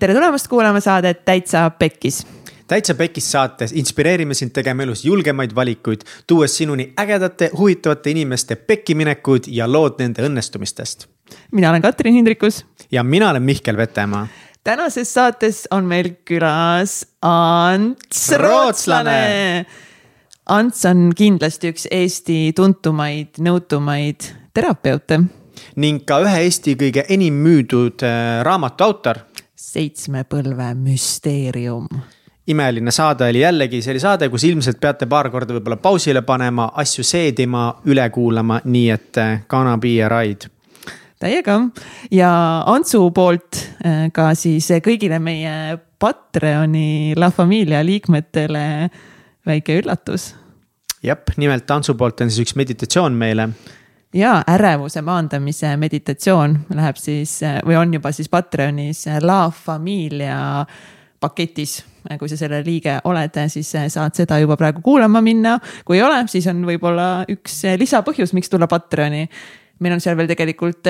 tere tulemast kuulama saadet Täitsa Pekkis täitsa Pekis saates inspireerime sind tegema elus julgemaid valikuid, tuues sinuni ägedate, huvitavate inimeste pekkiminekud ja lood nende õnnestumistest. mina olen Katrin Hindrikus. ja mina olen Mihkel Vetemaa. tänases saates on meil külas Ants Rootslane. Ants on kindlasti üks Eesti tuntumaid, nõutumaid terapeute. ning ka ühe Eesti kõige enim müüdud äh, raamatu autor. Seitsme põlve müsteerium. Imeline saade oli jällegi, see oli saade, kus ilmselt peate paar korda võib-olla pausile panema, asju seedima, üle kuulama, nii et äh, gonna be a ride täiega. Ja Antsu poolt äh, ka siis kõigile meie Patreoni La Familia liikmetele väike üllatus. jah, nimelt Antsu poolt on siis üks meditatsioon meile ja ärevuse maandamise meditatsioon läheb siis või on juba siis Patreonis La Familia paketis. kui sa selle liige oled, siis saad seda juba praegu kuulama minna. kui ei ole, siis on võib-olla üks lisapõhjus, miks tulla Patreoni. meil on seal veel tegelikult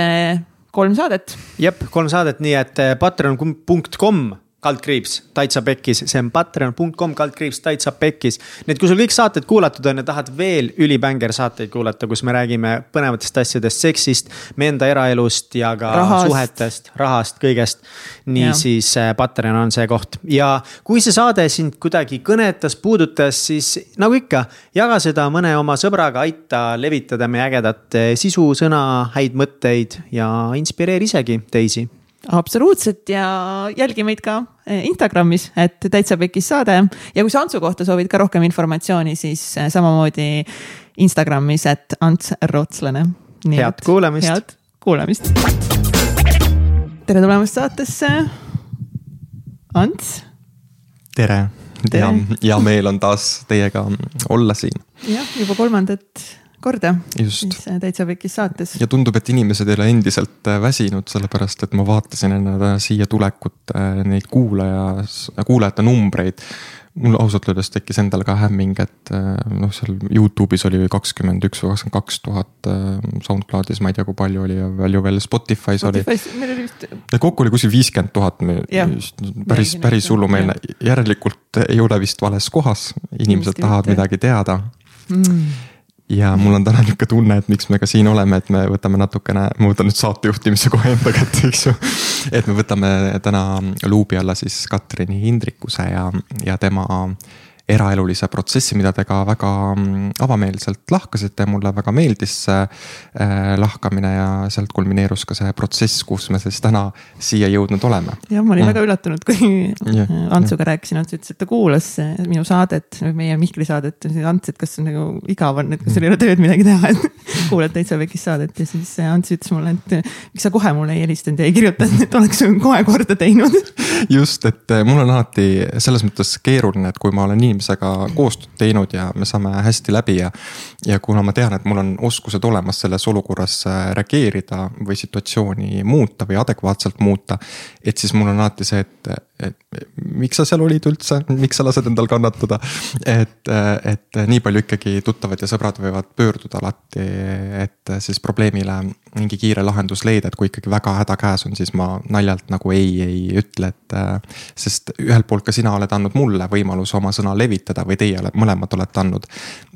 kolm saadet. jep, kolm saadet, nii et eh, patreon.com kaldkriips, täitsa pekkis, see on patreon.com kaldkriips, täitsa pekkis. nii et kui sul kõik saated kuulatud on ja tahad veel ülibänger saateid kuulata, kus me räägime põnevatest asjadest, seksist, meie enda eraelust ja ka rahast. suhetest, rahast, kõigest. nii, siis äh, Patreon on see koht ja kui see saade sind kuidagi kõnetas, puudutas, siis nagu ikka, jaga seda mõne oma sõbraga, aita levitada meie ägedat äh, sisu, sõna, häid mõtteid ja inspireeri isegi teisi absoluutselt ja jälgi meid ka eh, Instagramis, et täitsa pekis saade ja kui sa Antsu kohta soovid ka rohkem informatsiooni, siis eh, samamoodi Instagramis, et Ants Rootslane. head kuulamist. head kuulamist. tere tulemast saatesse, Ants. tere, tere., ja hea meel on taas teiega olla siin. jah, juba kolmandat korda. siis Täitsa Pekis saates. ja tundub, et inimesed ei ole endiselt äh, väsinud, sellepärast et ma vaatasin enne siia tulekut äh, neid kuulaja, kuulajate numbreid mul ausalt öeldes tekkis endal ka hämming, et äh, noh, seal Youtube'is oli kakskümmend üks või kakskümmend kaks tuhat, SoundCloud'is ma ei tea, kui palju oli ja palju veel Spotify's, Spotify's oli. meil oli vist. kokku oli kuskil viiskümmend tuhat, päris, päris hullumeelne, järelikult ei ole vist vales kohas, inimesed tahavad midagi teada mm ja mul on täna nihuke tunne, et miks me ka siin oleme, et me võtame natukene, ma võtan nüüd saatejuhtimise kohe enda kätte, eks ju. et me võtame täna luubi alla siis Katrini Hindrikuse ja, ja tema eraelulise protsessi, mida te ka väga mm, avameelselt lahkasite, mulle väga meeldis see äh, lahkamine ja sealt kulmineerus ka see protsess, kus me siis täna siia jõudnud oleme. jah, ma olin mm. väga üllatunud, kui yeah, Antsuga yeah. rääkisin, Ants ütles, et ta kuulas minu saadet, meie Mihkli saadet, Ants, et kas on nagu igav on, et kas sul ei ole tööd midagi teha, et kuulad täitsa pekis saadet ja siis Ants ütles mulle, et miks sa kohe mulle ei helistanud ja ei kirjutanud, et oleks kohe korda teinud. just, et mul on alati selles mõttes keeruline, et kui ma olen inimene inimesega koostööd teinud ja me saame hästi läbi ja. ja kuna ma tean, et mul on oskused olemas selles olukorras äh, reageerida või situatsiooni muuta või adekvaatselt muuta. et siis mul on alati see, et, et miks sa seal olid üldse, miks sa lased endal kannatada. et, et nii palju ikkagi tuttavad ja sõbrad võivad pöörduda alati, et siis probleemile mingi kiire lahendus leida, et kui ikkagi väga häda käes on, siis ma naljalt nagu ei, ei ütle, et. sest ühelt poolt ka sina oled andnud mulle võimaluse oma sõna levitada või teie olete, mõlemad olete andnud.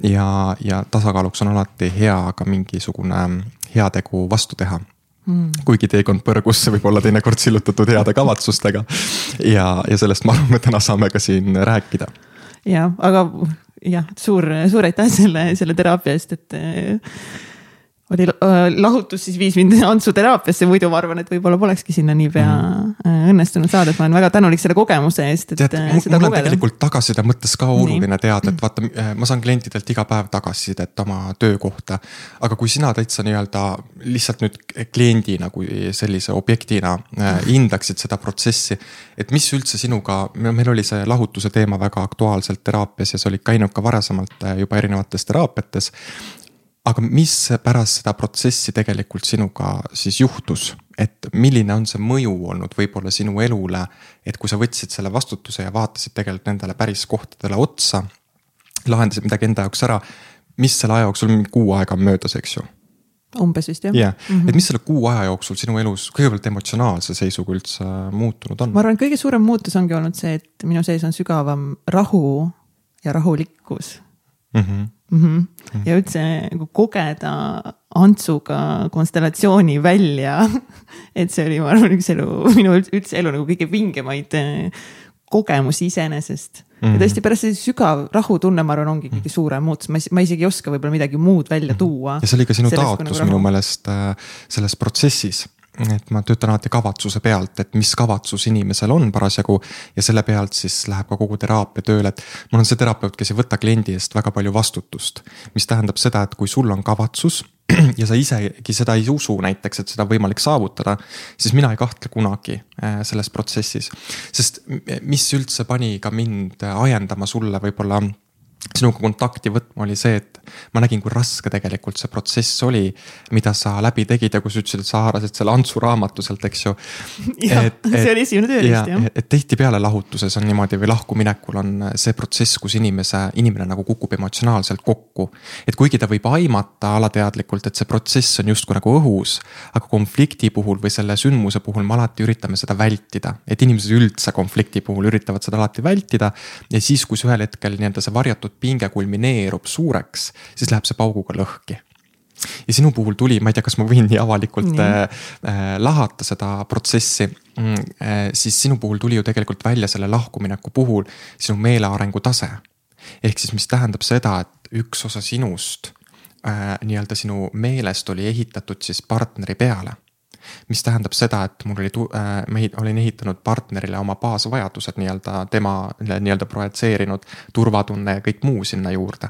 ja, ja tasakaaluks on alati hea ka mingisugune heategu vastu teha Mm. kuigi teekond põrgusse võib olla teinekord sillutatud heade kavatsustega. ja, ja sellest ma arvan, me täna saame ka siin rääkida. ja, aga jah, suur, suur aitäh selle, selle teraapia eest, et oli äh, lahutus siis viis mind Antsu teraapiasse, muidu ma arvan, et võib-olla polekski sinna niipea mm. õnnestunud saada, et ma olen väga tänulik selle kogemuse eest, et Tead, äh, seda mul kogeda. tegelikult tagasiside mõttes ka oluline Nii. teada, et vaata, ma saan klientidelt iga päev tagasisidet oma töö kohta. aga kui sina täitsa nii-öelda lihtsalt nüüd kliendina kui sellise objektina hindaksid seda protsessi. et mis üldse sinuga, meil oli see lahutuse teema väga aktuaalselt teraapias ja sa olid käinud ka varasemalt juba erinevates teraapiates aga mis pärast seda protsessi tegelikult sinuga siis juhtus, et milline on see mõju olnud võib-olla sinu elule, et kui sa võtsid selle vastutuse ja vaatasid tegelikult nendele päris kohtadele otsa, lahendasid midagi enda jaoks ära, mis selle aja jooksul, mingi kuu aega on möödas, eks ju umbes vist jah yeah. mm, -hmm. et mis selle kuu aja jooksul sinu elus kõigepealt emotsionaalse seisuga üldse muutunud on? ma arvan, kõige suurem muutus ongi olnud see, et minu sees on sügavam rahu ja rahulikkus mm. -hmm. Mm -hmm. ja üldse nagu kogeda Antsuga konstellatsiooni välja et see oli, ma arvan, üks elu, minu üldse elu nagu kõige vingemaid eh, kogemusi iseenesest mm. -hmm. ja tõesti pärast see sügav rahutunne, ma arvan, ongi kõige suurem muutus, ma, ma isegi ei oska võib-olla midagi muud välja tuua. ja see oli ka sinu taotlus nagu minu meelest äh, selles protsessis et ma töötan alati kavatsuse pealt, et mis kavatsus inimesel on parasjagu ja selle pealt siis läheb ka kogu teraapia tööle, et mul on see terapeut, kes ei võta kliendi eest väga palju vastutust. mis tähendab seda, et kui sul on kavatsus ja sa isegi seda ei usu näiteks, et seda on võimalik saavutada, siis mina ei kahtle kunagi äh, selles protsessis. sest mis üldse pani ka mind ajendama sulle võib-olla sinuga kontakti võtma, oli see, et ma nägin, kui raske tegelikult see protsess oli, mida sa läbi tegid ja kui sa ütlesid, et sa haarasid selle Antsu raamatu sealt, eks ju. jah, see oli esimene tööriist jah. et tihtipeale lahutuses on niimoodi või lahkuminekul on see protsess, kus inimese, inimene nagu kukub emotsionaalselt kokku. et kuigi ta võib aimata alateadlikult, et see protsess on justkui nagu õhus, aga konflikti puhul või selle sündmuse puhul me alati üritame seda vältida, et inimesed üldse konflikti puhul üritavad seda alati vältida. ja siis, kui ühel hetkel nii-öelda see varjatud pinge kulmineerub suureks, siis läheb see pauguga lõhki ja sinu puhul tuli, ma ei tea, kas ma võin nii avalikult. Äh, äh, lahata seda protsessi mm,. Äh, siis sinu puhul tuli ju tegelikult välja selle lahkumineku puhul sinu meelearengu tase. ehk siis, mis tähendab seda, et üks osa sinust äh, nii-öelda sinu meelest oli ehitatud siis partneri peale mis tähendab seda, et mul oli, äh, ma olin ehitanud partnerile oma baasvajadused nii-öelda temale nii-öelda projitseerinud turvatunne ja kõik muu sinna juurde.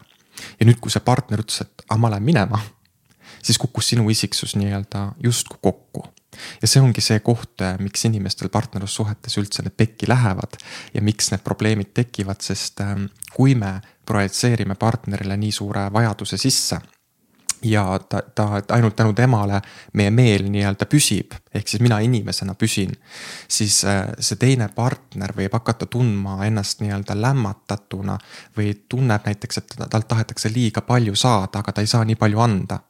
Ja nüüd, kui see partner ütles, et aga ma lähen minema, siis kukkus sinu isiksus nii-öelda justkui kokku. Ja see ongi see koht, äh, miks inimestel partnerlussuhetes üldse need pekki lähevad ja miks need probleemid tekivad, sest ähm, kui me projitseerime partnerile nii suure vajaduse sisse ja ta, ta, ainult tänu temale meie meel nii-öelda püsib, ehk siis mina inimesena püsin. siis äh, see teine partner võib hakata tundma ennast nii-öelda lämmatatuna või tunneb näiteks, et talt tahetakse liiga palju saada, aga ta ei saa nii palju anda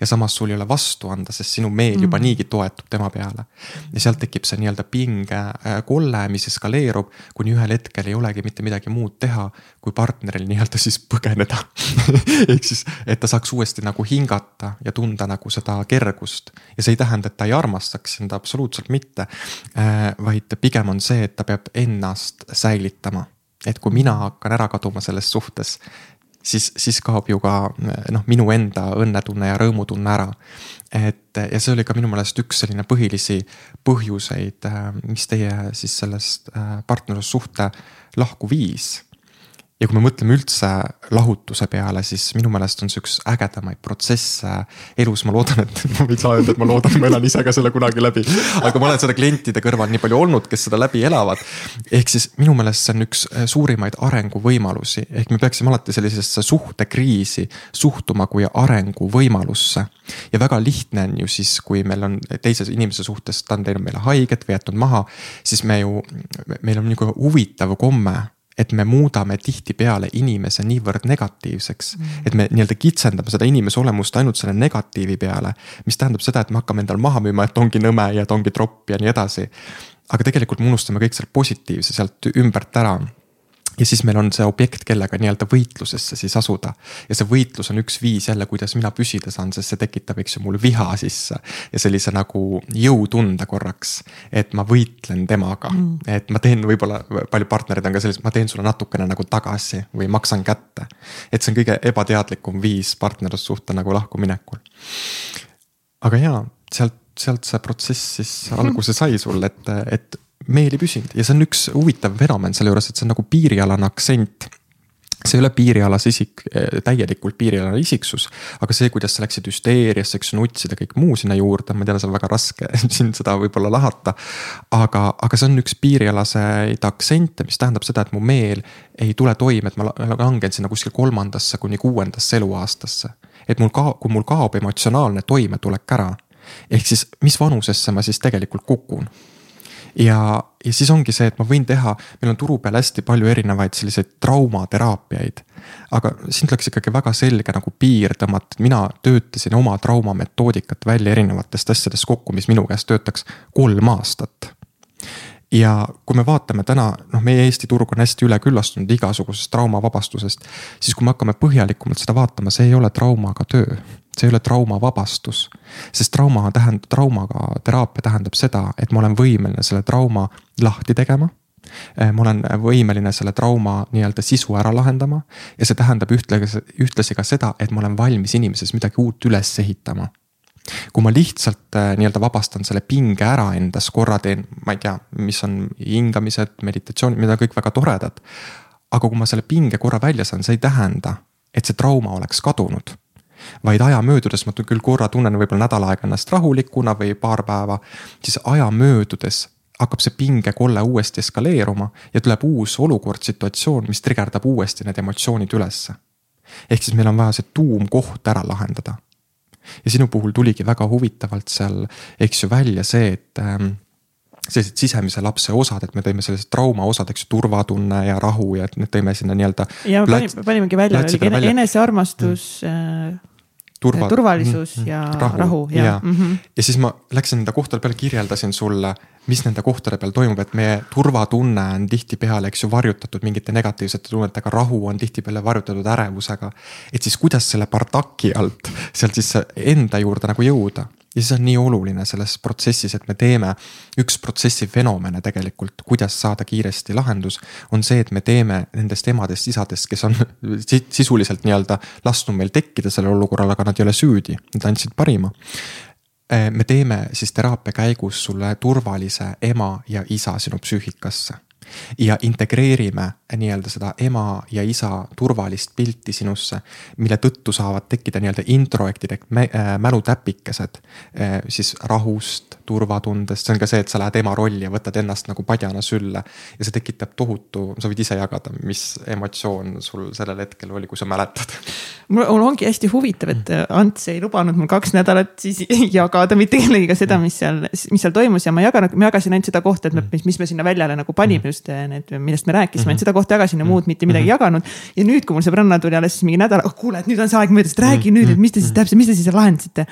ja samas sul ei ole vastu anda, sest sinu meel juba mm. niigi toetub tema peale. ja sealt tekib see nii-öelda pingekolle, äh, mis eskaleerub, kuni ühel hetkel ei olegi mitte midagi muud teha, kui partneril nii-öelda siis põgeneda ehk siis, et ta saaks uuesti nagu hingata ja tunda nagu seda kergust. ja see ei tähenda, et ta ei armastaks sind absoluutselt mitte. Äh, vaid pigem on see, et ta peab ennast säilitama et kui mina hakkan ära kaduma selles suhtes, siis, siis kaob ju ka noh, minu enda õnnetunne ja rõõmutunne ära. et ja see oli ka minu meelest üks selline põhilisi põhjuseid, mis teie siis sellest äh, partnerlussuhte lahku viis ja kui me mõtleme üldse lahutuse peale, siis minu meelest on see üks ägedamaid protsesse elus, ma loodan, et ma ei saa öelda, et ma loodan, ma elan ise ka selle kunagi läbi. aga ma olen seda klientide kõrval nii palju olnud, kes seda läbi elavad. ehk siis minu meelest see on üks eh, suurimaid arenguvõimalusi, ehk me peaksime alati sellisesse suhtekriisi suhtuma kui arenguvõimalusse. ja väga lihtne on ju siis, kui meil on teise inimese suhtes, ta on teinud meile haiget või jätnud maha, siis me ju, meil on nihuke huvitav komme et me muudame tihtipeale inimese niivõrd negatiivseks mm.. et me nii-öelda kitsendame seda inimese olemust ainult selle negatiivi peale. mis tähendab seda, et me hakkame endale maha müüma, et ongi nõme ja ta ongi tropp ja nii edasi. aga tegelikult me unustame kõik selle positiivse sealt ümbert ära ja siis meil on see objekt, kellega nii-öelda võitlusesse siis asuda. ja see võitlus on üks viis jälle, kuidas mina püsida saan, sest see tekitab, eks ju, mul viha sisse. ja sellise nagu jõutunde korraks, et ma võitlen temaga mm., et ma teen võib-olla, paljud partnerid on ka sellised, ma teen sulle natukene nagu tagasi või maksan kätte. et see on kõige ebateadlikum viis partnerlussuhte nagu lahkuminekul. aga jaa, sealt sealt see protsess siis alguse sai sul, et, et meel ei püsinud ja see on üks huvitav fenomen selle juures, et see on nagu piirialane aktsent see ei ole piirialase isik, eh, täielikult piirialane isiksus, aga see, kuidas sa läksid hüsteeriasse, eks nutsid ja kõik muu sinna juurde, ma tean, see on väga raske siin seda võib-olla lahata. aga, aga see on üks piirialaseid aktsente, mis tähendab seda, et mu meel ei tule toime, et ma langen sinna kuskil kolmandasse kuni kuuendasse eluaastasse. et mul ka, kui mul kaob emotsionaalne toimetulek ära, ehk siis mis vanusesse ma siis tegelikult kukun ja, ja siis ongi see, et ma võin teha, meil on turu peal hästi palju erinevaid selliseid traumateraapiaid. aga siin tuleks ikkagi väga selge nagu piir tõmmata, et mina töötasin oma traumametoodikat välja erinevatest asjadest kokku, mis minu käest töötaks kolm aastat ja kui me vaatame täna, noh, meie Eesti turg on hästi üleküllastunud igasugusest traumavabastusest. siis kui me hakkame põhjalikumalt seda vaatama, see ei ole traumaga töö, see ei ole traumavabastus. sest trauma tähendab, traumaga teraapia tähendab seda, et ma olen võimeline selle trauma lahti tegema eh, ma olen võimeline selle trauma nii-öelda sisu ära lahendama ja see tähendab ühtlasi, ühtlasi ka seda, et ma olen valmis inimeses midagi uut üles ehitama kui ma lihtsalt äh, nii-öelda vabastan selle pinge ära endas, korra teen, ma ei tea, mis on hingamised, meditatsioonid, need on kõik väga toredad. aga kui ma selle pinge korra välja saan, see ei tähenda, et see trauma oleks kadunud vaid aja möödudes ma küll korra tunnen võib-olla nädal aega ennast rahulikuna või paar päeva, siis aja möödudes hakkab see pingekolle uuesti eskaleeruma ja tuleb uus olukord, situatsioon, mis trigerdab uuesti need emotsioonid ülesse. ehk siis meil on vaja see tuumkoht ära lahendada ja sinu puhul tuligi väga huvitavalt seal, eks ju, välja see, et ähm, sellised sisemise lapse osad, et me tõime sellised trauma osad, eks ju, turvatunne ja rahu ja et need tõime sinna nii-öelda. ja panime, panimegi välja, oligi enesearmastus mm turva, turvalisus mm, ja rahu, rahu ja, ja. Mm -hmm. ja siis ma läksin nende kohtade peale, kirjeldasin sulle, mis nende kohtade peal toimub, et meie turvatunne on tihtipeale, eks ju, varjutatud mingite negatiivsete tunnetega, rahu on tihtipeale varjutatud ärevusega. et siis kuidas selle bardaki alt sealt siis enda juurde nagu jõuda ja siis on nii oluline selles protsessis, et me teeme, üks protsessi fenomene tegelikult, kuidas saada kiiresti lahendus, on see, et me teeme nendest emadest-isadest, kes on sisuliselt nii-öelda lasknud meil tekkida sellel olukorral, aga nad ei ole süüdi, nad andsid parima. Me teeme siis teraapia käigus sulle turvalise ema ja isa sinu psüühikasse ja integreerime nii-öelda seda ema ja isa turvalist pilti sinusse, mille tõttu saavad tekkida nii-öelda introjektid ehk äh, mälutäpikesed äh, siis rahust, turvatundest, see on ka see, et sa lähed ema rolli ja võtad ennast nagu padjana sülle. ja see tekitab tohutu, sa võid ise jagada, mis emotsioon sul sellel hetkel oli, kui sa mäletad. mul ongi hästi huvitav, et Ants ei lubanud mul kaks nädalat siis jagada mitte kellegiga seda, mis seal, mis seal toimus ja ma jagan, ma jagasin ainult seda kohta, et me, mis, mis me sinna väljale nagu panime just eh, need, millest me rääkisime mm, -hmm. ainult seda kohta jagasin ja muud mitte midagi mm -hmm. jaganud. ja nüüd, kui mul sõbranna tuli alles mingi nädal, oh kuule, et nüüd on see aeg möödas, et räägi mm -hmm. nüüd, et mis te siis täpselt, mis te siis lahendasite.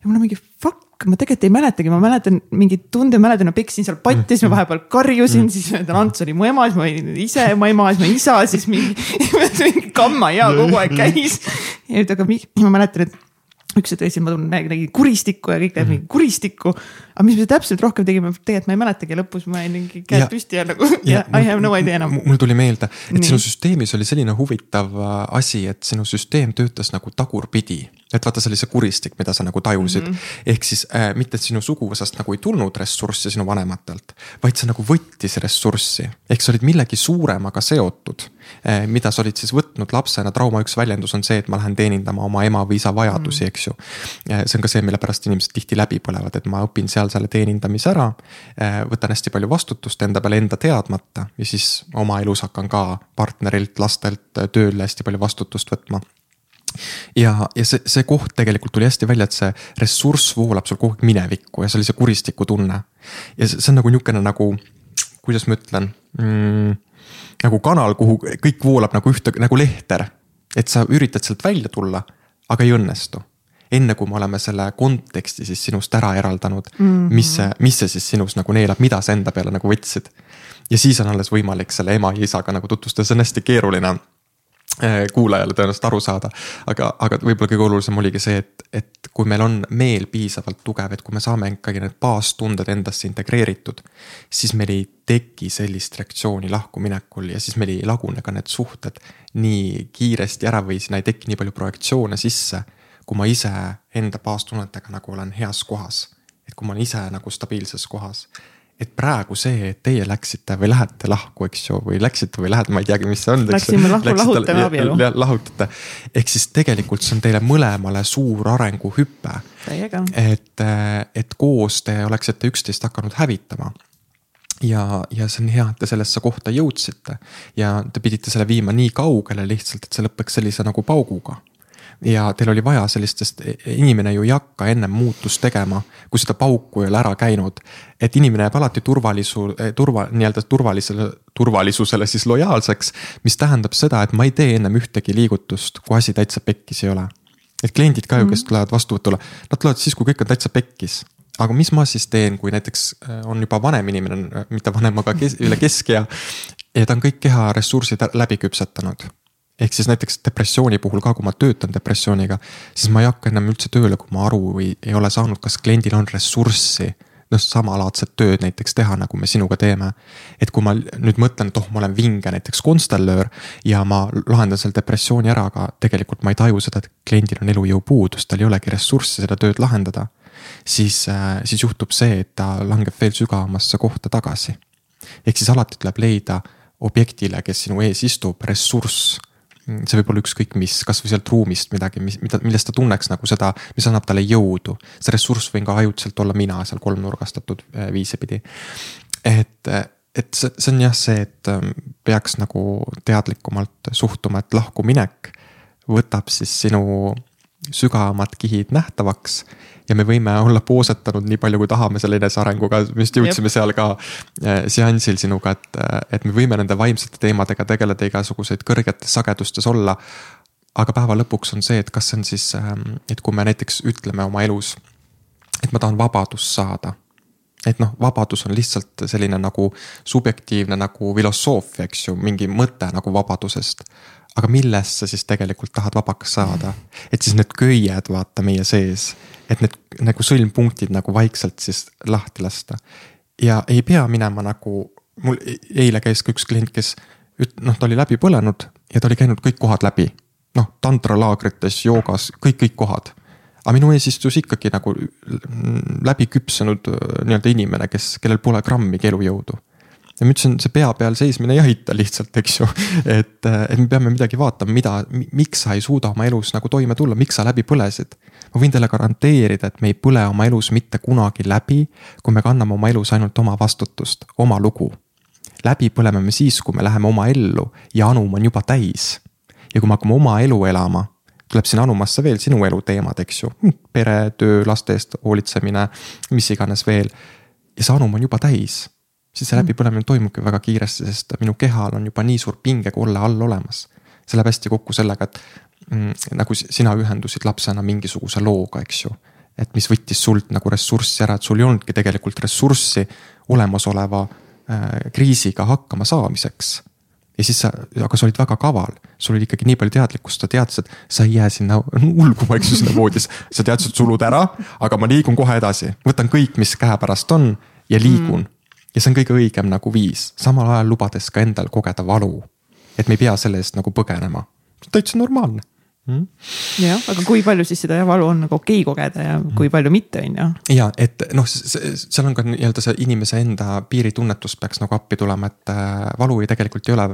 ja mul on mingi fuck, ma tegelikult ei mäletagi, ma mäletan mingeid tunde, mäletan, ma peksin seal patti, siis ma vahepeal karjusin mm, siis Ants oli mu ema, siis ma olin ise ema ema, siis ma isa, siis mingi, mingi kamma ja kogu aeg käis. ja nüüd, aga ma mäletan, et üks hetk tõesti, ma tunnen, nägin kuristikku ja kõik teevad mingit kuristikku. aga mis me täpselt rohkem tegime, tegelikult ma ei mäletagi, lõpus ma jäin mingi käed püsti ja nagu ja, ja I have no idea enam. mul tuli meelde, et Nii. sinu süsteemis oli selline huvitav äh, asi, et sinu süsteem töötas nagu tagurpidi et vaata, see oli see kuristik, mida sa nagu tajusid mm. -hmm. ehk siis äh, mitte, et sinu suguvõsast nagu ei tulnud ressurssi sinu vanematelt, vaid see nagu võttis ressurssi. ehk sa olid millegi suuremaga seotud mida sa olid siis võtnud lapsena, trauma üks väljendus on see, et ma lähen teenindama oma ema või isa vajadusi mm, eks ju äh,. see on ka see, mille pärast inimesed tihti läbi põlevad, et ma õpin seal selle teenindamise ära äh,. võtan hästi palju vastutust enda peale enda teadmata ja siis oma elus hakkan ka partnerilt, lastelt, tööle hästi palju vastutust võtma ja, ja see, see koht tegelikult tuli hästi välja, et see ressurss voolab sul kogu aeg minevikku ja see oli see kuristiku tunne. ja see, see on nagu niisugune nagu, kuidas ma ütlen mm,, nagu kanal, kuhu kõik voolab nagu ühte, nagu lehter. et sa üritad sealt välja tulla, aga ei õnnestu enne kui me oleme selle konteksti siis sinust ära eraldanud mm, -hmm. mis see, mis see siis sinus nagu neelab, mida sa enda peale nagu võtsid. ja siis on alles võimalik selle ema ja isaga nagu tutvustada, see on hästi keeruline kuulajale tõenäoliselt aru saada. aga, aga võib-olla kõige olulisem oligi see, et, et kui meil on meel piisavalt tugev, et kui me saame ikkagi need baastunded endasse integreeritud. siis meil ei teki sellist reaktsiooni lahkuminekul ja siis meil ei lagune ka need suhted nii kiiresti ära või sinna ei teki nii palju projektsioone sisse. kui ma ise enda baastunnetega nagu olen heas kohas, et kui ma olen ise nagu stabiilses kohas et praegu see, et teie läksite või lähete lahku, eks ju, või läksite või lähete, ma ei teagi, mis see on. Läksime lahku, lahutame abielu. lahutate, ehk siis tegelikult see on teile mõlemale suur arenguhüpe. et, et koos te oleksite üksteist hakanud hävitama ja, ja see on hea, et te sellesse kohta jõudsite ja te pidite selle viima nii kaugele lihtsalt, et see lõpeks sellise nagu pauguga ja teil oli vaja sellist, sest inimene ju ei hakka ennem muutust tegema, kui seda pauku ei ole ära käinud. et inimene jääb alati turvalisu, turva, nii-öelda turvalisele, turvalisusele siis lojaalseks, mis tähendab seda, et ma ei tee ennem ühtegi liigutust, kui asi täitsa pekkis ei ole. et kliendid ka ju, kes mhm. tulevad vastuvõtule, nad tulevad siis, kui kõik on täitsa pekkis aga mis ma siis teen, kui näiteks on juba vanem inimene, mitte vanem, aga kes, üle keskea. ja ta on kõik keha ressursid läbi küpsetanud. Ehk siis näiteks depressiooni puhul ka, kui ma töötan depressiooniga, siis ma ei hakka ennem üldse tööle, kui ma aru ei, ei ole saanud, kas kliendil on ressurssi noh, samalaadset tööd näiteks teha, nagu me sinuga teeme. et kui ma nüüd mõtlen, et oh, ma olen vinge näiteks konstellöör ja ma lahendan selle depressiooni ära, aga tegelikult ma ei taju seda, et kliendil on elujõupuudus, tal ei olegi ressurssi seda tööd lahendada siis, äh, siis juhtub see, et ta langeb veel sügavamasse kohta tagasi. ehk siis alati tuleb leida objektile, kes sinu ees istub, ressurss. See võib olla ükskõik mis, kasvõi sealt ruumist midagi, mis, mida, millest ta tunneks nagu seda, mis annab talle jõudu. see ressurss võin ka ajutiselt olla mina seal kolmnurgastatud äh, viise pidi. et, et see, see on jah see, et ähm, peaks nagu teadlikumalt suhtuma, et lahkuminek võtab siis sinu sügavamad kihid nähtavaks ja me võime olla poosetanud nii palju, kui tahame selle enesearenguga, me just jõudsime Jep. seal ka äh, seansil sinuga, et, äh, et me võime nende vaimsete teemadega tegeleda igasuguseid kõrgetes sagedustes olla. aga päeva lõpuks on see, et kas see on siis, ähm, et kui me näiteks ütleme oma elus, et ma tahan vabadust saada et noh, vabadus on lihtsalt selline nagu subjektiivne nagu filosoofia, eks ju, mingi mõte nagu vabadusest aga millest sa siis tegelikult tahad vabaks saada. et siis need köied vaata meie sees, et need nagu sõlmpunktid nagu vaikselt siis lahti lasta. ja ei pea minema nagu, mul e-, eile käis ka üks klient, kes üt-, noh, ta oli läbi põlenud ja ta oli käinud kõik kohad läbi. noh, tantralaagrites, joogas, kõik, kõik kohad. aga minu ees istus ikkagi nagu läbi küpsenud nii-öelda inimene, kes, kellel pole grammigi elujõudu ja ma ütlesin, see pea peal seismine ei aita lihtsalt, eks ju. et, et me peame midagi vaatama, mida, miks sa ei suuda oma elus nagu toime tulla, miks sa läbi põlesid. ma võin teile garanteerida, et me ei põle oma elus mitte kunagi läbi, kui me kanname oma elus ainult oma vastutust, oma lugu. läbi põleme me siis, kui me läheme oma ellu ja anum on juba täis. ja kui me hakkame oma elu elama, tuleb sinna anumasse veel sinu elu teemad, eks ju. pere, töö, laste eest hoolitsemine, mis iganes veel. ja see anum on juba täis siis see läbipõlemine toimubki väga kiiresti, sest minu kehal on juba nii suur pingekolle all olemas. see läheb hästi kokku sellega, et mm, nagu sina ühendusid lapsena mingisuguse looga, eks ju. et mis võttis sult nagu ressurssi ära, et sul ei olnudki tegelikult ressurssi olemasoleva äh, kriisiga hakkama saamiseks ja siis sa, aga sa olid väga kaval, sul oli ikkagi nii palju teadlikkust, sa teadsid, et sa ei jää sinna ulguma, eks ju, sinna voodisse. sa teadsid, sulud ära, aga ma liigun kohe edasi, võtan kõik, mis käepärast on ja liigun mm ja see on kõige õigem nagu viis, samal ajal lubades ka endal kogeda valu. et me ei pea selle eest nagu põgenema, täitsa normaalne mm.. jah, aga kui palju siis seda valu on nagu okei okay kogeda ja mm. kui palju mitte, on ju. ja et noh, seal on ka nii-öelda see inimese enda piiritunnetus peaks nagu appi tulema, et äh, valu ei tegelikult ei ole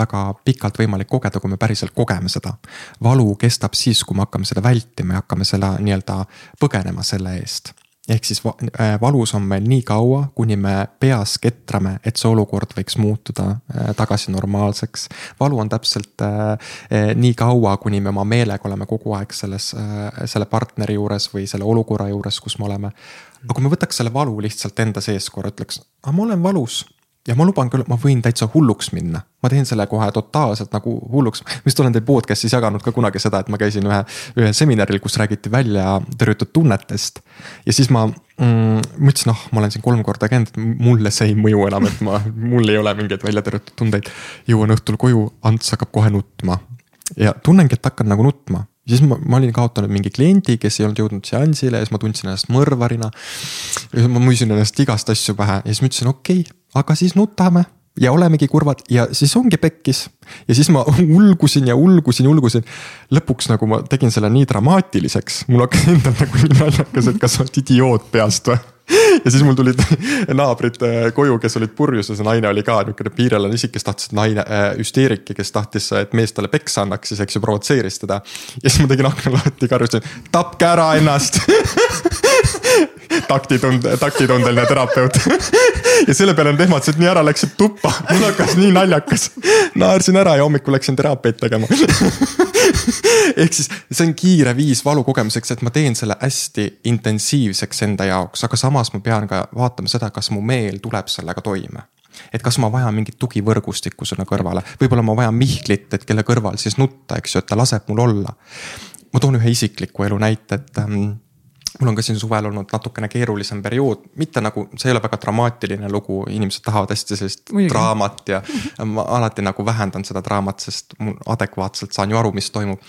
väga pikalt võimalik kogeda, kui me päriselt kogeme seda. valu kestab siis, kui me hakkame seda vältima ja hakkame selle nii-öelda põgenema selle eest ehk siis äh, valus on meil nii kaua, kuni me peas ketrame, et see olukord võiks muutuda äh, tagasi normaalseks. valu on täpselt äh, nii kaua, kuni me oma meelega oleme kogu aeg selles, selle partneri juures või selle olukorra juures, kus me oleme. aga kui me võtaks selle valu lihtsalt enda sees korra, ütleks, aga ma olen valus ja ma luban küll, ma võin täitsa hulluks minna, ma teen selle kohe totaalselt nagu hulluks. ma vist olen teil podcast'is jaganud ka kunagi seda, et ma käisin ühe, ühel seminaril, kus räägiti välja tõrjutud tunnetest. ja siis ma mm, mõtlesin, ah, ma olen siin kolm korda käinud, et mulle see ei mõju enam, et ma, mul ei ole mingeid välja tõrjutud tundeid. jõuan õhtul koju, Ants hakkab kohe nutma ja tunnengi, et hakkan nagu nutma siis ma, ma olin kaotanud mingi kliendi, kes ei olnud jõudnud seansile ja siis ma tundsin ennast mõrvarina. ma müüsin ennast igast asju pähe ja siis ma ütlesin, okei okay,, aga siis nutame ja olemegi kurvad ja siis ongi pekkis. ja siis ma ulgusin ja ulgusin, ulgusin. lõpuks nagu ma tegin selle nii dramaatiliseks, mul hakkas endal nagu nii naljakas, et kas sa oled idioot peast või ja siis mul tulid naabrid äh, koju, kes olid purjus ja see naine oli ka niisugune piirelane isik, kes tahtis, naine äh,, hüsteerik ja kes tahtis, et mees talle peksa annaks, siis eks ju provotseeris teda. ja siis ma tegin akna lahti, karjusin, tapke ära ennast taktitund-, taktitundeline terapeut ja selle peale nad ehmatasid nii ära, läksid tuppa, mul hakkas nii naljakas. naersin ära ja hommikul läksin teraapiaid tegema ehk siis see on kiire viis valu kogemuseks, et ma teen selle hästi intensiivseks enda jaoks, aga samas ma pean ka vaatama seda, kas mu meel tuleb sellega toime et kas ma vajan mingit tugivõrgustikku sinna kõrvale, võib-olla ma vajan Mihklit, et kelle kõrval siis nutta, eks ju, et ta laseb mul olla. ma toon ühe isikliku elu näite, et ähm, mul on ka siin suvel olnud natukene keerulisem periood, mitte nagu, see ei ole väga dramaatiline lugu, inimesed tahavad hästi sellist Muidugi. draamat ja ma alati nagu vähendan seda draamat, sest mul adekvaatselt saan ju aru, mis toimub.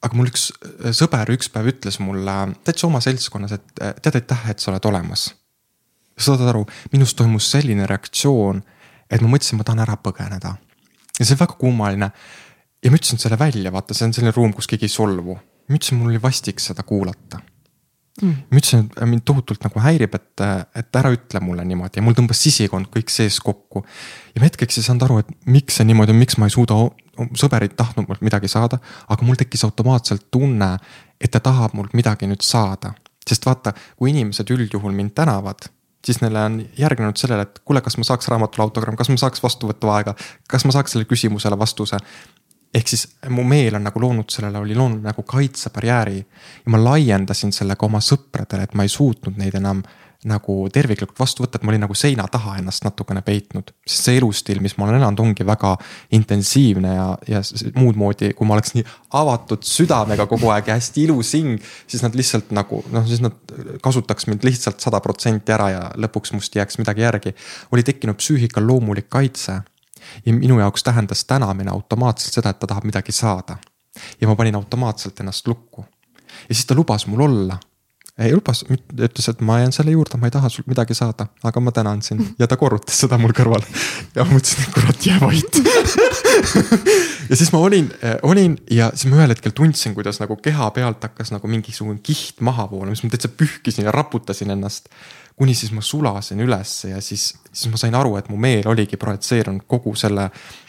aga mul üks äh, sõber üks päev ütles mulle täitsa oma seltskonnas, et äh, tead, aitäh, et sa oled olemas. saad aru, minus toimus selline reaktsioon, et ma mõtlesin, ma tahan ära põgeneda. ja see on väga kummaline. ja ma ütlesin selle välja, vaata, see on selline ruum, kus keegi ei solvu. ma ütlesin, mul oli vastik seda kuulata mm.. ma ütlesin, et mind tohutult nagu häirib, et, et ära ütle mulle niimoodi ja mul tõmbas sisikond kõik sees kokku. ja ma hetkeks ei saanud aru, et miks see niimoodi on, miks ma ei suuda, sõber ei tahtnud mult midagi saada, aga mul tekkis automaatselt tunne, et ta tahab mult midagi nüüd saada. sest vaata, kui inimesed üldjuhul mind tänavad siis neile on järgnenud sellele, et kuule, kas ma saaks raamatule autogramm, kas ma saaks vastuvõtuaega, kas ma saaks sellele küsimusele vastuse ehk siis mu meel on nagu loonud sellele, oli loonud nagu kaitsebarjääri. ja ma laiendasin selle ka oma sõpradele, et ma ei suutnud neid enam nagu terviklikult vastu võtta, et ma olin nagu seina taha ennast natukene peitnud. sest see elustiil, mis ma olen elanud, ongi väga intensiivne ja, ja muud moodi, kui ma oleks nii avatud südamega kogu aeg ja hästi ilus hing. siis nad lihtsalt nagu noh, siis nad kasutaks mind lihtsalt sada protsenti ära ja lõpuks must jääks midagi järgi. oli tekkinud psüühikal loomulik kaitse ja minu jaoks tähendas tänamine automaatselt seda, et ta tahab midagi saada. ja ma panin automaatselt ennast lukku. ja siis ta lubas mul olla. ei lubas, ütles, et ma jään selle juurde, ma ei taha sult midagi saada, aga ma tänan sind ja ta korrutas seda mul kõrval. ja ma mõtlesin, et kurat, jää vait ja siis ma olin, olin ja siis ma ühel hetkel tundsin, kuidas nagu keha pealt hakkas nagu mingisugune kiht maha voolama, siis ma täitsa pühkisin ja raputasin ennast kuni siis ma sulasin ülesse ja siis, siis ma sain aru, et mu meel oligi projitseerunud kogu selle,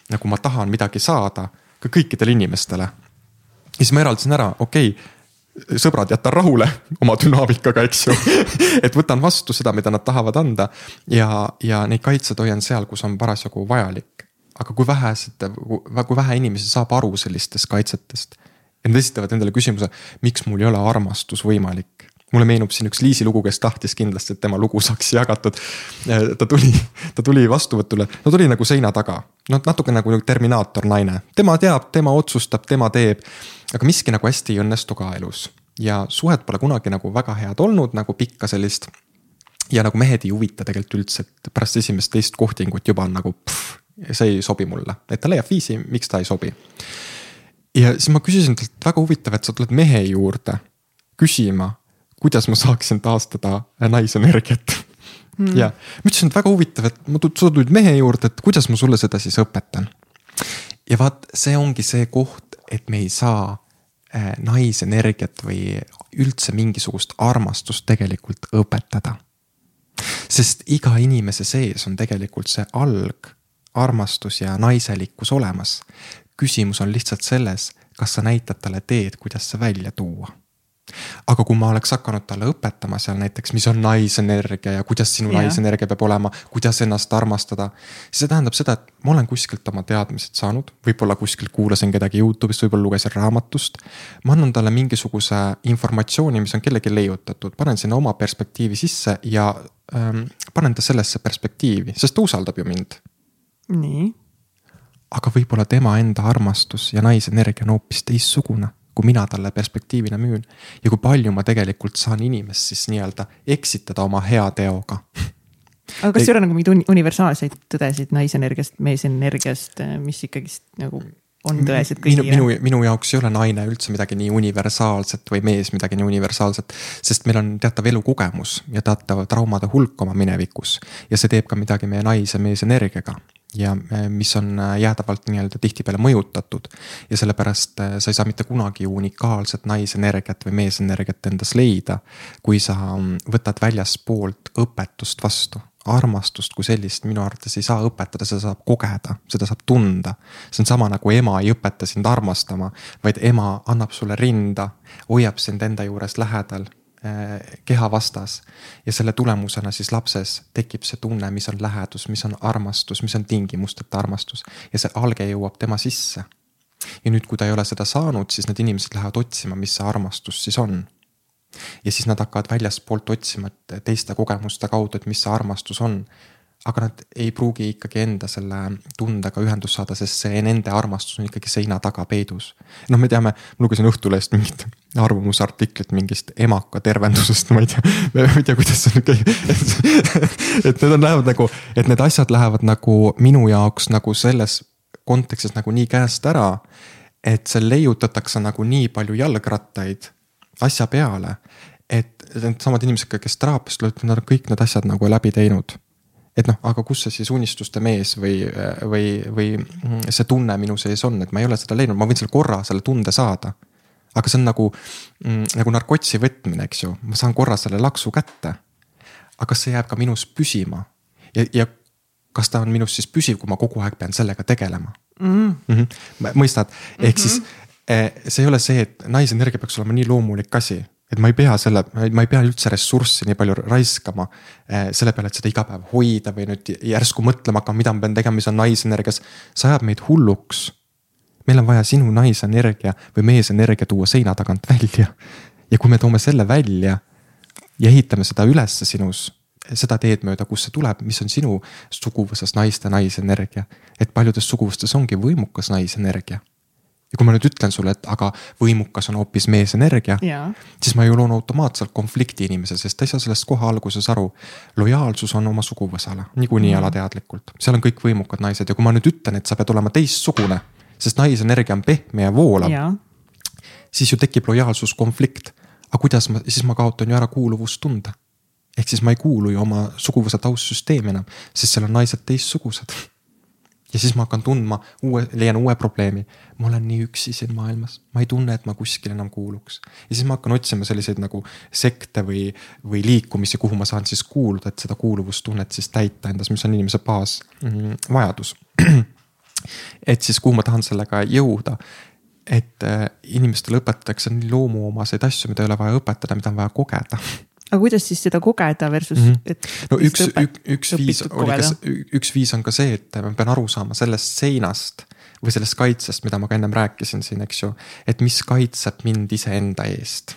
nagu ma tahan midagi saada ka kõikidele inimestele. ja siis ma eraldasin ära, okei okay, sõbrad, jätan rahule oma dünaamikaga, eks ju et võtan vastu seda, mida nad tahavad anda ja, ja neid kaitsed hoian seal, kus on parasjagu vajalik. aga kui vähesed, kui vähe inimesi saab aru sellistest kaitsetest. ja nad esitavad endale küsimuse, miks mul ei ole armastus võimalik mulle meenub siin üks Liisi lugu, kes tahtis kindlasti, et tema lugu saaks jagatud. ta tuli, ta tuli vastuvõtule, no tuli nagu seina taga, noh natuke nagu Terminaator naine, tema teab, tema otsustab, tema teeb. aga miski nagu hästi ei õnnestu ka elus ja suhed pole kunagi nagu väga head olnud, nagu pikka sellist. ja nagu mehed ei huvita tegelikult üldse, et pärast esimest teist kohtingut juba on nagu pff, see ei sobi mulle, et ta leiab viisi, miks ta ei sobi. ja siis ma küsisin talt, väga huvitav, et sa tuled mehe juurde küsima kuidas ma saaksin taastada naisenergiat mm.. ja ma ütlesin, et väga huvitav, et ma sa tulid mehe juurde, et kuidas ma sulle seda siis õpetan. ja vaat see ongi see koht, et me ei saa äh, naisenergiat või üldse mingisugust armastust tegelikult õpetada. sest iga inimese sees on tegelikult see alg, armastus ja naiselikkus olemas. küsimus on lihtsalt selles, kas sa näitad talle teed, kuidas see välja tuua aga kui ma oleks hakanud talle õpetama seal näiteks, mis on naisenergia ja kuidas sinu yeah. naisenergia peab olema, kuidas ennast armastada. siis see tähendab seda, et ma olen kuskilt oma teadmised saanud, võib-olla kuskilt kuulasin kedagi Youtube'ist, võib-olla lugesin raamatust. ma annan talle mingisuguse informatsiooni, mis on kellelgi leiutatud, panen sinna oma perspektiivi sisse ja ähm, panen ta sellesse perspektiivi, sest ta usaldab ju mind. nii. aga võib-olla tema enda armastus ja naisenergia on hoopis teistsugune kui mina talle perspektiivina müün. ja kui palju ma tegelikult saan inimest siis nii-öelda eksitada oma heateoga. aga kas ei ole nagu mingeid universaalseid tõdesid naisenergiast, meesenergiast, mis ikkagist nagu on tõesed kõigile? minu, minu, minu jaoks ei ole naine üldse midagi nii universaalset või mees midagi nii universaalset. sest meil on teatav elukogemus ja teatav traumade hulk oma minevikus ja see teeb ka midagi meie naise mees energiaga ja äh, mis on äh, jäädavalt nii-öelda tihtipeale mõjutatud. ja sellepärast äh, sa ei saa mitte kunagi unikaalset naisenergiat või meesenergiat endas leida, kui sa mm, võtad väljaspoolt õpetust vastu armastust kui sellist minu arvates ei saa õpetada, seda saab kogeda, seda saab tunda. see on sama nagu ema ei õpeta sind armastama, vaid ema annab sulle rinda, hoiab sind enda juures lähedal eh, keha vastas. ja selle tulemusena siis lapses tekib see tunne, mis on lähedus, mis on armastus, mis on tingimusteta armastus ja see alge jõuab tema sisse. ja nüüd, kui ta ei ole seda saanud, siis need inimesed lähevad otsima, mis see armastus siis on. ja siis nad hakkavad väljaspoolt otsima, teiste kogemuste kaudu, et mis see armastus on aga nad ei pruugi ikkagi enda selle tundega ühendust saada, sest see nende armastus on ikkagi seina taga peidus. noh, me teame, ma lugesin Õhtulehest mingit arvamusartiklit mingist emaka tervendusest, ma ei tea, ma ei tea, kuidas see nüüd käib. et need on, lähevad nagu, et need asjad lähevad nagu minu jaoks nagu selles kontekstis nagu nii käest ära. et seal leiutatakse nagu nii palju jalgrattaid asja peale, et needsamad inimesed, kes teraapiast tulevad, nad on kõik need asjad nagu läbi teinud et noh, aga kus see siis unistuste mees või, või, või see tunne minu sees on, et ma ei ole seda leidnud, ma võin selle korra selle tunde saada. Aga see on nagu, nagu narkotsi võtmine, eks ju, ma saan korra selle laksu kätte. aga kas see jääb ka minus püsima ja, ja kas ta on minus siis püsiv, kui ma kogu aeg pean sellega tegelema mm? -hmm. mõistad, ehk mm -hmm. siis eh, see ei ole see, et naisenergia peaks olema nii loomulik asi et ma ei pea selle, ma ei pea üldse ressurssi nii palju raiskama eh, selle peale, et seda iga päev hoida või nüüd järsku mõtlema hakkama, mida ma pean tegema, mis on naisenergias. see ajab meid hulluks. Meil on vaja sinu naisenergia või meesenergia tuua seina tagant välja. ja kui me toome selle välja ja ehitame seda ülesse sinus, seda teed mööda, kust see tuleb, mis on sinu suguvõsas naiste naisenergia. et paljudes suguvõstes ongi võimukas naisenergia ja kui ma nüüd ütlen sulle, et aga võimukas on hoopis meesenergia, siis ma ju loon automaatselt konflikti inimese, sest ta ei saa sellest kohe alguses aru. lojaalsus on oma suguvõsale, niikuinii mm. alateadlikult, seal on kõik võimukad naised ja kui ma nüüd ütlen, et sa pead olema teistsugune, sest naisenergia on pehme ja voolav. siis ju tekib lojaalsuskonflikt. aga kuidas ma, siis ma kaotan ju ära kuuluvustunde. ehk siis ma ei kuulu ju oma suguvõsa taustsüsteemi enam, sest seal on naised teistsugused ja siis ma hakkan tundma uue, leian uue probleemi. ma olen nii üksi siin maailmas, ma ei tunne, et ma kuskil enam kuuluks. ja siis ma hakkan otsima selliseid nagu sekte või, või liikumisi, kuhu ma saan siis kuuluda, et seda kuuluvustunnet siis täita endas, mis on inimese baasvajadus mm,. et siis kuhu ma tahan sellega jõuda et äh, inimestele õpetatakse nii loomuomaseid asju, mida ei ole vaja õpetada, mida on vaja kogeda aga kuidas siis seda kogeda versus mm, -hmm. et. no üks, üks, üks viis oli ka, üks viis on ka see, et ma pean aru saama sellest seinast või sellest kaitsest, mida ma ka ennem rääkisin siin, eks ju. et mis kaitseb mind iseenda eest.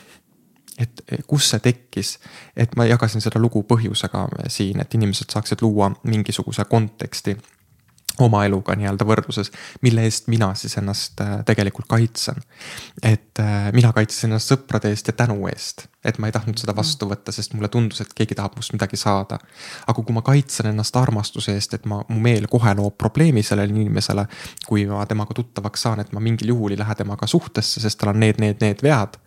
et kus see tekkis, et ma jagasin seda lugu põhjusega siin, et inimesed saaksid luua mingisuguse konteksti oma eluga nii-öelda võrdluses, mille eest mina siis ennast äh, tegelikult kaitsen. et äh, mina kaitsesin ennast sõprade eest ja tänu eest, et ma ei tahtnud seda vastu võtta, sest mulle tundus, et keegi tahab must midagi saada. aga kui ma kaitsen ennast armastuse eest, et ma, mu meel kohe loob probleemi sellele inimesele, kui ma temaga tuttavaks saan, et ma mingil juhul ei lähe temaga suhtesse, sest tal on need, need, need vead.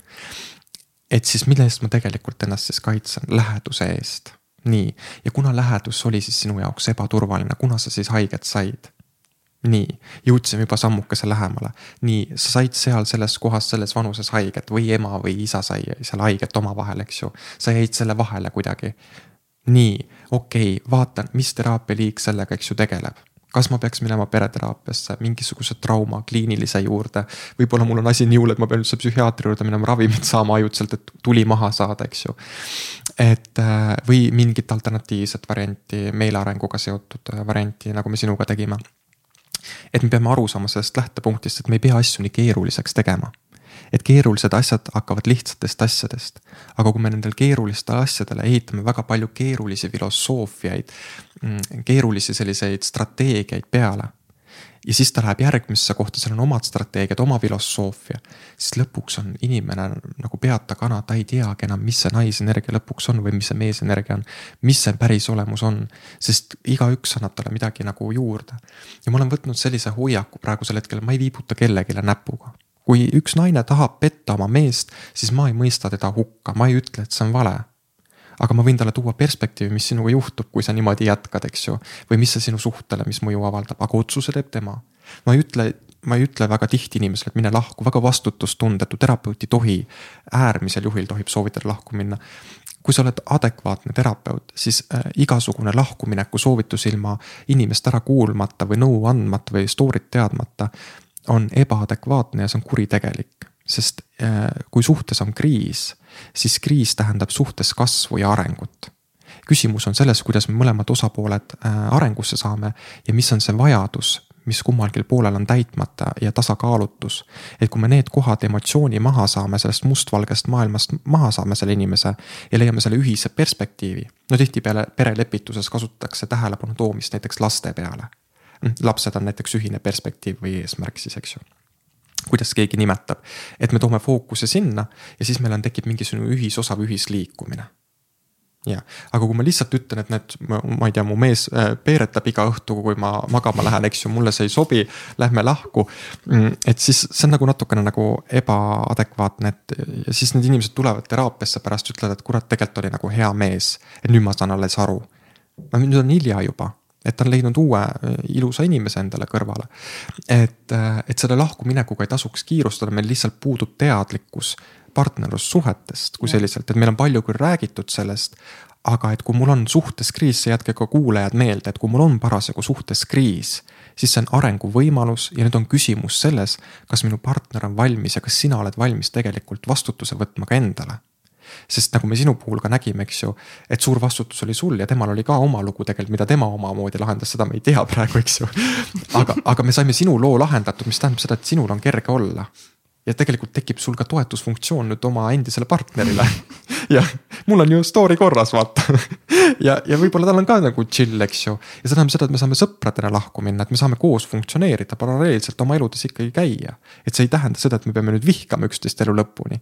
et siis mille eest ma tegelikult ennast siis kaitsen, läheduse eest nii, ja kuna lähedus oli siis sinu jaoks ebaturvaline, kuna sa siis haiget said? nii, jõudsime juba sammukese lähemale. nii, sa said seal selles kohas, selles vanuses haiget või ema või isa sai seal haiget omavahel, eks ju. sa jäid selle vahele kuidagi. nii, okei okay,, vaatan, mis teraapialiik sellega, eks ju, tegeleb kas ma peaks minema pereteraapiasse, mingisuguse trauma kliinilise juurde. võib-olla mul on asi nii hull, et ma pean üldse psühhiaatri juurde minema ravimit saama ajutiselt, et tuli maha saada, eks ju. et äh, või mingit alternatiivset varianti, meelearenguga seotud äh, varianti, nagu me sinuga tegime. et me peame aru saama sellest lähtepunktist, et me ei pea asju nii keeruliseks tegema et keerulised asjad hakkavad lihtsatest asjadest. aga kui me nendel keerulistele asjadele ehitame väga palju keerulisi filosoofiaid, mm, keerulisi selliseid strateegiaid peale. ja siis ta läheb järgmisse kohta, seal on omad strateegiad, oma filosoofia. siis lõpuks on inimene nagu peata kana, ta ei teagi enam, mis see naisenergia lõpuks on või mis see meesenergia on. mis see päris olemus on, sest igaüks annab talle midagi nagu juurde. ja ma olen võtnud sellise hoiaku praegusel hetkel, ma ei viibuta kellelegi näpuga kui üks naine tahab petta oma meest, siis ma ei mõista teda hukka, ma ei ütle, et see on vale. aga ma võin talle tuua perspektiivi, mis sinuga juhtub, kui sa niimoodi jätkad, eks ju. või mis see sinu suhtele, mis mõju avaldab, aga otsuse teeb tema. ma ei ütle, ma ei ütle väga tihti inimesele, et mine lahku, väga vastutustundetu terapeut ei tohi, äärmisel juhil tohib soovitada lahku minna kui sa oled adekvaatne terapeut, siis äh, igasugune lahkumineku soovitus ilma inimest ära kuulmata või nõu andmata või story't teadmata on ebaadekvaatne ja see on kuritegelik. sest äh, kui suhtes on kriis, siis kriis tähendab suhtes kasvu ja arengut. küsimus on selles, kuidas me mõlemad osapooled äh, arengusse saame ja mis on see vajadus, mis kummalgi poolel on täitmata ja tasakaalutus. et kui me need kohad emotsiooni maha saame, sellest mustvalgest maailmast maha saame selle inimese ja leiame selle ühise perspektiivi. no tihtipeale perelepituses kasutatakse tähelepanu toomist näiteks laste peale. Lapsed on näiteks ühine perspektiiv või eesmärk siis, eks ju kuidas keegi nimetab, et me toome fookuse sinna ja siis meil on, tekib mingisugune ühisosa või ühisliikumine jah, aga kui ma lihtsalt ütlen, et need, ma ei tea, mu mees äh, peeretab iga õhtu, kui ma magama lähen, eks ju, mulle see ei sobi, lähme lahku. Mm, et siis see on nagu natukene nagu ebaadekvaatne, et ja siis need inimesed tulevad teraapiasse pärast, ütlevad, et kurat, tegelikult oli nagu hea mees. et nüüd ma saan alles aru. no nüüd on hilja juba et ta on leidnud uue äh, ilusa inimese endale kõrvale. et, äh, et selle lahkuminekuga ei tasuks kiirustada, meil lihtsalt puudub teadlikkus partnerlussuhetest kui selliselt, et meil on palju küll räägitud sellest. aga et kui mul on suhtes kriis, see jätke ka kuulajad meelde, et kui mul on parasjagu suhtes kriis, siis see on arenguvõimalus ja nüüd on küsimus selles, kas minu partner on valmis ja kas sina oled valmis tegelikult vastutuse võtma ka endale sest nagu me sinu puhul ka nägime, eks ju, et suur vastutus oli sul ja temal oli ka oma lugu tegelikult, mida tema omamoodi lahendas, seda me ei tea praegu, eks ju. aga, aga me saime sinu loo lahendatud, mis tähendab seda, et sinul on kerge olla ja tegelikult tekib sul ka toetusfunktsioon nüüd oma endisele partnerile jah, mul on ju story korras, vaata ja, ja võib-olla tal on ka nagu chill, eks ju. ja see tähendab seda, et me saame sõpradena lahku minna, et me saame koos funktsioneerida, paralleelselt oma eludes ikkagi käia. et see ei tähenda seda, et me peame nüüd vihkama üksteist elu lõpuni.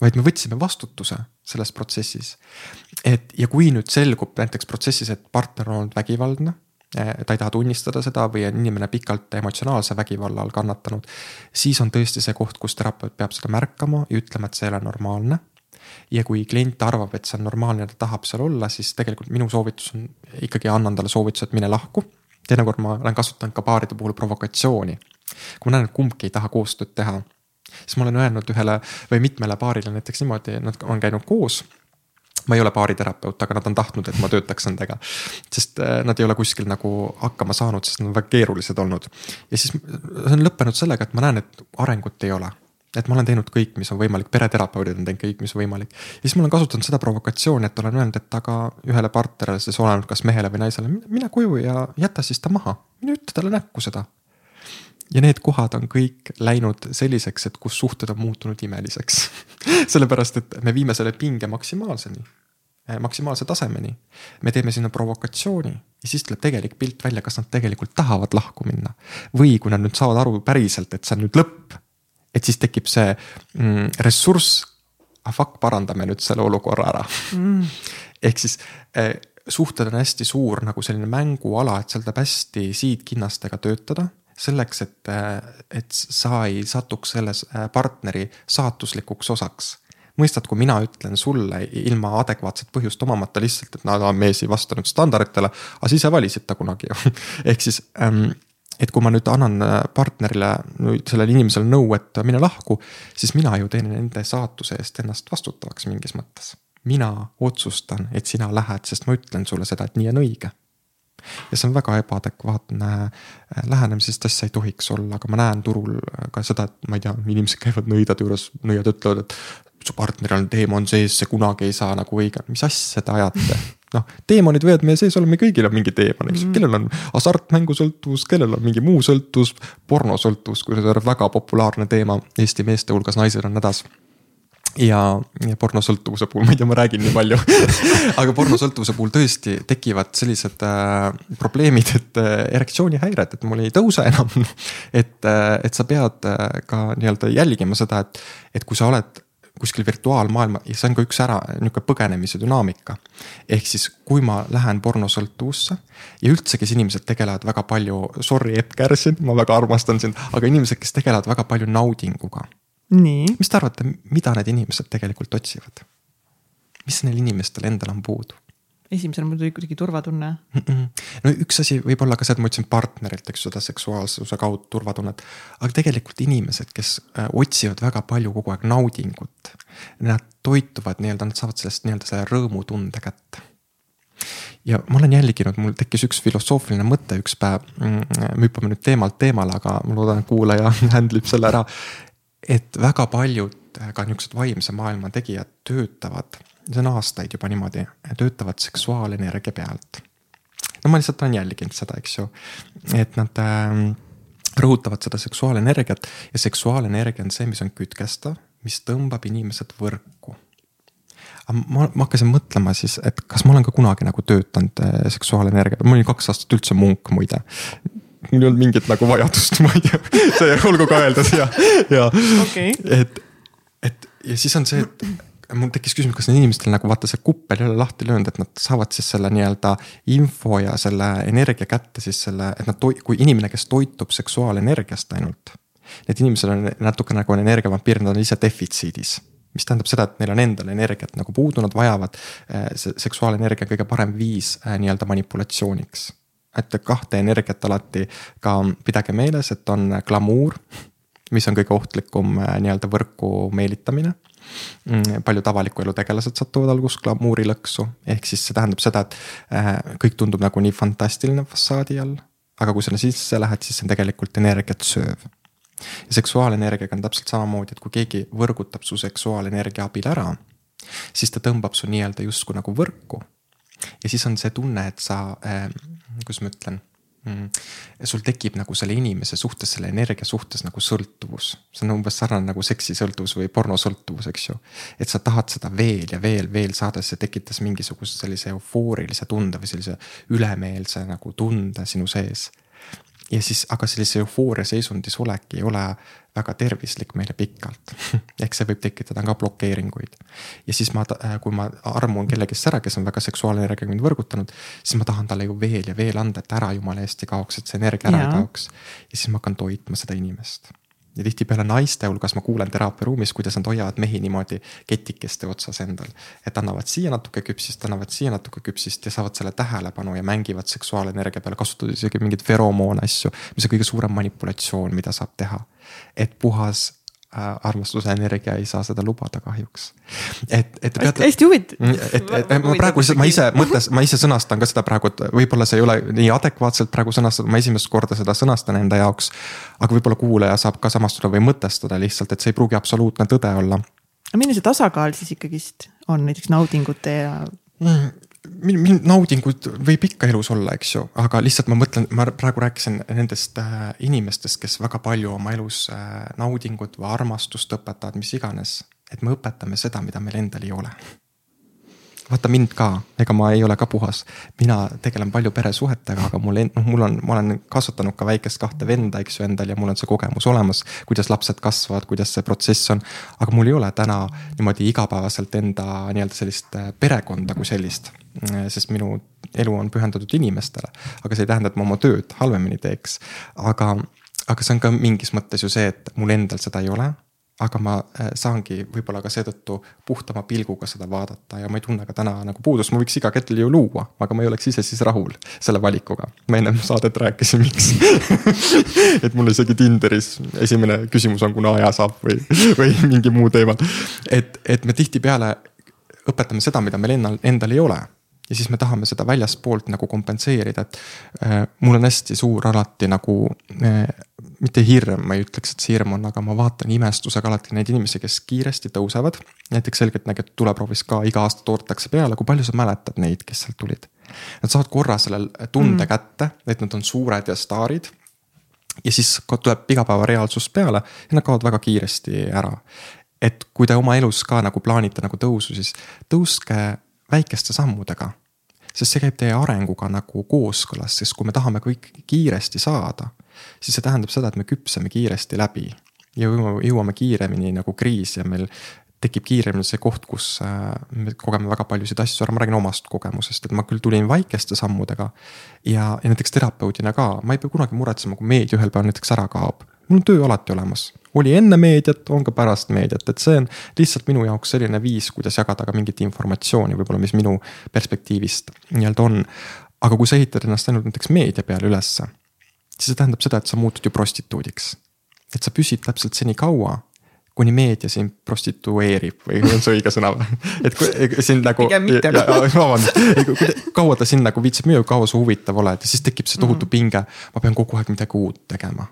Vaid me võtsime vastutuse selles protsessis. et ja kui nüüd selgub näiteks protsessis, et partner on olnud vägivaldne Eh, ta ei taha tunnistada seda või on inimene pikalt emotsionaalse vägivalla all kannatanud. siis on tõesti see koht, kus terapeut peab seda märkama ja ütlema, et see ei ole normaalne. ja kui klient arvab, et see on normaalne ta tahab seal olla, siis tegelikult minu soovitus on ikkagi annan talle soovituse, et mine lahku. teinekord ma olen kasutanud ka paaride puhul provokatsiooni. kui ma näen, et kumbki ei taha koostööd teha, siis ma olen öelnud ühele või mitmele paarile näiteks niimoodi, nad on käinud koos ma ei ole baariterapeut, aga nad on tahtnud, et ma töötaks nendega. sest äh, nad ei ole kuskil nagu hakkama saanud, sest nad on väga keerulised olnud. ja siis see on lõppenud sellega, et ma näen, et arengut ei ole. et ma olen teinud kõik, mis on võimalik, pereterapeudid on teinud kõik, mis on võimalik. ja siis ma olen kasutanud seda provokatsiooni, et olen öelnud, et aga ühele partnerile, siis oleneb kas mehele või naisele, mine koju ja jäta siis ta maha. mine ütle talle näkku seda ja need kohad on kõik läinud selliseks, et kus suhted on muutunud imeliseks sellepärast, et me viime selle pinge maksimaalseni, eh, maksimaalse tasemeni. me teeme sinna provokatsiooni ja siis tuleb tegelik pilt välja, kas nad tegelikult tahavad lahku minna. või kui nad nüüd saavad aru päriselt, et see on nüüd lõpp, et siis tekib see mm, ressurss. ah fuck, parandame nüüd selle olukorra ära mm. ehk siis eh, suhted on hästi suur nagu selline mänguala, et seal tuleb hästi siidkinnastega töötada selleks, et, et sa ei satuks selles äh, partneri saatuslikuks osaks. mõistad, kui mina ütlen sulle ilma adekvaatset põhjust omamata lihtsalt, et no mees ei vastanud standarditele, aga sa ise valisid ta kunagi ju ehk siis ähm, et kui ma nüüd annan äh, partnerile, sellele inimesele nõu, et mine lahku, siis mina ju teen nende saatuse eest ennast vastutavaks mingis mõttes. mina otsustan, et sina lähed, sest ma ütlen sulle seda, et nii on õige ja see on väga ebaadekvaatne äh, lähenemine, sest asja ei tohiks olla, aga ma näen turul ka seda, et ma ei tea, inimesed käivad nõidade juures, nõiad ütlevad, et su partneril on teemon sees, see kunagi ei saa nagu õige, mis asja te ajate? Noh, teemonid võivad meie sees olla, me kõigil on mingi teemon, eks. Ju mm., kellel on hasartmängusõltuvus, kellel on mingi muu sõltuvus, pornosõltuvus, kui see on väga populaarne teema Eesti meeste hulgas, naised on hädas ja, ja pornosõltuvuse puhul, ma ei tea, ma räägin nii palju. Aga pornosõltuvuse puhul tõesti tekivad sellised äh, probleemid, et äh, erektsioonihäired, et mul ei tõuse enam. Et äh,, et sa pead äh, ka nii-öelda jälgima seda, et, et kui sa oled kuskil virtuaalmaailma ja see on ka üks ära nihuke põgenemise dünaamika. ehk siis, kui ma lähen pornosõltuvusse ja üldse, kes inimesed tegelevad väga palju, sorry, Epp Kärsin, ma väga armastan sind, aga inimesed, kes tegelevad väga palju naudinguga mis te arvate, mida need inimesed tegelikult otsivad? mis neil inimestel endal on puudu? esimesena mul tuli kuidagi turvatunne mm. -mm. no üks asi võib olla ka see, et ma ütlesin partnerilt, eks seda seksuaalsuse kaudu turvatunnet. aga tegelikult inimesed, kes äh, otsivad väga palju kogu aeg naudingut. Nad toituvad nii-öelda, nad saavad sellest nii-öelda selle rõõmutunde kätte. ja ma olen jälginud, mul tekkis üks filosoofiline mõte üks päev. Mm, me hüppame nüüd teemalt teemale, aga ma loodan, et kuulaja handle ib selle ära et väga paljud äh, ka niisugused vaimse maailma tegijad töötavad, see on aastaid juba niimoodi, töötavad seksuaalenergia pealt. no ma lihtsalt olen jälginud seda, eks ju, et nad äh, rõhutavad seda seksuaalenergiat ja seksuaalenergia on see, mis on kütkestav, mis tõmbab inimesed võrku. ma, ma hakkasin mõtlema siis, et kas ma olen ka kunagi nagu töötanud äh, seksuaalenergiaga, ma olin kaks aastat üldse munk muide mul ei olnud mingit nagu vajadust, ma ei tea, see olgu ka öeldud ja, ja okay. et, et ja siis on see, et mul tekkis küsimus, kas neil inimestel nagu vaata see kuppel ei ole lahti löönud, et nad saavad siis selle nii-öelda info ja selle energia kätte siis selle, et nad, kui inimene, kes toitub seksuaalenergiast ainult. Need inimesed on natuke nagu on energiavampiir, nad on ise defitsiidis mis tähendab seda, et neil on endal energiat nagu puudu, nad vajavad, eh, see seksuaalenergia on kõige parem viis eh, nii-öelda manipulatsiooniks. Et kahte energiat alati ka pidage meeles, et on glamuur, mis on kõige ohtlikum eh, nii-öelda võrku meelitamine Mm, paljud avaliku elu tegelased satuvad alguses glamuurilõksu, ehk siis see tähendab seda, et äh, kõik tundub nagu nii fantastiline fassaadi all. aga kui sinna sisse lähed, siis see on tegelikult energiat sööv. ja seksuaalenergiaga on täpselt samamoodi, et kui keegi võrgutab su seksuaalenergia abil ära, siis ta tõmbab su nii-öelda justkui nagu võrku. ja siis on see tunne, et sa äh,, kuidas ma ütlen mm.. sul tekib nagu selle inimese suhtes, selle energia suhtes nagu sõltuvus. see on umbes sarnane nagu seksisõltuvus või pornosõltuvus, eks ju. et sa tahad seda veel ja veel, veel saada, see tekitas mingisuguse sellise eufoorilise tunde või sellise ülemeelse nagu tunde sinu sees ja siis, aga sellise eufooria seisundis olek ei ole väga tervislik meile pikalt ehk see võib tekitada ka blokeeringuid. ja siis ma, äh, kui ma armun kellegist ära, kes on väga seksuaalenergiaga mind võrgutanud, siis ma tahan talle ju veel ja veel anda, et ära jumala eest ei kaoks, et see energia ära ja. ei kaoks. ja siis ma hakkan toitma seda inimest ja tihtipeale naiste hulgas ma kuulen teraapiaruumis, kuidas nad hoiavad mehi niimoodi ketikeste otsas endal. et annavad siia natuke küpsist, annavad siia natuke küpsist ja saavad selle tähelepanu ja mängivad seksuaalenergia peale, kasutades isegi mingeid feromoon asju. mis on kõige suurem manipulatsioon, mida saab teha. et puhas armastuse energia ei saa seda lubada kahjuks. et, et peate. hästi huvitav. Mm, et, et ma praegu lihtsalt, ma ise mõtles, ma ise sõnastan ka seda praegu, et võib-olla see ei ole nii adekvaatselt praegu sõnastatud, ma esimest korda seda sõnastan enda jaoks. aga võib-olla kuulaja saab ka samastuda või mõtestada lihtsalt, et see ei pruugi absoluutne tõde olla. aga milline see tasakaal siis ikkagist on näiteks naudingute ja mm.? naudinguid võib ikka elus olla, eks ju, aga lihtsalt ma mõtlen, ma praegu rääkisin nendest äh, inimestest, kes väga palju oma elus äh, naudingut või armastust õpetavad, mis iganes. et me õpetame seda, mida meil endal ei ole vaata mind ka, ega ma ei ole ka puhas. mina tegelen palju peresuhetega, aga mul, noh, mul on, ma olen kasvatanud ka väikest kahte venda, eks ju, endal ja mul on see kogemus olemas. kuidas lapsed kasvavad, kuidas see protsess on. aga mul ei ole täna niimoodi igapäevaselt enda nii-öelda sellist äh, perekonda kui sellist. Äh, sest minu elu on pühendatud inimestele, aga see ei tähenda, et ma oma tööd halvemini teeks. aga, aga see on ka mingis mõttes ju see, et mul endal seda ei ole aga ma äh, saangi võib-olla ka seetõttu puhtama pilguga seda vaadata ja ma ei tunne ka täna nagu puudust, ma võiks iga kell ju luua, aga ma ei oleks ise siis rahul selle valikuga. ma ennem saadet rääkisin, miks et mul isegi Tinderis esimene küsimus on, kuna aja saab või, või mingi muu teemal. et, et me tihtipeale õpetame seda, mida meil endal, endal ei ole ja siis me tahame seda väljaspoolt nagu kompenseerida, et äh, mul on hästi suur alati nagu äh, mitte hirm, ma ei ütleks, et see hirm on, aga ma vaatan imestusega alati neid inimesi, kes kiiresti tõusevad. näiteks selgeltnägijad tuleproovis ka iga aasta toodetakse peale, kui palju sa mäletad neid, kes sealt tulid? Nad saavad korra selle tunde mm. kätte, et nad on suured ja staarid. ja siis tuleb igapäeva reaalsus peale ja nad kaovad väga kiiresti ära. et kui te oma elus ka nagu plaanite nagu tõusu, siis tõuske väikeste sammudega. Sest see käib teie arenguga nagu kooskõlas, sest kui me tahame kõik kiiresti saada, siis see tähendab seda, et me küpseme kiiresti läbi. ja jõuame kiiremini nagu kriisi ja meil tekib kiiremini see koht, kus äh, me kogeme väga paljusid asju ära, ma räägin omast kogemusest, et ma küll tulin väikeste sammudega. ja, ja näiteks terapeudina ka, ma ei pea kunagi muretsema, kui meedia ühel päeval näiteks ära kaob. Mul on töö alati olemas oli enne meediat, on ka pärast meediat, et see on lihtsalt minu jaoks selline viis, kuidas jagada ka mingit informatsiooni võib-olla, mis minu perspektiivist nii-öelda on. aga kui sa ehitad ennast ainult näiteks meedia peale ülesse, siis see tähendab seda, et sa muutud ju prostituudiks. et sa püsid täpselt senikaua, kuni meedia sind prostitueerib või on see õige sõna või? et kui sind nagu. pigem mitte. vabandust, kaua ta sind nagu viitsib müüa, kaua sa huvitav oled ja siis tekib see tohutu mm -hmm. pinge. ma pean kogu aeg midagi uut tegema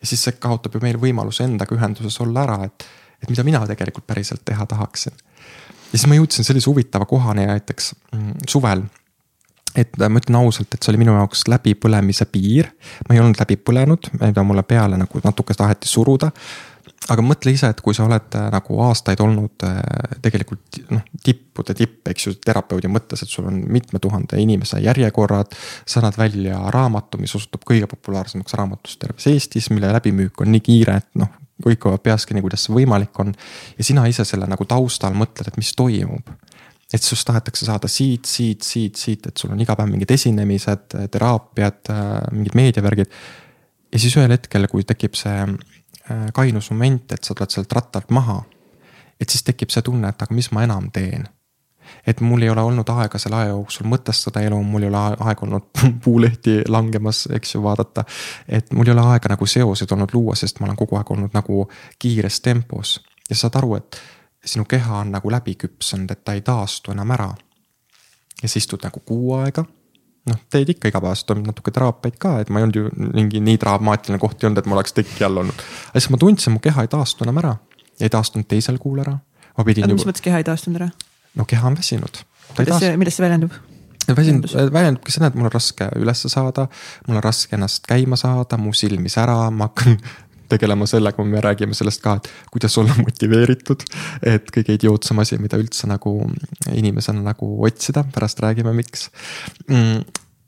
ja siis see kaotab ju meil võimaluse endaga ühenduses olla ära, et, et mida mina tegelikult päriselt teha tahaksin. ja siis ma jõudsin sellise huvitava kohani näiteks mm, suvel et äh, ma ütlen ausalt, et see oli minu jaoks läbipõlemise piir. ma ei olnud läbi põlenud, mida mulle peale nagu natuke taheti suruda aga mõtle ise, et kui sa oled äh, nagu aastaid olnud äh, tegelikult noh, tippude tipp, eks ju, terapeudi mõttes, et sul on mitme tuhande inimese järjekorrad. sa annad välja raamatu, mis osutub kõige populaarsemaks raamatust terves Eestis, mille läbimüük on nii kiire, et noh, kõik hoiavad peas kinni, kuidas see võimalik on. ja sina ise selle nagu taustal mõtled, et mis toimub et sinust tahetakse saada siit, siit, siit, siit, et sul on iga päev mingid esinemised, teraapiad, äh, mingid meediavärgid. ja siis ühel hetkel, kui tekib see Äh, kainus moment, et sa tuled sealt rattalt maha. et siis tekib see tunne, et aga mis ma enam teen. et mul ei ole olnud aega selle aja jooksul mõtestada elu, mul ei ole aega olnud puulehti langemas, eks ju, vaadata. et mul ei ole aega nagu seoseid olnud luua, sest ma olen kogu aeg olnud nagu kiires tempos ja saad aru, et sinu keha on nagu läbi küpsenud, et ta ei taastu enam ära. ja sa istud nagu kuu aega noh, teed ikka igapäevaselt, on natuke teraapiaid ka, et ma ei olnud ju mingi nii dramaatiline koht ei olnud, et ma oleks teki all olnud. aga siis ma tundsin, mu keha ei taastu enam ära. ei taastunud teisel kuul ära. pidin. mis mõttes keha ei taastunud ära? no keha on väsinud. kuidas see, millest see väljendub? väsinud, väljendubki seda, et mul on raske ülesse saada, mul on raske ennast käima saada, mu silmis ära, ma hakkan tegelema sellega, me räägime sellest ka, et kuidas olla motiveeritud. et kõige idiootsem asi, mida üldse nagu inimesena nagu otsida, pärast räägime, miks. Mm,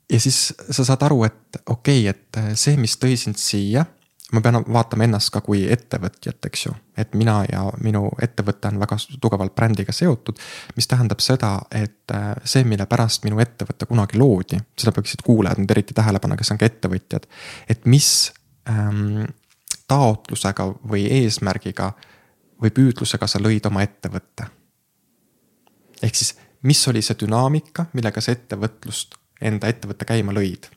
ja siis sa saad aru, et okei okay,, et see, mis tõi sind siia ma pean vaatama ennast ka kui ettevõtjat, eks ju. et mina ja minu ettevõte on väga tugevalt brändiga seotud. mis tähendab seda, et see, mille pärast minu ettevõte kunagi loodi, seda peaksid kuulajad nüüd eriti tähele panema, kes on ka ettevõtjad. et mis ähm, taotlusega või eesmärgiga või püüdlusega sa lõid oma ettevõtte. ehk siis, mis oli see dünaamika, millega sa ettevõtlust, enda ettevõtte käima lõid?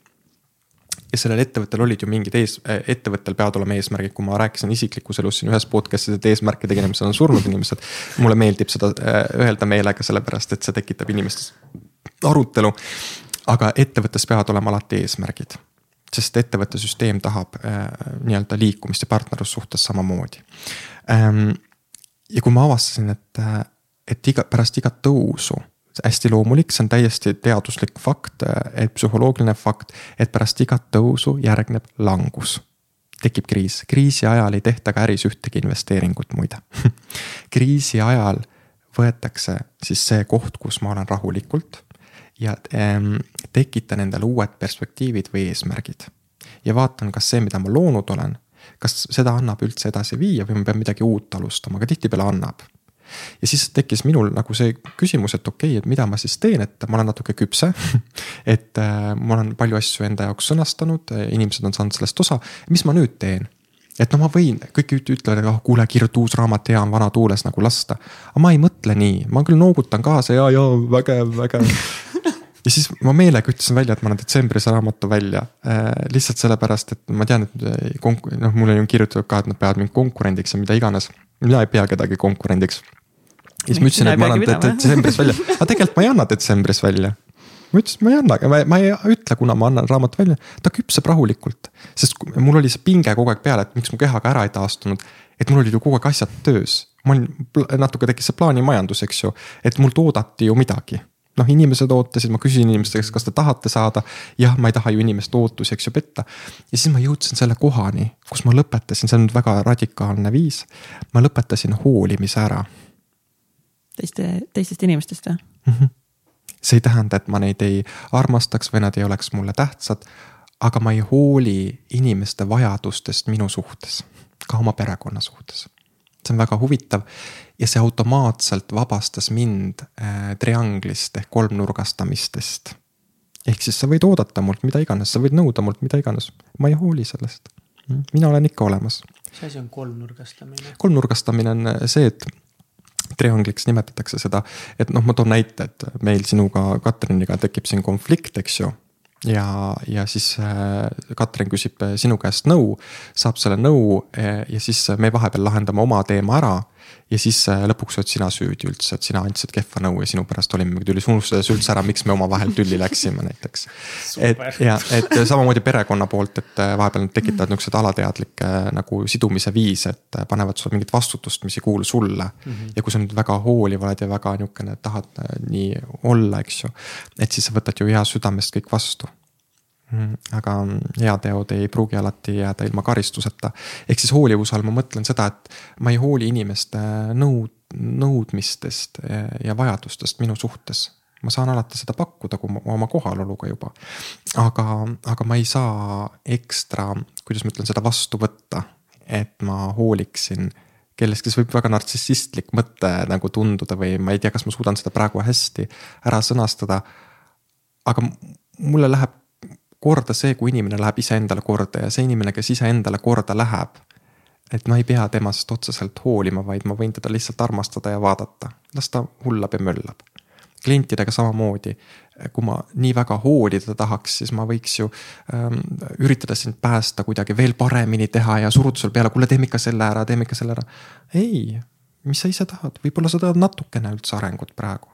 ja sellel ettevõttel olid ju mingid ees, äh, ettevõttel peavad olema eesmärgid, kui ma rääkisin isiklikus elus siin ühes podcast'is, et eesmärke tegemisel on surnud inimesed. mulle meeldib seda äh, öelda meelega, sellepärast et see tekitab inimestes arutelu. aga ettevõttes peavad olema alati eesmärgid sest ettevõtte süsteem tahab äh, nii-öelda liikumist ja partnerlussuhtes samamoodi. Ähm,. ja kui ma avastasin, et, äh, et iga, pärast igat tõusu, hästi loomulik, see on täiesti teaduslik fakt, äh, et psühholoogiline fakt, et pärast igat tõusu järgneb langus. Tekib kriis, kriisi ajal ei tehta ka äris ühtegi investeeringut muide. Kriisi ajal võetakse siis see koht, kus ma olen rahulikult ja ähm, tekitan endale uued perspektiivid või eesmärgid. ja vaatan, kas see, mida ma loonud olen, kas seda annab üldse edasi viia või ma pean midagi uut alustama, aga tihtipeale annab. ja siis tekkis minul nagu see küsimus, et okei okay,, et mida ma siis teen, et ma olen natuke küpse et äh, ma olen palju asju enda jaoks sõnastanud, inimesed on saanud sellest osa, mis ma nüüd teen et no ma võin, kõik ütlevad, et oh kuule, kirjuta uus raamat, hea on vana tuules nagu lasta. aga ma ei mõtle nii, ma küll noogutan kaasa ja, ja vägev, vägev ja siis ma meelega ütlesin välja, et ma annan detsembris raamatu välja äh,. lihtsalt sellepärast, et ma tean, et äh, konk-, noh, mulle on kirjutatud ka, et nad peavad mind konkurendiks ja mida iganes. mina ei pea kedagi konkurendiks. ja siis ma ütlesin, et ma annan detsembris välja, aga tegelikult ma ei anna detsembris välja ma ütlesin, ma ei anna, ma, ma ei ütle, kuna ma annan raamatu välja, ta küpseb rahulikult. sest mul oli see pinge kogu aeg peal, et miks mu keha ka ära ei taastunud. et mul olid ju kogu aeg asjad töös, ma olin, natuke tekkis see plaanimajandus, eks ju, et mul toodati ju midagi noh, inimesed ootasid, ma küsisin inimeste käest, kas te tahate saada. jah, ma ei taha ju inimeste ootusi, eks ju, petta. ja siis ma jõudsin selle kohani, kus ma lõpetasin, see on väga radikaalne viis. ma lõpetasin hoolimise ära. teiste, teistest inimestest või mm? -hmm see ei tähenda, et ma neid ei armastaks või nad ei oleks mulle tähtsad. aga ma ei hooli inimeste vajadustest minu suhtes, ka oma perekonna suhtes. See on väga huvitav ja see automaatselt vabastas mind äh, trianglist ehk kolmnurgastamistest. ehk siis sa võid oodata mult mida iganes, sa võid nõuda mult mida iganes, ma ei hooli sellest. mina olen ikka olemas. mis asi on kolmnurgastamine? kolmnurgastamine on see, et triangliks nimetatakse seda, et noh, ma toon näite, et meil sinuga, Katriniga tekib siin konflikt, eks ju ja, ja siis äh, Katrin küsib sinu käest nõu, saab selle nõu äh, ja siis me vahepeal lahendame oma teema ära. Ja siis äh, lõpuks oled sina süüdi üldse, et sina andsid kehva nõu ja sinu pärast olime tüllis, unustades üldse ära, miks me omavahel tülli läksime näiteks. et ja, et samamoodi perekonna poolt, et äh, vahepeal nad tekitavad niukseid alateadlikke nagu sidumise viise, et äh, panevad sulle mingit vastutust, mis ei kuulu sulle mm. -hmm. ja kui sa nüüd väga hooliv oled ja väga niukene tahad nii olla, eks ju, et siis sa võtad ju hea südamest kõik vastu. Aga heateod ei pruugi alati jääda ilma karistuseta. ehk siis hoolivuse all ma mõtlen seda, et ma ei hooli inimeste nõud, nõudmistest ja vajadustest minu suhtes. ma saan alati seda pakkuda, kui ma oma kohaloluga juba. aga, aga ma ei saa ekstra, kuidas ma ütlen, seda vastu võtta, et ma hooliksin kellestki, see võib väga nartsissistlik mõte nagu tunduda või ma ei tea, kas ma suudan seda praegu hästi ära sõnastada. aga mulle läheb korda see, kui inimene läheb iseendale korda ja see inimene, kes iseendale korda läheb. et ma ei pea temast otseselt hoolima, vaid ma võin teda lihtsalt armastada ja vaadata, las ta hullab ja möllab. klientidega samamoodi, kui ma nii väga hoolida tahaks, siis ma võiks ju ähm, üritada sind päästa kuidagi veel paremini teha ja suruda sulle peale, kuule, teeme ikka selle ära, teeme ikka selle ära. ei, mis sa ise tahad, võib-olla sa tahad natukene üldse arengut praegu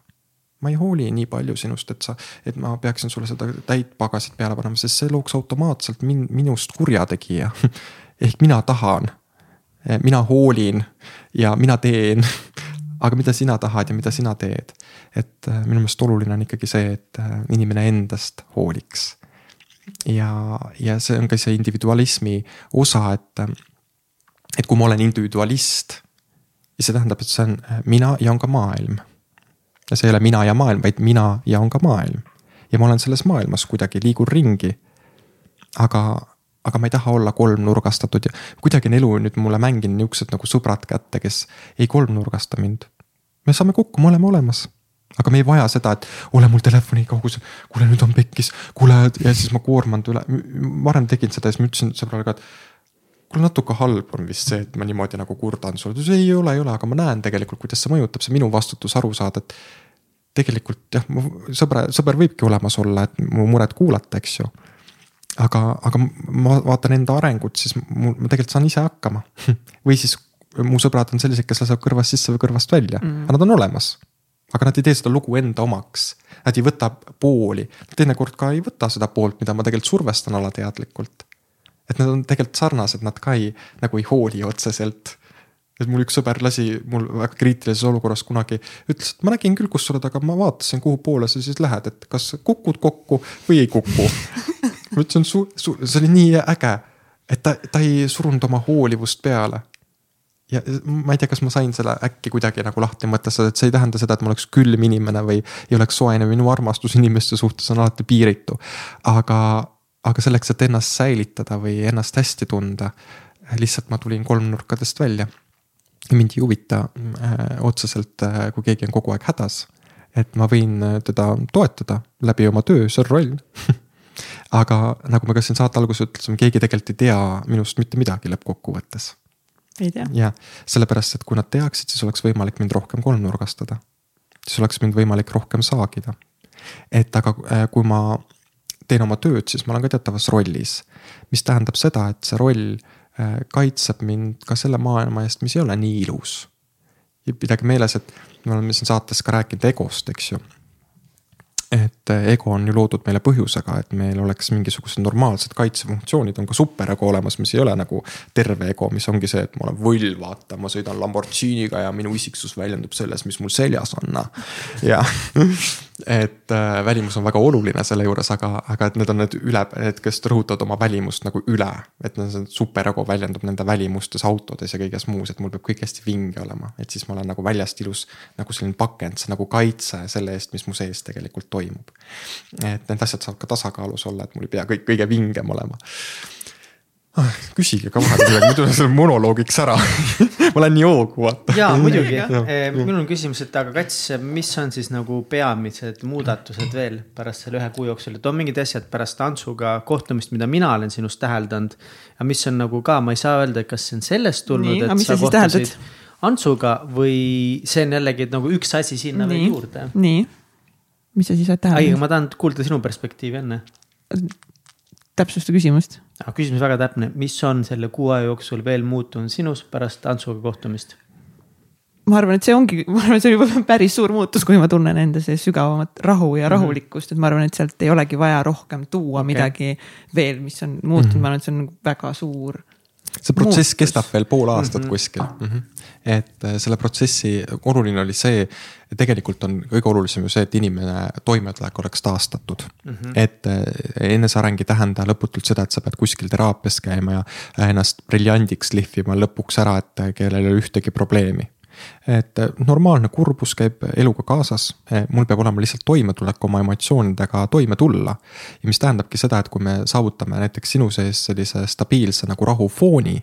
ma ei hooli nii palju sinust, et sa, et ma peaksin sulle seda täit pagasit peale panema, sest see looks automaatselt min-, minust kurjategija. ehk mina tahan, mina hoolin ja mina teen. aga mida sina tahad ja mida sina teed? et äh, minu meelest oluline on ikkagi see, et äh, inimene endast hooliks. ja, ja see on ka see individualismi osa, et, äh, et kui ma olen individualist, siis see tähendab, et see on mina ja on ka maailm ja see ei ole mina ja maailm, vaid mina ja on ka maailm. ja ma olen selles maailmas kuidagi, liigun ringi. aga, aga ma ei taha olla kolmnurgastatud ja kuidagi on elu nüüd mulle mänginud niuksed nagu sõbrad kätte, kes ei kolmnurgasta mind. me saame kokku, me oleme olemas aga me ei vaja seda, et ole mul telefoni kaugus, kuule nüüd on pekkis, kuule ja siis ma koorman üle. varem tegin seda ja siis ma ütlesin sõbrale ka, et kuule natuke halb on vist see, et ma niimoodi nagu kurdan sulle, ei ole, ei ole, aga ma näen tegelikult, kuidas see mõjutab, see minu vastutus aru saada, et. tegelikult jah, mu sõbra, sõber võibki olemas olla, et mu muret kuulata, eks ju. aga, aga ma vaatan enda arengut, siis mul, ma tegelikult saan ise hakkama või siis mu sõbrad on sellised, kes lasevad kõrvast sisse või kõrvast välja mm., aga nad on olemas aga nad ei tee seda lugu enda omaks. Nad ei võta pooli, teinekord ka ei võta seda poolt, mida ma tegelikult survestan alateadlikult et nad on tegelikult sarnased, nad ka ei, nagu ei hooli otseselt. et mul üks sõber lasi mul väga kriitilises olukorras kunagi, ütles, et ma nägin küll, kus sa oled, aga ma vaatasin, kuhu poole sa siis lähed, et kas kukud kokku või ei kuku ma ütlesin, su, su, see oli nii äge, et ta, ta ei surunud oma hoolivust peale ja ma ei tea, kas ma sain selle äkki kuidagi nagu lahti mõtestada, et see ei tähenda seda, et ma oleks külm inimene või ei oleks soene, minu armastus inimeste suhtes on alati piiritu. aga, aga selleks, et ennast säilitada või ennast hästi tunda, lihtsalt ma tulin kolmnurkadest välja. mind ei huvita äh, otseselt äh,, kui keegi on kogu aeg hädas. et ma võin äh, teda toetada läbi oma töö, see on roll aga nagu me ka siin saate alguses ütlesime, keegi tegelikult ei tea minust mitte midagi lõppkokkuvõttes. ei tea. jah, sellepärast, et kui nad teaksid, siis oleks võimalik mind rohkem kolmnurgastada. siis oleks mind võimalik rohkem saagida. et aga äh, kui ma teen oma tööd, siis ma olen ka teatavas rollis. mis tähendab seda, et see roll äh, kaitseb mind ka selle maailma eest, mis ei ole nii ilus. ja pidage meeles, et me oleme siin saates ka rääkinud egost, eks ju et äh, ego on ju loodud meile põhjusega, et meil oleks mingisugused normaalsed kaitsefunktsioonid, on ka superego olemas, mis ei ole nagu terve ego, mis ongi see, et ma olen võll, vaata, ma sõidan Lamborghiniga ja minu isiksus väljendub selles, mis mul seljas on, noh. ja et äh, välimus on väga oluline selle juures, aga, aga et need on need üle, need, kes rõhutavad oma välimust nagu üle. et see superego väljendub nende välimustes, autodes ja kõiges muus, et mul peab kõik hästi vinge olema, et siis ma olen nagu väljast ilus. nagu selline pakend, see nagu kaitse selle eest, mis mu sees tegelikult toimub. et need asjad saavad ka tasakaalus olla, et mul ei pea kõik kõige vingem olema Ah, küsige ka vahepeal midagi, muidu läheb monoloogiks ära ma lähen nii hoogu vaata. ja muidugi, eh, minul on küsimus, et aga Kats, mis on siis nagu peamised muudatused veel pärast selle ühe kuu jooksul, et on mingid asjad pärast Antsuga kohtumist, mida mina olen sinust täheldanud. ja mis on nagu ka, ma ei saa öelda, kas see on sellest tulnud, et sa kohtusid Antsuga või see on jällegi nagu üks asi sinna nii, veel juurde. nii, mis sa siis oled täheldanud? ei, ma tahan kuulda sinu perspektiivi enne täpsusta küsimust. küsimus väga täpne, mis on selle kuu aja jooksul veel muutunud sinus pärast Antsuga kohtumist? ma arvan, et see ongi, ma arvan, see on juba päris suur muutus, kui ma tunnen enda sees sügavamat rahu ja mhm. rahulikkust, et ma arvan, et sealt ei olegi vaja rohkem tuua okay. midagi veel, mis on muutunud mm, -hmm. ma arvan, et see on väga suur see protsess muutus. kestab veel pool aastat mm -hmm. kuskil mm. -hmm. et äh, selle protsessi oluline oli see, tegelikult on kõige olulisem ju see, et inimene toimetulek oleks taastatud mm. -hmm. et äh, eneseareng ei tähenda lõputult seda, et sa pead kuskil teraapias käima ja ennast briljandiks lihvima lõpuks ära, et kellel ei ole ühtegi probleemi et normaalne kurbus käib eluga kaasas, mul peab olema lihtsalt toimetulek oma emotsioonidega toime tulla. ja mis tähendabki seda, et kui me saavutame näiteks sinu sees sellise stabiilse nagu rahufooni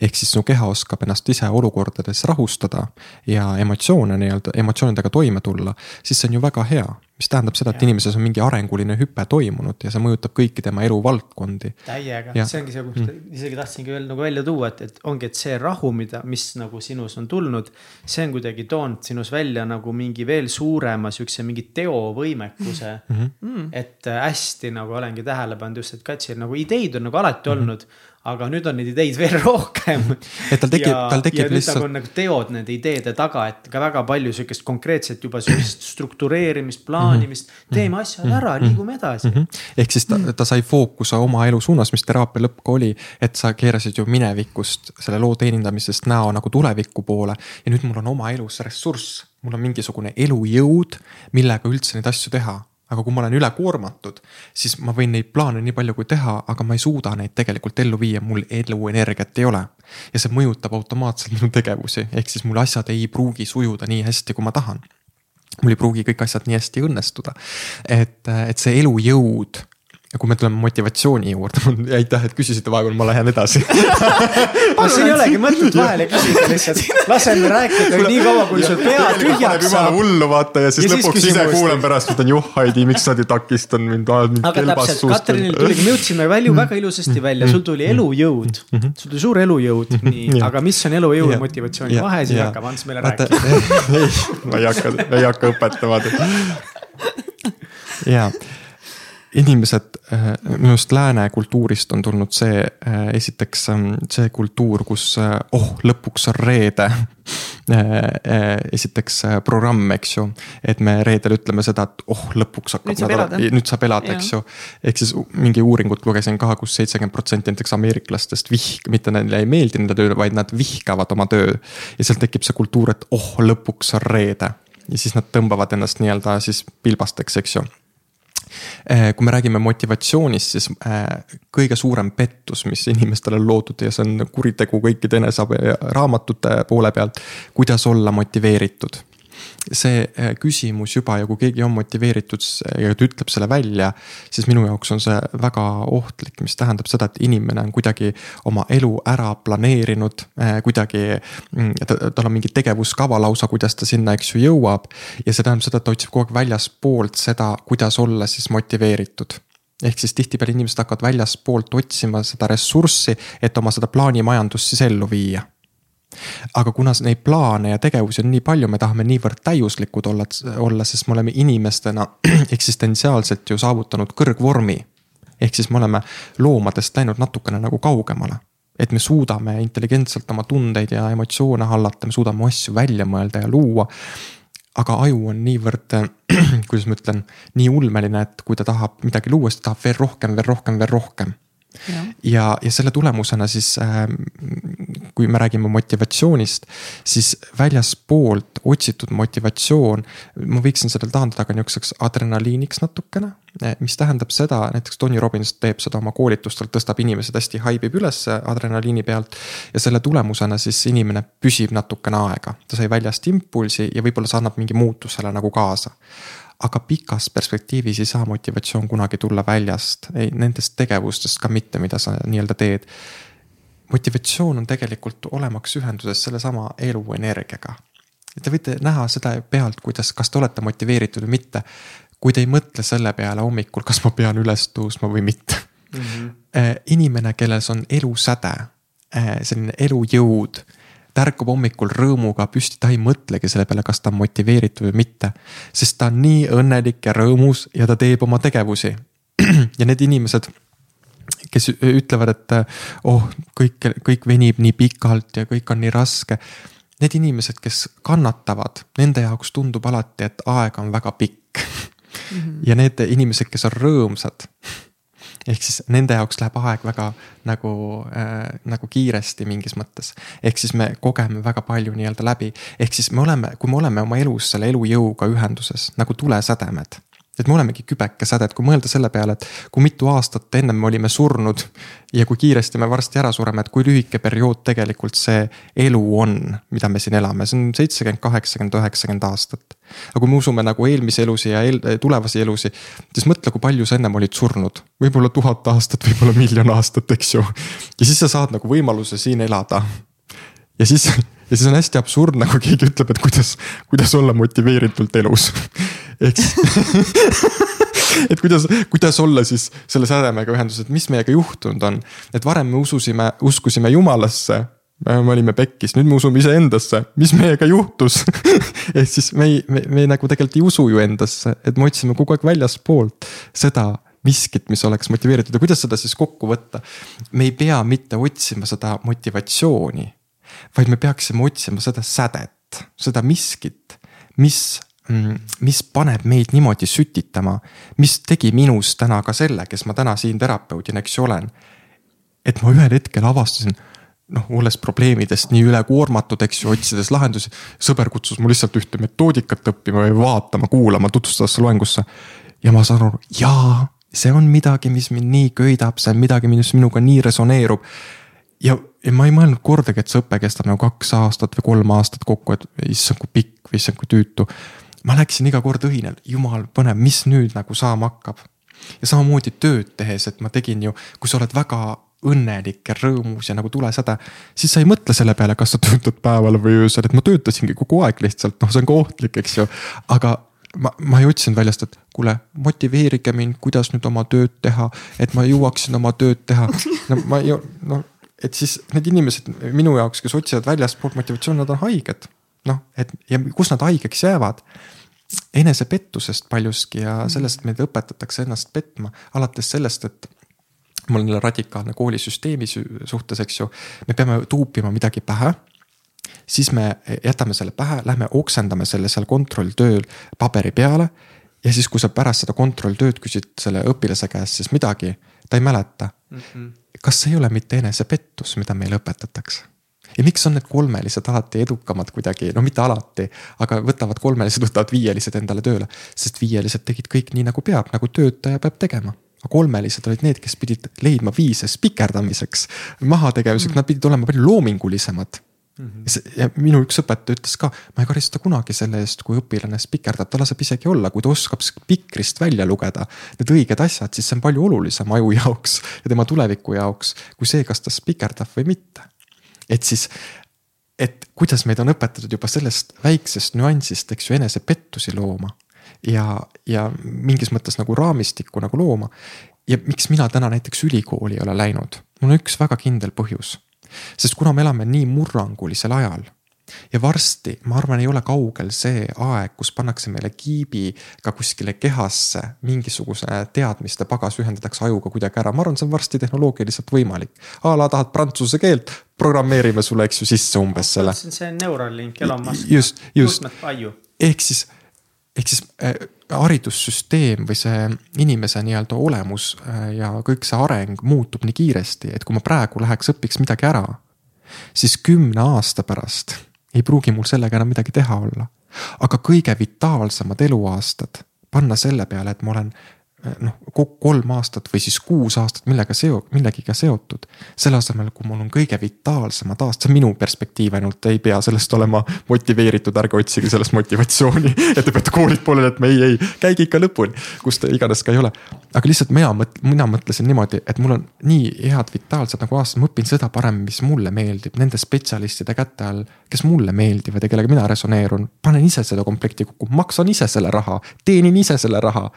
ehk siis su keha oskab ennast ise olukordades rahustada ja emotsioone nii-öelda, emotsioonidega toime tulla, siis see on ju väga hea. mis tähendab seda, et ja. inimeses on mingi arenguline hüpe toimunud ja see mõjutab kõiki tema eluvaldkondi. täiega, see ongi see, kus mm. isegi tahtsingi veel nagu välja tuua, et, et ongi, et see rahu, mida, mis nagu sinus on tulnud. see on kuidagi toonud sinus välja nagu mingi veel suurema sihukese mingi teovõimekuse mm. -hmm. et hästi nagu olengi tähele pannud just, et Katsil nagu ideid on nagu alati mm -hmm. olnud aga nüüd on neid ideid veel rohkem. et tal tekib, tal tekib lihtsalt. Nagu, nagu teod nende ideede taga, et ka väga palju sihukest konkreetset juba sihukest struktureerimist, plaanimist mm. -hmm. teeme asjad ära, mhm. liigume edasi mm. -hmm. ehk siis ta, ta sai fookuse oma elu suunas, mis teraapia lõpp ka oli, et sa keerasid ju minevikust selle loo teenindamisest näo nagu tuleviku poole. ja nüüd mul on oma elus ressurss, mul on mingisugune elujõud, millega üldse neid asju teha aga kui ma olen ülekoormatud, siis ma võin neid plaane nii palju kui teha, aga ma ei suuda neid tegelikult ellu viia, mul eluenergiat ei ole. ja see mõjutab automaatselt minu tegevusi, ehk siis mul asjad ei pruugi sujuda nii hästi, kui ma tahan. mul ei pruugi kõik asjad nii hästi õnnestuda. et, et see elujõud ja kui me tuleme motivatsiooni juurde, aitäh, et küsisite, vahepeal ma lähen edasi. No siin ei olegi mõtet vahele küsida lihtsalt, laseme rääkida nii kaua, kui sul pea tühjaks saab. hullu vaata ja siis ja lõpuks siis ise kuulen pärast, ütlen joh Heidi, miks sa ei takistanud mind, ajad mind kelbast suust. Katrinil tuligi, me jõudsime välja väga ilusasti välja, sul tuli elujõud, sul tuli suur elujõud, nii, aga mis on elujõu ja. motivatsiooni vahe, siis hakkab Ants meile rääkima. ei, ma ei hakka, ei hakka õpetama. jaa inimesed, äh, minu arust lääne kultuurist on tulnud see, äh, esiteks ähm, see kultuur, kus äh, oh, lõpuks on reede. esiteks programm, eks ju, et me reedel ütleme seda, et oh, lõpuks hakkab nädal, nüüd saab elada, eks ju. ehk siis mingi uuringut lugesin ka kus, kus seitsekümmend protsenti näiteks ameeriklastest vihk-, mitte neile ei meeldi nende töö, vaid nad vihkavad oma töö. ja sealt tekib see kultuur, et oh, lõpuks on reede ja siis nad tõmbavad ennast nii-öelda siis pilbasteks, eks ju Eh, kui me räägime motivatsioonist, siis eh, kõige suurem pettus, mis inimestele on loodud ja see on kuritegu kõikide eneseabi raamatute poole pealt, kuidas olla motiveeritud see äh, küsimus juba ja kui keegi on motiveeritud ja ta ütleb selle välja, siis minu jaoks on see väga ohtlik, mis tähendab seda, et inimene on kuidagi oma elu ära planeerinud, äh, kuidagi. Mm, tal on mingi tegevuskava lausa, kuidas ta sinna, eks ju, jõuab ja see tähendab seda, et ta otsib kogu aeg väljaspoolt seda, kuidas olla siis motiveeritud ehk siis tihtipeale inimesed hakkavad väljaspoolt otsima seda ressurssi, et oma seda plaanimajandust siis ellu viia aga kuna neid plaane ja tegevusi on nii palju, me tahame niivõrd täiuslikud olla, olla, sest me oleme inimestena eksistentsiaalselt ju saavutanud kõrgvormi. ehk siis me oleme loomadest läinud natukene nagu kaugemale. et me suudame intelligentselt oma tundeid ja emotsioone hallata, me suudame asju välja mõelda ja luua. aga aju on niivõrd, kuidas ma ütlen, nii ulmeline, et kui ta tahab midagi luua, siis ta tahab veel rohkem, veel rohkem, veel rohkem ja, ja, ja selle tulemusena siis äh, kui me räägime motivatsioonist, siis väljaspoolt otsitud motivatsioon, ma võiksin selle taandada ka nihukeseks adrenaliiniks natukene. mis tähendab seda, näiteks Tony Robbins teeb seda oma koolitustel, tõstab inimesed hästi, haibib üles adrenaliini pealt. ja selle tulemusena siis inimene püsib natukene aega, ta sai väljast impulsi ja võib-olla see annab mingi muutusele nagu kaasa aga pikas perspektiivis ei saa motivatsioon kunagi tulla väljast, ei nendest tegevustest ka mitte, mida sa nii-öelda teed. motivatsioon on tegelikult olemaks ühenduses sellesama eluenergiaga. Te võite näha seda pealt, kuidas, kas te olete motiveeritud või mitte. kui te ei mõtle selle peale hommikul, kas ma pean üles tõusma või mitte mm. -hmm. inimene, kelles on elusäde, äh, selline elujõud ta ärkab hommikul rõõmuga püsti, ta ei mõtlegi selle peale, kas ta on motiveeritud või mitte. sest ta on nii õnnelik ja rõõmus ja ta teeb oma tegevusi. ja need inimesed, kes ütlevad, et oh, kõik, kõik venib nii pikalt ja kõik on nii raske. need inimesed, kes kannatavad, nende jaoks tundub alati, et aeg on väga pikk mm. -hmm. ja need inimesed, kes on rõõmsad ehk siis nende jaoks läheb aeg väga nagu äh,, nagu kiiresti mingis mõttes. ehk siis me kogeme väga palju nii-öelda läbi, ehk siis me oleme, kui me oleme oma elus selle elujõuga ühenduses nagu tulesädemed et me olemegi kübekesäded, kui mõelda selle peale, et kui mitu aastat ennem me olime surnud ja kui kiiresti me varsti ära sureme, et kui lühike periood tegelikult see elu on, mida me siin elame, see on seitsekümmend, kaheksakümmend, üheksakümmend aastat. aga kui me usume nagu eelmisi elusid ja eel, tulevasi elusid, siis mõtle, kui palju sa ennem olid surnud. võib-olla tuhat aastat, võib-olla miljon aastat, eks ju. ja siis sa saad nagu võimaluse siin elada. ja siis, ja siis on hästi absurdne, kui keegi ütleb, et kuidas, kuidas olla motiveeritult elus ehk siis et kuidas, kuidas olla siis selle sädemega ühenduses, et mis meiega juhtunud on. et varem me ususime, uskusime jumalasse, me olime pekkis, nüüd me usume iseendasse, mis meiega juhtus ehk siis me ei, me, me nagu tegelikult ei usu ju endasse, et me otsime kogu aeg väljaspoolt seda miskit, mis oleks motiveeritud ja kuidas seda siis kokku võtta. me ei pea mitte otsima seda motivatsiooni, vaid me peaksime otsima seda sädet, seda miskit, mis Mm, mis paneb meid niimoodi sütitama, mis tegi minust täna ka selle, kes ma täna siin terapeudina, eks ju olen. et ma ühel hetkel avastasin, noh, olles probleemidest nii ülekoormatud, eks ju, otsides lahendusi. sõber kutsus mu lihtsalt ühte metoodikat õppima või vaatama, kuulama, tutvustas loengusse. ja ma saan aru, jaa, see on midagi, mis mind nii köidab, see on midagi, mis minuga nii resoneerub. Ja, ja ma ei mõelnud kordagi, et see õpe kestab nagu kaks aastat või kolm aastat kokku, et issand kui pikk või issand kui tüütu ma läksin iga kord õhinal, jumal põnev, mis nüüd nagu saama hakkab. ja samamoodi tööd tehes, et ma tegin ju, kui sa oled väga õnnelik ja rõõmus ja nagu tulesäde, siis sa ei mõtle selle peale, kas sa töötad päeval või öösel, et ma töötasingi kogu aeg lihtsalt, noh, see on ka ohtlik, eks ju. aga ma, ma ei otsinud väljast, et kuule, motiveerige mind, kuidas nüüd oma tööd teha, et ma jõuaksin oma tööd teha. no ma ei, noh, et siis need inimesed minu jaoks, kes otsivad väljastpoolt motivatsiooni, nad on haiged noh, et ja kus nad haigeks jäävad enesepettusest paljuski ja mhm. sellest meid õpetatakse ennast petma, alates sellest, et mul on jälle radikaalne koolisüsteemi suhtes, eks ju. me peame tuupima midagi pähe. siis me jätame selle pähe, lähme oksendame selle seal kontrolltööl paberi peale. ja siis, kui sa pärast seda kontrolltööd küsid selle õpilase käest siis midagi, ta ei mäleta mm. -hmm. kas see ei ole mitte enesepettus, mida meile õpetatakse? ja miks on need kolmelised alati edukamad kuidagi, no mitte alati, aga võtavad kolmelised, võtavad viielised endale tööle. sest viielised tegid kõik nii nagu peab, nagu töötaja peab tegema aga kolmelised olid need, kes pidid leidma viise spikerdamiseks, mahategevuseks mm, -hmm. nad pidid olema palju loomingulisemad Mm -hmm. ja minu üks õpetaja ütles ka, ma ei karista kunagi selle eest, kui õpilane spikerdab, ta laseb isegi olla, kui ta oskab spikrist välja lugeda need õiged asjad, siis see on palju olulisem aju jaoks ja tema tuleviku jaoks, kui see, kas ta spikerdab või mitte et siis, et kuidas meid on õpetatud juba sellest väiksest nüansist, eks ju, enesepettusi looma. ja, ja mingis mõttes nagu raamistikku nagu looma. ja miks mina täna näiteks ülikooli ei ole läinud, mul on üks väga kindel põhjus. Sest kuna me elame nii murrangulisel ajal ja varsti, ma arvan, ei ole kaugel see aeg, kus pannakse meile kiibiga kuskile kehasse mingisuguse teadmiste pagas ühendatakse ajuga kuidagi ära, ma arvan, see on varsti tehnoloogiliselt võimalik. a la tahad prantsuse keelt, programmeerime sulle, eks ju, sisse umbes selle. see on Neuralink, Elon Musk. just, just, ehk siis, ehk siis äh, haridussüsteem või see inimese nii-öelda olemus äh, ja kõik see areng muutub nii kiiresti, et kui ma praegu läheks õpiks midagi ära, siis kümne aasta pärast ei pruugi mul sellega enam midagi teha olla. aga kõige vitaalsemad eluaastad panna selle peale, et ma olen noh, kolm aastat või siis kuus aastat millega seo-, millegiga seotud. selle asemel, kui mul on kõige vitaalsemad aastad, see on minu perspektiiv ainult, ei pea sellest olema motiveeritud, ärge otsige sellest motivatsiooni. et te peate koolid pooleli jätma, ei, ei, käige ikka lõpuni, kus te iganes ka ei ole. aga lihtsalt mina mõt-, mina mõtlesin niimoodi, et mul on nii head vitaalsed nagu aastad, ma õpin seda parem, mis mulle meeldib, nende spetsialistide käte all, kes mulle meeldivad ja kellega mina resoneerun. panen ise seda komplekti kokku, maksan ise selle raha, teenin ise selle raha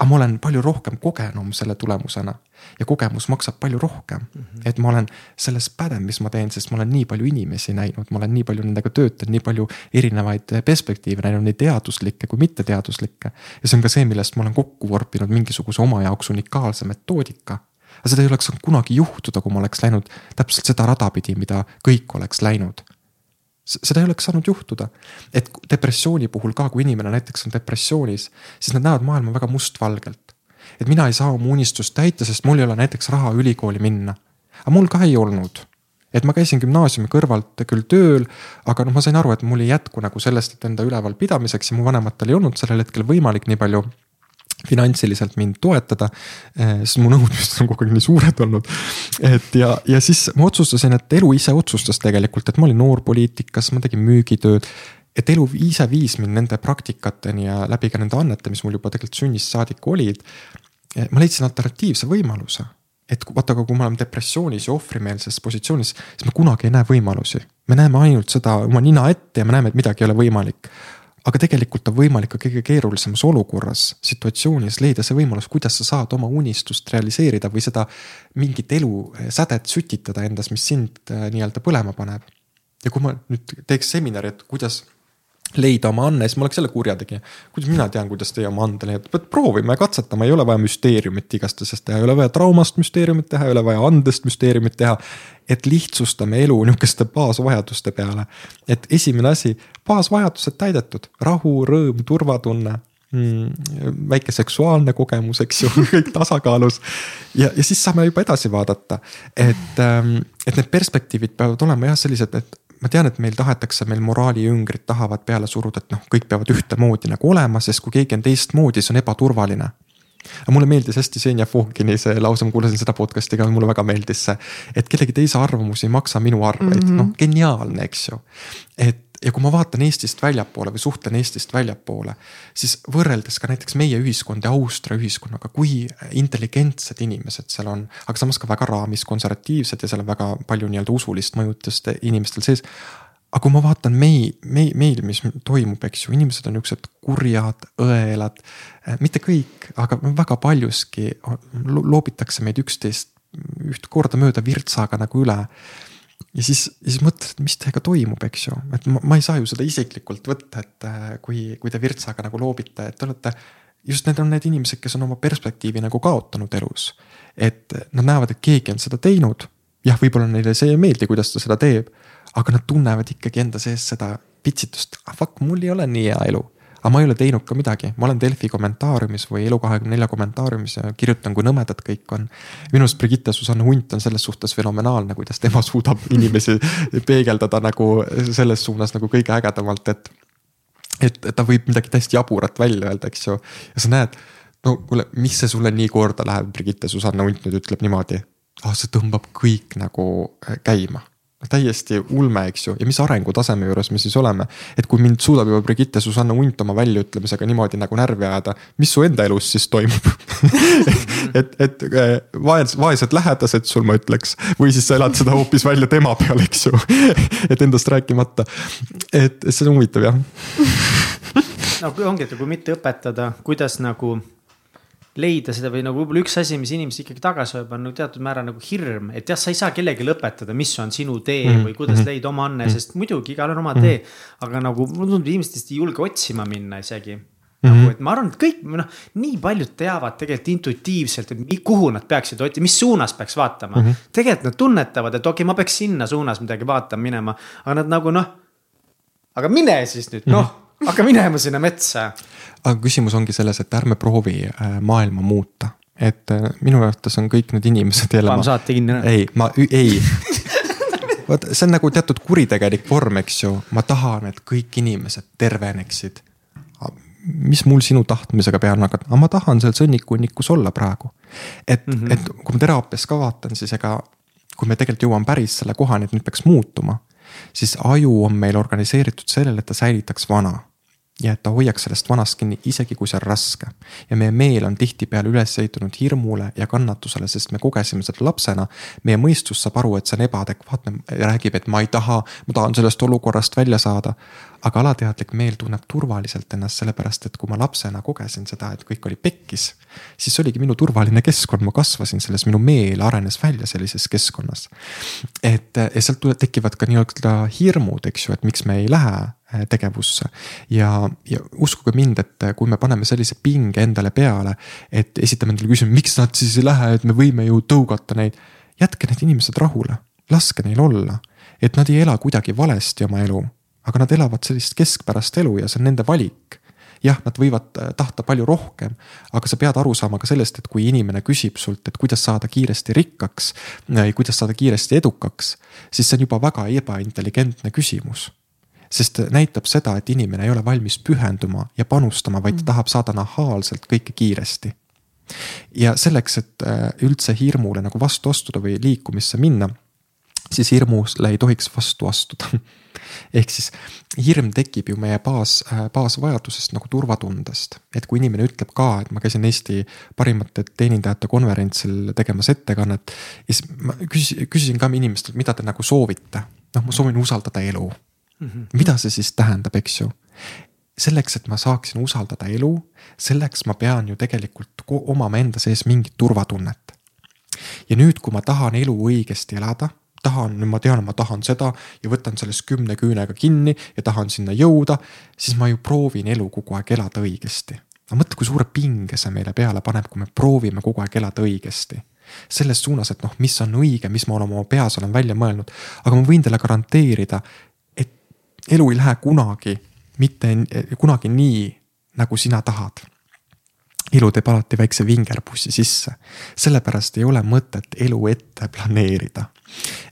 aga ma olen palju rohkem kogenum selle tulemusena. ja kogemus maksab palju rohkem mm. -hmm. et ma olen selles pädev, mis ma teen, sest ma olen nii palju inimesi näinud, ma olen nii palju nendega töötanud, nii palju erinevaid perspektiive näinud, nii teaduslikke kui mitteteaduslikke. ja see on ka see, millest ma olen kokku vorpinud mingisuguse oma jaoks unikaalse metoodika. aga seda ei oleks saanud kunagi juhtuda, kui ma oleks läinud täpselt seda rada pidi, mida kõik oleks läinud seda ei oleks saanud juhtuda. et depressiooni puhul ka, kui inimene näiteks on depressioonis, siis nad näevad maailma väga mustvalgelt. et mina ei saa oma unistust täita, sest mul ei ole näiteks raha ülikooli minna. aga mul ka ei olnud et ma käisin gümnaasiumi kõrvalt küll tööl, aga noh, ma sain aru, et mul ei jätku nagu sellest, et enda ülevalpidamiseks ja mu vanematel ei olnud sellel hetkel võimalik nii palju finantsiliselt mind toetada, eh, sest mu nõudmised on kogu aeg nii suured olnud. et ja, ja siis ma otsustasin, et elu ise otsustas tegelikult, et ma olin noorpoliitikas, ma tegin müügitööd. et elu ise viis mind nende praktikateni ja läbi ka nende annete, mis mul juba tegelikult sünnist saadik olid. Eh, ma leidsin alternatiivse võimaluse, et vaata, aga kui me oleme depressioonis ja ohvrimeelses positsioonis, siis me kunagi ei näe võimalusi. me näeme ainult seda oma nina ette ja me näeme, et midagi ei ole võimalik aga tegelikult on võimalik ka kõige keerulisemas olukorras, situatsioonis leida see võimalus, kuidas sa saad oma unistust realiseerida või seda mingit elusädet sütitada endas, mis sind äh, nii-öelda põlema paneb. ja kui ma nüüd teeks seminari, et kuidas leida oma anne, siis ma oleks jälle kurjategija. kuidas mina tean, kuidas teie oma ande leiate, pead proovima ja katsetama, ei ole vaja müsteeriumit igastases teha, ei ole vaja traumast müsteeriumit teha, ei ole vaja andest müsteeriumit teha. et lihtsustame elu nihukeste baasvajaduste peale. et esimene asi, baasvajadused täidetud, rahu, rõõm, turvatunne mm,. väike seksuaalne kogemus, eks ju, kõik tasakaalus. ja, ja siis saame juba edasi vaadata, et, ähm, et need perspektiivid peavad olema jah sellised, et ma tean, et meil tahetakse, meil moraaliüngrid tahavad peale suruda, et noh, kõik peavad ühtemoodi nagu olema, sest kui keegi on teistmoodi, see on ebaturvaline. aga mulle meeldis hästi Senja Fohkini see lause, ma kuulasin seda podcast'i ka, mulle väga meeldis see. et kellegi teise arvamus ei maksa minu arveid mm, -hmm. noh geniaalne, eks ju. et ja kui ma vaatan Eestist väljapoole või suhtlen Eestist väljapoole, siis võrreldes ka näiteks meie ühiskonda ja Austria ühiskonnaga, kui intelligentsed inimesed seal on, aga samas ka väga raamis konservatiivsed ja seal on väga palju nii-öelda usulist mõjutust inimestel sees. aga kui ma vaatan mei-, mei-, meil, mis toimub, eks ju, inimesed on niuksed kurjad, õelad, mitte kõik, aga väga paljuski loobitakse meid üksteist üht kordamööda virtsaga nagu üle ja siis, siis mõtled, mis teiega toimub, eks ju, et ma, ma ei saa ju seda isiklikult võtta, et äh, kui, kui te virtsaga nagu loobite, et te olete. just need on need inimesed, kes on oma perspektiivi nagu kaotanud elus. et nad näevad, et keegi on seda teinud. jah, võib-olla neile see ei meeldi, kuidas ta seda teeb. aga nad tunnevad ikkagi enda sees seda pitsitust, ah fuck, mul ei ole nii hea elu aga ma ei ole teinud ka midagi, ma olen Delfi kommentaariumis või Elu24 kommentaariumis ja kirjutan, kui nõmedad kõik on. minu arust Brigitte Susanne Hunt on selles suhtes fenomenaalne, kuidas tema suudab inimesi peegeldada nagu selles suunas nagu kõige ägedamalt, et. et, ta võib midagi täiesti jaburat välja öelda, eks ju, ja sa näed, no kuule, mis see sulle nii korda läheb, Brigitte Susanne Hunt nüüd ütleb niimoodi. ah, see tõmbab kõik nagu käima täiesti ulme, eks ju, ja mis arengutaseme juures me siis oleme. et kui mind suudab juba Brigitte Susanna Unt oma väljaütlemisega niimoodi nagu närvi ajada, mis su enda elus siis toimub? Et, et äh, vaes-, vaesed lähedased sul, ma ütleks, või siis sa elad seda hoopis välja tema peal, eks ju. Et endast rääkimata, et see on huvitav jah. No ongi, et kui mitte õpetada, kuidas nagu leida seda või nagu võib-olla üks asi, mis inimesi ikkagi tagasi hoiab, on nagu teatud määral nagu hirm, et jah, sa ei saa kellelegi lõpetada, mis on sinu tee mm -hmm. või kuidas mm -hmm. leida oma anne mm, sest muidugi igal on oma mm tee. aga nagu mulle tundub, inimesed vist ei julge otsima minna isegi mm. -hmm. nagu, et ma arvan, et kõik noh, nii paljud teavad tegelikult intuitiivselt, et kuhu nad peaksid mis suunas peaks vaatama mm. -hmm. tegelikult nad tunnetavad, et okei okay,, ma peaks sinna suunas midagi vaatama minema, aga nad nagu noh. aga mine siis nüüd noh mm -hmm hakka minema sinna metsa. Aga küsimus ongi selles, et ärme proovi äh, maailma muuta, et äh, minu arvates on kõik need inimesed jälle. paneme saate kinni. ei, ma ei vot see on nagu teatud kuritegelik vorm, eks ju, ma tahan, et kõik inimesed terveneksid. mis mul sinu tahtmisega peale hakkab, aga ma tahan seal sõnnikunnikus olla praegu. et mm, -hmm. et kui ma teraapias ka vaatan, siis ega kui me tegelikult jõuame päris selle kohani, et nüüd peaks muutuma, siis aju on meil organiseeritud sellele, et ta säilitaks vana ja et ta hoiaks sellest vanast kinni, isegi kui see on raske. ja meie meel on tihtipeale üles ehitunud hirmule ja kannatusele, sest me kogesime seda lapsena. meie mõistus saab aru, et see on ebaadekvaatne, räägib, et ma ei taha, ma tahan sellest olukorrast välja saada. aga alateadlik meel tunneb turvaliselt ennast, sellepärast et kui ma lapsena kogesin seda, et kõik oli pekkis. siis oligi minu turvaline keskkond, ma kasvasin selles, minu meel arenes välja sellises keskkonnas. et ja sealt tekivad ka nii-öelda hirmud, eks ju, et miks me ei lähe Äh, tegevusse. ja, ja uskuge mind, et äh, kui me paneme sellise pinge endale peale, et esitame endale küsimuse, miks nad siis ei lähe, et me võime ju tõugata neid. jätke need inimesed rahule, laske neil olla. et nad ei ela kuidagi valesti oma elu, aga nad elavad sellist keskpärast elu ja see on nende valik jah, nad võivad äh, tahta palju rohkem, aga sa pead aru saama ka sellest, et kui inimene küsib sult, et kuidas saada kiiresti rikkaks, kuidas saada kiiresti edukaks, siis see on juba väga ebaintelligentne küsimus sest näitab seda, et inimene ei ole valmis pühenduma ja panustama, vaid ta tahab saada nahaalselt kõike kiiresti. ja selleks, et äh, üldse hirmule nagu vastu astuda või liikumisse minna, siis hirmule ei tohiks vastu astuda ehk siis hirm tekib ju meie baas, äh, baasvajadusest nagu turvatundest. et kui inimene ütleb ka, et ma käisin Eesti parimate teenindajate konverentsil tegemas ettekannet. ja siis ma küsisin, küsisin ka inimestelt, mida te nagu soovite. noh, ma soovin usaldada elu mm. -hmm. mida see siis tähendab, eks ju? selleks, et ma saaksin usaldada elu, selleks ma pean ju tegelikult omama enda sees mingit turvatunnet. ja nüüd, kui ma tahan elu õigesti elada tahan, nüüd ma tean, ma tahan seda ja võtan sellest kümne küünega kinni ja tahan sinna jõuda, siis ma ju proovin elu kogu aeg elada õigesti. no mõtle, kui suure pinge see meile peale paneb, kui me proovime kogu aeg elada õigesti. selles suunas, et noh, mis on õige, mis ma olen oma peas olen välja mõelnud, aga ma võin teile garanteerida, elu ei lähe kunagi, mitte kunagi nii, nagu sina tahad elu teeb alati väikse vingerpussi sisse. sellepärast ei ole mõtet elu ette planeerida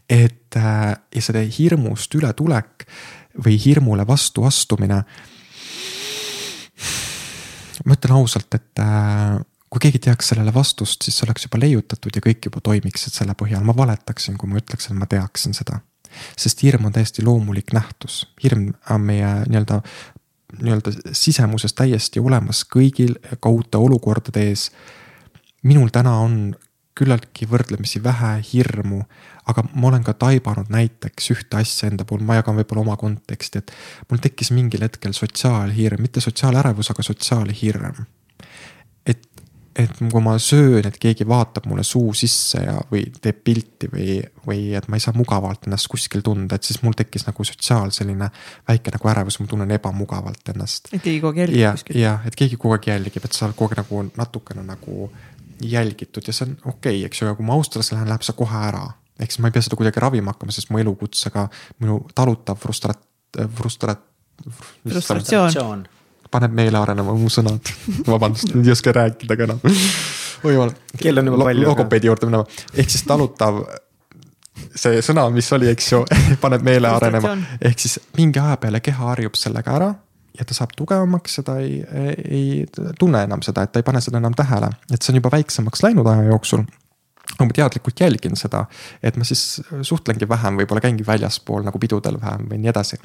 et äh, ja selle hirmust ületulek või hirmule vastu astumine. ma ütlen ausalt, et äh, kui keegi teaks sellele vastust, siis oleks juba leiutatud ja kõik juba toimiksid selle põhjal, ma valetaksin, kui ma ütleksin, et ma teaksin seda. Sest hirm on täiesti loomulik nähtus, hirm on meie nii-öelda, nii-öelda sisemuses täiesti olemas kõigil kaudte olukordade ees. minul täna on küllaltki võrdlemisi vähe hirmu, aga ma olen ka taibanud näiteks ühte asja enda puhul, ma jagan võib-olla oma konteksti, et mul tekkis mingil hetkel sotsiaalhirm, mitte sotsiaalärevus, aga sotsiaalhirm. Et, kui ma söön, et keegi vaatab mulle suu sisse ja, või teeb pilti või, või et ma ei saa mugavalt ennast kuskil tunda, et siis mul tekkis nagu sotsiaal selline väike nagu ärevus, ma tunnen ebamugavalt ennast. et keegi kogu aeg jälgib kuskil. jah, et keegi kogu aeg jälgib, et sa oled kogu aeg nagu natukene nagu jälgitud ja see on okei okay,, eks ju, aga kui ma Austriasse lähen, läheb see kohe ära ehk siis ma ei pea seda kuidagi ravima hakkama, sest mu elukutsega minu talutav frustrat-, frustrat-. frustratsioon. Paneb meele arenema mu sõnad vabandust, ei oska rääkida ka enam. oi jumal. kell on juba palju. logopeedi juurde minema, ehk siis talutav see sõna, mis oli, eks ju, paneb meele arenema, ehk siis mingi aja peale keha harjub sellega ära ja ta saab tugevamaks ta ei, ei tunne enam seda, et ta ei pane seda enam tähele, et see on juba väiksemaks läinud aja jooksul aga ma teadlikult jälgin seda, et ma siis suhtlengi vähem, võib-olla käingi väljaspool nagu pidudel vähem või nii edasi.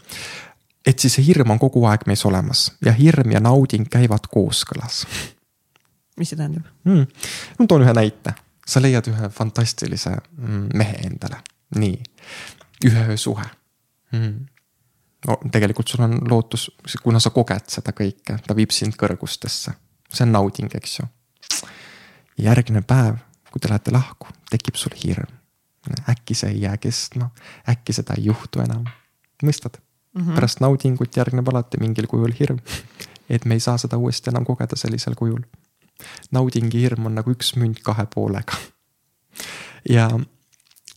Et siis see hirm on kogu aeg meis olemas ja hirm ja nauding käivad kooskõlas. mis see tähendab mm.? ma toon ühe näite, sa leiad ühe fantastilise mm, mehe endale, nii, ühe öö suhe mm no tegelikult sul on lootus, kuna sa koged seda kõike, ta viib sind kõrgustesse. see on nauding, eks ju. järgmine päev kui te lähete lahku, tekib sul hirm. äkki see ei jää kestma, äkki seda ei juhtu enam, mõistad mm? -hmm. pärast naudingut järgneb alati mingil kujul hirm, et me ei saa seda uuesti enam kogeda sellisel kujul. naudingi hirm on nagu üks münt kahe poolega. ja,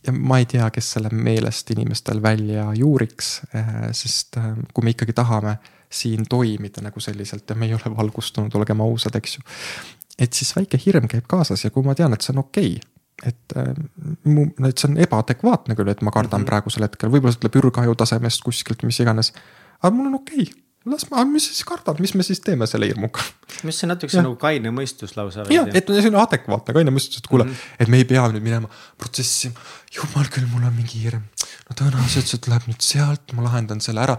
ja ma ei tea, kes selle meelest inimestel välja juuriks, eh, sest eh, kui me ikkagi tahame siin toimida nagu selliselt ja me ei ole valgustunud, olgem ausad, eks ju et siis väike hirm käib kaasas ja kui ma tean, et see on okei okay, et äh, mu, et see on ebaadekvaatne küll, et ma kardan mm -hmm. praegusel hetkel, võib-olla see tuleb ürghaju tasemest kuskilt, mis iganes. aga mul on okei okay., las ma, mis siis kardad, mis me siis teeme selle hirmuga? mis see natuke nagu kaine mõistus lausa. jah, et see on adekvaatne kaine mõistus, et kuule mm, -hmm. et me ei pea nüüd minema protsessi. jumal küll, mul on mingi hirm. no tõenäoliselt see tuleb nüüd sealt, ma lahendan selle ära.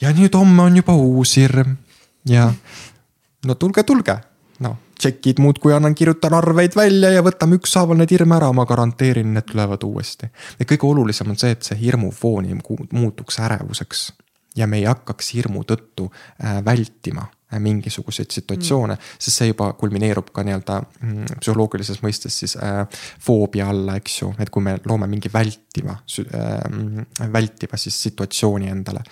ja nüüd homme on juba uus hirm ja no tulge, tulge, noh tšekid muudkui annan, kirjutan arveid välja ja võtame ükshaaval need hirme ära, ma garanteerin, need tulevad uuesti. et kõige olulisem on see, et see hirmufoon ei muutuks ärevuseks ja me ei hakkaks hirmu tõttu äh, vältima äh, mingisuguseid situatsioone mm., sest see juba kulmineerub ka nii-öelda mm, psühholoogilises mõistes siis äh, foobia alla, eks ju, et kui me loome mingi vältiva äh,, vältiva siis situatsiooni endale.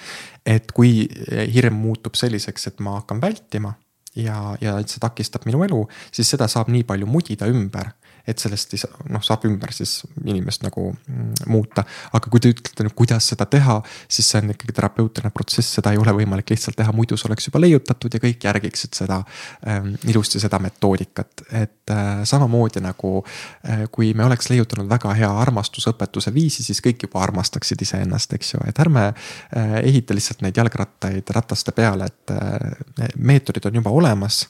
et kui hirm muutub selliseks, et ma hakkan vältima ja, ja et see takistab minu elu, siis seda saab nii palju mudida ümber, et sellest ei saa, noh, saab ümber siis inimest nagu mm, muuta. aga kui te ütlete nüüd, kuidas seda teha, siis see on ikkagi terapeutiline protsess, seda ei ole võimalik lihtsalt teha, muidu see oleks juba leiutatud ja kõik järgiksid seda ähm, ilusti seda metoodikat. et äh, samamoodi nagu äh, kui me oleks leiutanud väga hea armastusõpetuse viisi, siis kõik juba armastaksid iseennast, eks ju, et ärme äh, ehita lihtsalt neid jalgrattaid rataste peale, et äh, meetodid on juba olemas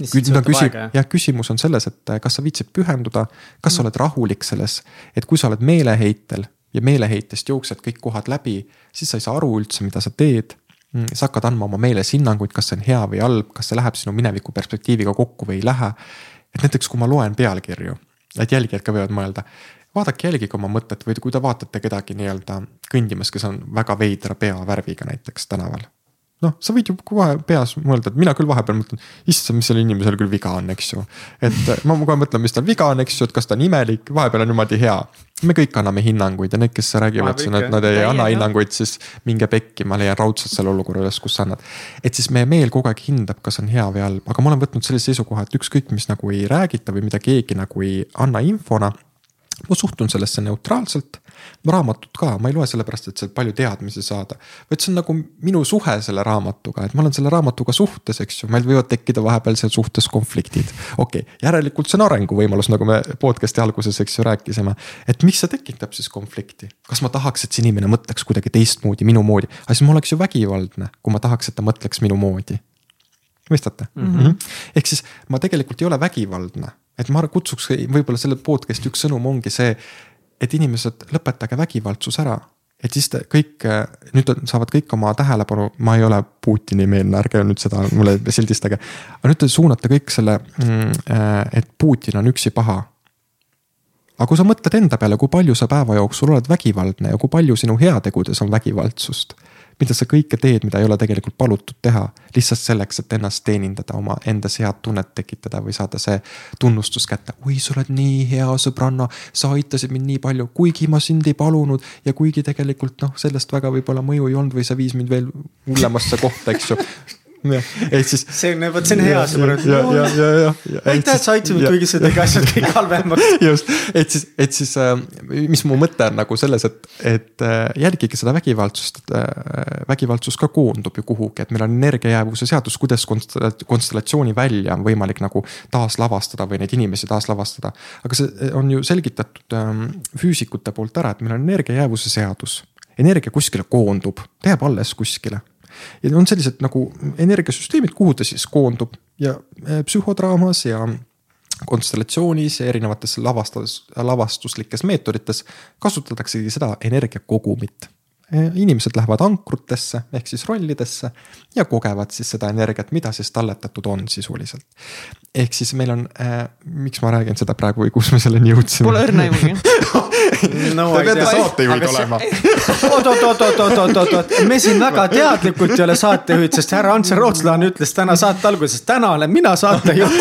nüüd on küsi-, jah, küsimus on selles, et äh, kas sa viitsid pühenduda, kas sa mm. oled rahulik selles, et kui sa oled meeleheitel ja meeleheitest jooksed kõik kohad läbi, siis sa ei saa aru üldse, mida sa teed. Mm, sa hakkad andma oma meeles hinnanguid, kas see on hea või halb, kas see läheb sinu mineviku perspektiiviga kokku või ei lähe. et näiteks, kui ma loen pealkirju, et jälgijad ka võivad mõelda, vaadake, jälgige oma mõtet või kui te vaatate kedagi nii-öelda kõndimas, kes on väga veidra peavärviga näiteks tänaval noh, sa võid ju kohe peas mõelda, et mina küll vahepeal mõtlen, issand, mis sellel inimesel küll viga on, eks ju. et ma kohe mõtlen, mis tal viga on, eks ju, et kas ta on imelik, vahepeal on niimoodi hea. me kõik anname hinnanguid ja need, kes räägivad siin, et nad ei Täie, anna hinnanguid, siis minge pekki, ma leian raudselt selle olukorra üles, kus sa annad. et siis meie meel kogu aeg hindab, kas on hea või halb, aga ma olen võtnud sellise seisukoha, et ükskõik, mis nagu ei räägita või mida keegi nagu ei anna infona ma suhtun sellesse neutraalselt, raamatut ka, ma ei loe sellepärast, et sealt palju teadmisi saada. vaid see on nagu minu suhe selle raamatuga, et ma olen selle raamatuga suhtes, eks ju, meil võivad tekkida vahepeal seal suhtes konfliktid. okei okay,, järelikult see on arenguvõimalus, nagu me podcast'i alguses, eks ju, rääkisime. et miks see tekitab siis konflikti, kas ma tahaks, et see inimene mõtleks kuidagi teistmoodi, minu moodi, aga siis ma oleks ju vägivaldne, kui ma tahaks, et ta mõtleks minu moodi mõistate mm? -hmm. ehk siis ma tegelikult ei ole vägivaldne et ma kutsuks võib-olla selle podcast'i üks sõnum ongi see, et inimesed, lõpetage vägivaldsus ära. et siis te kõik, nüüd saavad kõik oma tähelepanu, ma ei ole Putini meelne, ärge nüüd seda mulle sildistage. aga nüüd te suunate kõik selle, mm, äh, et Putin on üksi paha aga kui sa mõtled enda peale, kui palju sa päeva jooksul oled vägivaldne ja kui palju sinu heategudes on vägivaldsust mida sa kõike teed, mida ei ole tegelikult palutud teha. lihtsalt selleks, et ennast teenindada, oma endas head tunnet tekitada või saada see tunnustus kätte. oi, sa oled nii hea sõbranna, sa aitasid mind nii palju, kuigi ma sind ei palunud ja kuigi tegelikult noh, sellest väga võib-olla mõju ei olnud või see viis mind veel hullemasse kohta, eks ju ehk siis. see on, vot see on hea sõber. ja, ja, ja, ja, ja. aitäh, et sa aitasid mind, kuigi sa tegi asjad kõik halvemaks. just, et siis, et siis äh, mis mu mõte on nagu selles, et, et äh, jälgige seda vägivaldsust, et äh, vägivaldsus ka koondub ju kuhugi, et meil on energiajäävuse seadus, kuidas konstellatsiooni välja on võimalik nagu taaslavastada või neid inimesi taaslavastada. aga see on ju selgitatud ähm, füüsikute poolt ära, et meil on energiajäävuse seadus energia kuskile koondub, jääb alles kuskile ja on sellised nagu energiasüsteemid, kuhu ta siis koondub ja äh, psühhodraamas ja konstellatsioonis ja erinevates lavastus, lavastuslikes meetodites kasutataksegi seda energiakogumit äh, inimesed lähevad ankrutesse ehk siis rollidesse ja kogevad siis seda energiat, mida siis talletatud on sisuliselt. ehk siis meil on äh,, miks ma räägin seda praegu või kus me selleni jõudsime? Pole õrna aimugi no,. Te peate saatejuhid olema. oot, oot, oot, oot, oot, oot, oot, oot, me siin väga teadlikult ei ole saatejuhid, sest härra Antse Rootslane ütles täna saate alguses, täna olen mina saatejuht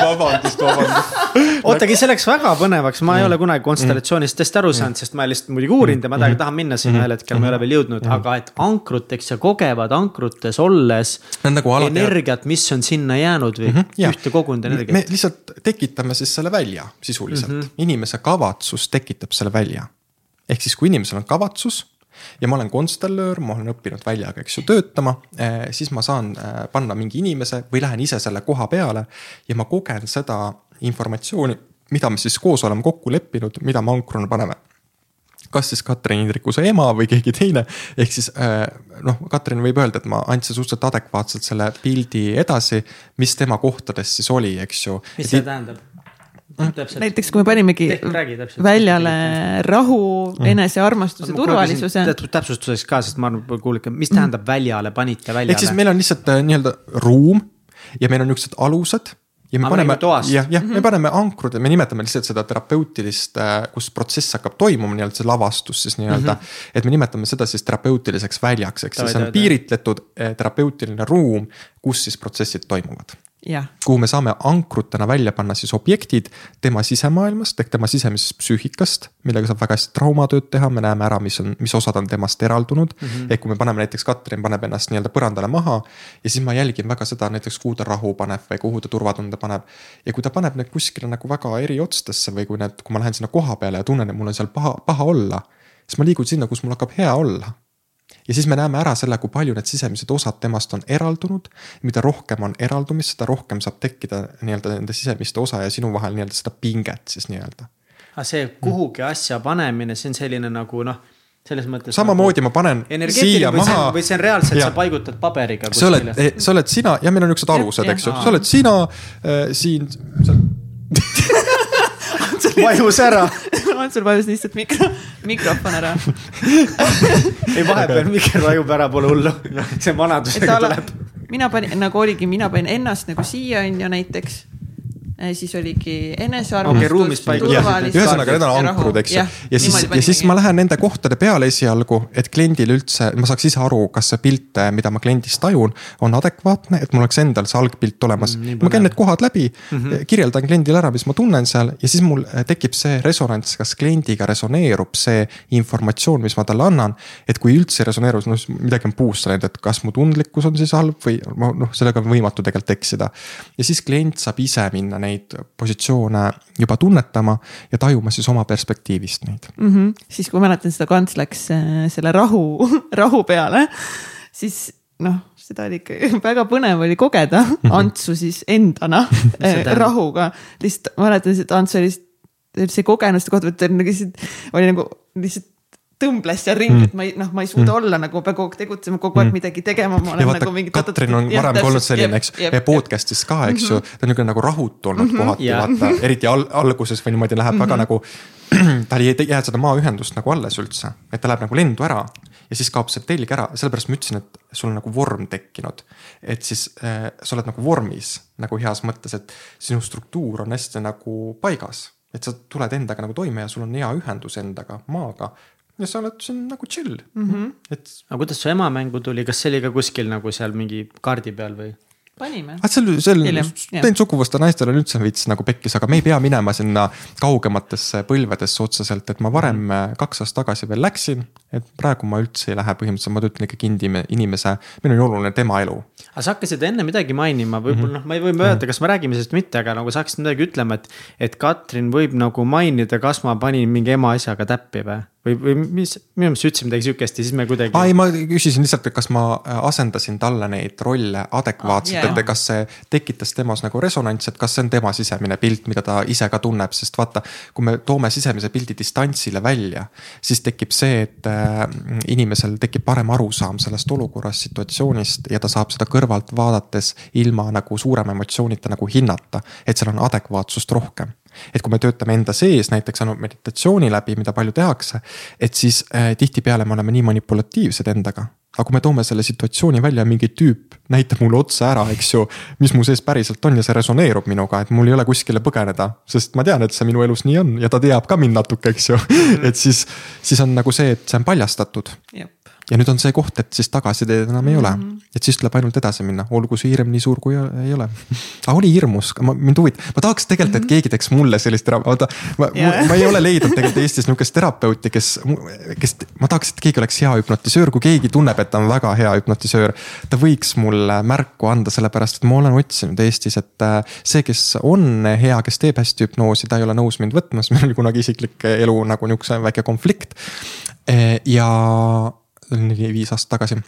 vabandust, vabandust. ootagi, see läks väga põnevaks, ma ei ole kunagi konstellatsioonist hästi aru saanud, sest ma lihtsalt muidugi uurinud ja ma tahan, tahan minna sinna ühel hetkel, ma ei ole veel jõudnud, aga et ankruteks ja kogevad ankrutes olles. Nagu energiat, mis on sinna jäänud või mm -hmm, ühte kogunud energiat. me lihtsalt tekitame siis selle välja sisuliselt mm, -hmm. Inimese kavatsus tekitab selle välja. ehk siis, kui inimesel on kavatsus ja ma olen konstellöör, ma olen õppinud väljaga, eks ju, töötama, eh, siis ma saan eh, panna mingi inimese või lähen ise selle koha peale ja ma kogen seda informatsiooni, mida me siis koos oleme kokku leppinud, mida me ankruna paneme kas siis Katrin Hindrikuse ema või keegi teine. ehk siis äh, noh, Katrin võib öelda, et ma andsin suhteliselt adekvaatselt selle pildi edasi, mis tema kohtades siis oli, eks ju. mis see tähendab? Täpselt. näiteks kui me panimegi räägi, väljale rahu, mm. enesearmastuse, turvalisuse. täpsustuseks ka, sest ma arvan, kuulge, mis tähendab väljale, panite väljale? ehk siis meil on lihtsalt äh, nii-öelda ruum ja meil on niuksed alused ja me paneme, jah, jah, me mhm. paneme ankrud ja me nimetame lihtsalt seda terapeutilist, äh, kus protsess hakkab toimuma, nii-öelda see lavastus siis nii-öelda mm. -hmm. et me nimetame seda siis terapeutiliseks väljaks, ehk siis see on piiritletud äh, terapeutiline ruum, kus siis protsessid toimuvad kuhu me saame ankrutena välja panna siis objektid tema sisemaailmast ehk tema sisemisest psüühikast, millega saab väga hästi traumatööd teha, me näeme ära, mis on, mis osad on temast eraldunud mm. -hmm. ehk kui me paneme näiteks Katrin paneb ennast nii-öelda põrandale maha ja siis ma jälgin väga seda näiteks, kuhu ta rahu paneb või kuhu ta turvatunde paneb. ja kui ta paneb need kuskile nagu väga eriotstesse või kui need, kui ma lähen sinna koha peale ja tunnen, et mul on seal paha, paha olla, siis ma liigun sinna, kus mul hakkab hea olla ja siis me näeme ära selle, kui palju need sisemised osad temast on eraldunud. mida rohkem on eraldumist, seda rohkem saab tekkida nii-öelda nende sisemiste osa ja sinu vahel nii-öelda seda pinget siis nii-öelda. aga see kuhugi asja panemine, see on selline nagu noh, selles mõttes. samamoodi ma panen siia maha. või see on reaalselt, sa paigutad paberiga. sa oled, sa oled sina ja meil on niuksed alused, eks ju, sa oled sina äh, siin sa... vajus ära Antsul vajus lihtsalt mikro, mikrofon ära ei, vahepeal mikker vajub ära, pole hullu. see vanadusega tuleb. mina panin, nagu oligi, mina panin ennast nagu siia on ju näiteks siis oligi enesearmastus okay,. ühesõnaga, need on ankrud, eks ju. ja siis, ja siis ma lähen nende kohtade peale esialgu, et kliendil üldse, ma saaks ise aru, kas see pilt, mida ma kliendist tajun, on adekvaatne, et mul oleks endal see algpilt olemas mm,. ma käin need kohad läbi mm, -hmm. kirjeldan kliendile ära, mis ma tunnen seal ja siis mul tekib see resonants, kas kliendiga resoneerub see informatsioon, mis ma talle annan. et kui üldse ei resoneeru, siis noh, midagi on puusse läinud, et kas mu tundlikkus on siis halb või noh, sellega on võimatu tegelikult eksida. ja siis klient saab ise minna neid neid positsioone juba tunnetama ja tajuma siis oma perspektiivist neid mm. -hmm. siis, kui mäletan, seda kants läks äh, selle rahu, rahu peale, siis noh, seda oli ikka väga põnev oli kogeda -hmm. Antsu siis endana äh, rahuga. lihtsalt mäletan, et Ants oli see kogenuste koht, et nagu lihtsalt oli nagu lihtsalt tõmbles seal ringi mm., et ma ei, noh, ma ei suuda mm. olla nagu pean kogu aeg tegutsema, kogu aeg mm. midagi tegema. ja vaata nagu mingi, Katrin on varem ka olnud selline, eks, podcast'is ka, eks ju mm -hmm., ta on niisugune nagu rahutu olnud mm -hmm. kohati yeah., vaata, eriti al alguses või niimoodi läheb mm -hmm. väga nagu. tal ei jää seda maaühendust nagu alles üldse, et ta läheb nagu lendu ära ja siis kaob see telg ära, sellepärast ma ütlesin, et sul on nagu vorm tekkinud. et siis äh, sa oled nagu vormis nagu heas mõttes, et sinu struktuur on hästi nagu paigas et sa tuled endaga nagu toime ja sul on hea ühendus endaga, maaga ja sa oled siin nagu chill mm. -hmm. et. aga kuidas su ema mängu tuli, kas see oli ka kuskil nagu seal mingi kaardi peal või? panime. Ah, see, see on, teine suguvõsta naistel on üldse veits nagu pekkis, aga me ei pea minema sinna kaugematesse põlvedesse otseselt, et ma varem mm. kaks aastat tagasi veel läksin. et praegu ma üldse ei lähe, põhimõtteliselt ma töötan ikkagi inimese, meil on oluline tema elu. aga sa hakkasid enne midagi mainima, võib-olla mm -hmm. noh, ma ei või öelda, kas me räägime sellest mitte, aga nagu sa hakkasid midagi ütlema, et. et Katrin võib nagu mainida, kas ma panin mingi ema asjaga täppi või? Või, või mis, minu meelest sa ütlesid midagi sihukest ja siis me kuidagi. aa ei, ma küsisin lihtsalt, et kas ma äh, asendasin talle neid rolle adekvaatselt ah,, yeah. et kas see tekitas temas nagu resonantsi, et kas see on tema sisemine pilt, mida ta ise ka tunneb, sest vaata. kui me toome sisemise pildi distantsile välja, siis tekib see, et äh, inimesel tekib parem arusaam sellest olukorrast, situatsioonist ja ta saab seda kõrvalt vaadates ilma nagu suurema emotsioonita nagu hinnata, et seal on adekvaatsust rohkem et kui me töötame enda sees näiteks ainult meditatsiooni läbi, mida palju tehakse, et siis äh, tihtipeale me oleme nii manipulatiivsed endaga. aga kui me toome selle situatsiooni välja, mingi tüüp näitab mulle otsa ära, eks ju, mis mu sees päriselt on ja see resoneerub minuga, et mul ei ole kuskile põgeneda. sest ma tean, et see minu elus nii on ja ta teab ka mind natuke, eks ju et siis, siis on nagu see, et see on paljastatud ja nüüd on see koht, et siis tagasiteed enam ei ole mm. -hmm. et siis tuleb ainult edasi minna, olgu see hirm nii suur, kui ei ole. aga oli hirmus, ma, mind huvitab, ma tahaks tegelikult, et mhm. keegi teeks mulle sellist tera-, vaata. ma yeah., ma ei ole leidnud tegelikult Eestis nihukest terapeuti, kes, kes, ma tahaks, et keegi oleks hea hüpnotisöör, kui keegi tunneb, et ta on väga hea hüpnotisöör. ta võiks mulle märku anda, sellepärast et ma olen otsinud Eestis, et äh, see, kes on hea, kes teeb hästi hüpnoosi, ta ei ole nõus mind võtma, sest meil oli kunagi isiklik elu nagu nihukese väike konflikt. ja neli, viis aastat tagasi.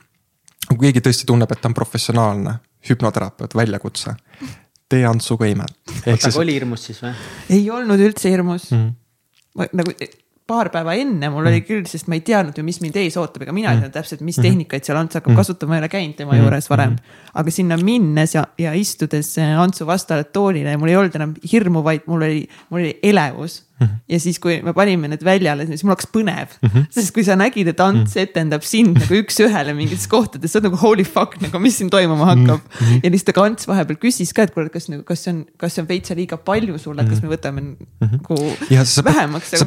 kui keegi tõesti tunneb, et ta on professionaalne hüpnoterapeut, väljakutse, tee Antsuga imet. oota, aga oli hirmus siis või? ei olnud üldse hirmus mm. -hmm. nagu paar päeva enne mul mm. oli küll, sest ma ei teadnud ju, mis mind ees ootab, ega mina ei mm. teadnud täpselt, mis tehnikaid seal Ants hakkab mm. kasutama, ma ei ole käinud tema mm. juures varem. aga sinna minnes ja, ja istudes Antsu vastale toolile, mul ei olnud enam hirmu, vaid mul oli, mul oli elevus Mhm. ja siis, kui me panime need väljale, siis mul hakkas põnev mm. -hmm. sest kui sa nägid, et Ants mhm. etendab sind nagu üks-ühele mingites kohtades, sa oled nagu holy fuck nagu, mis siin toimuma hakkab mm. -hmm. ja lihtsalt aga Ants vahepeal küsis ka, et kuule, kas nagu, kas see on, kas see on veitsa liiga palju sulle, et kas me võtame nagu mm -hmm. vähemaks. sa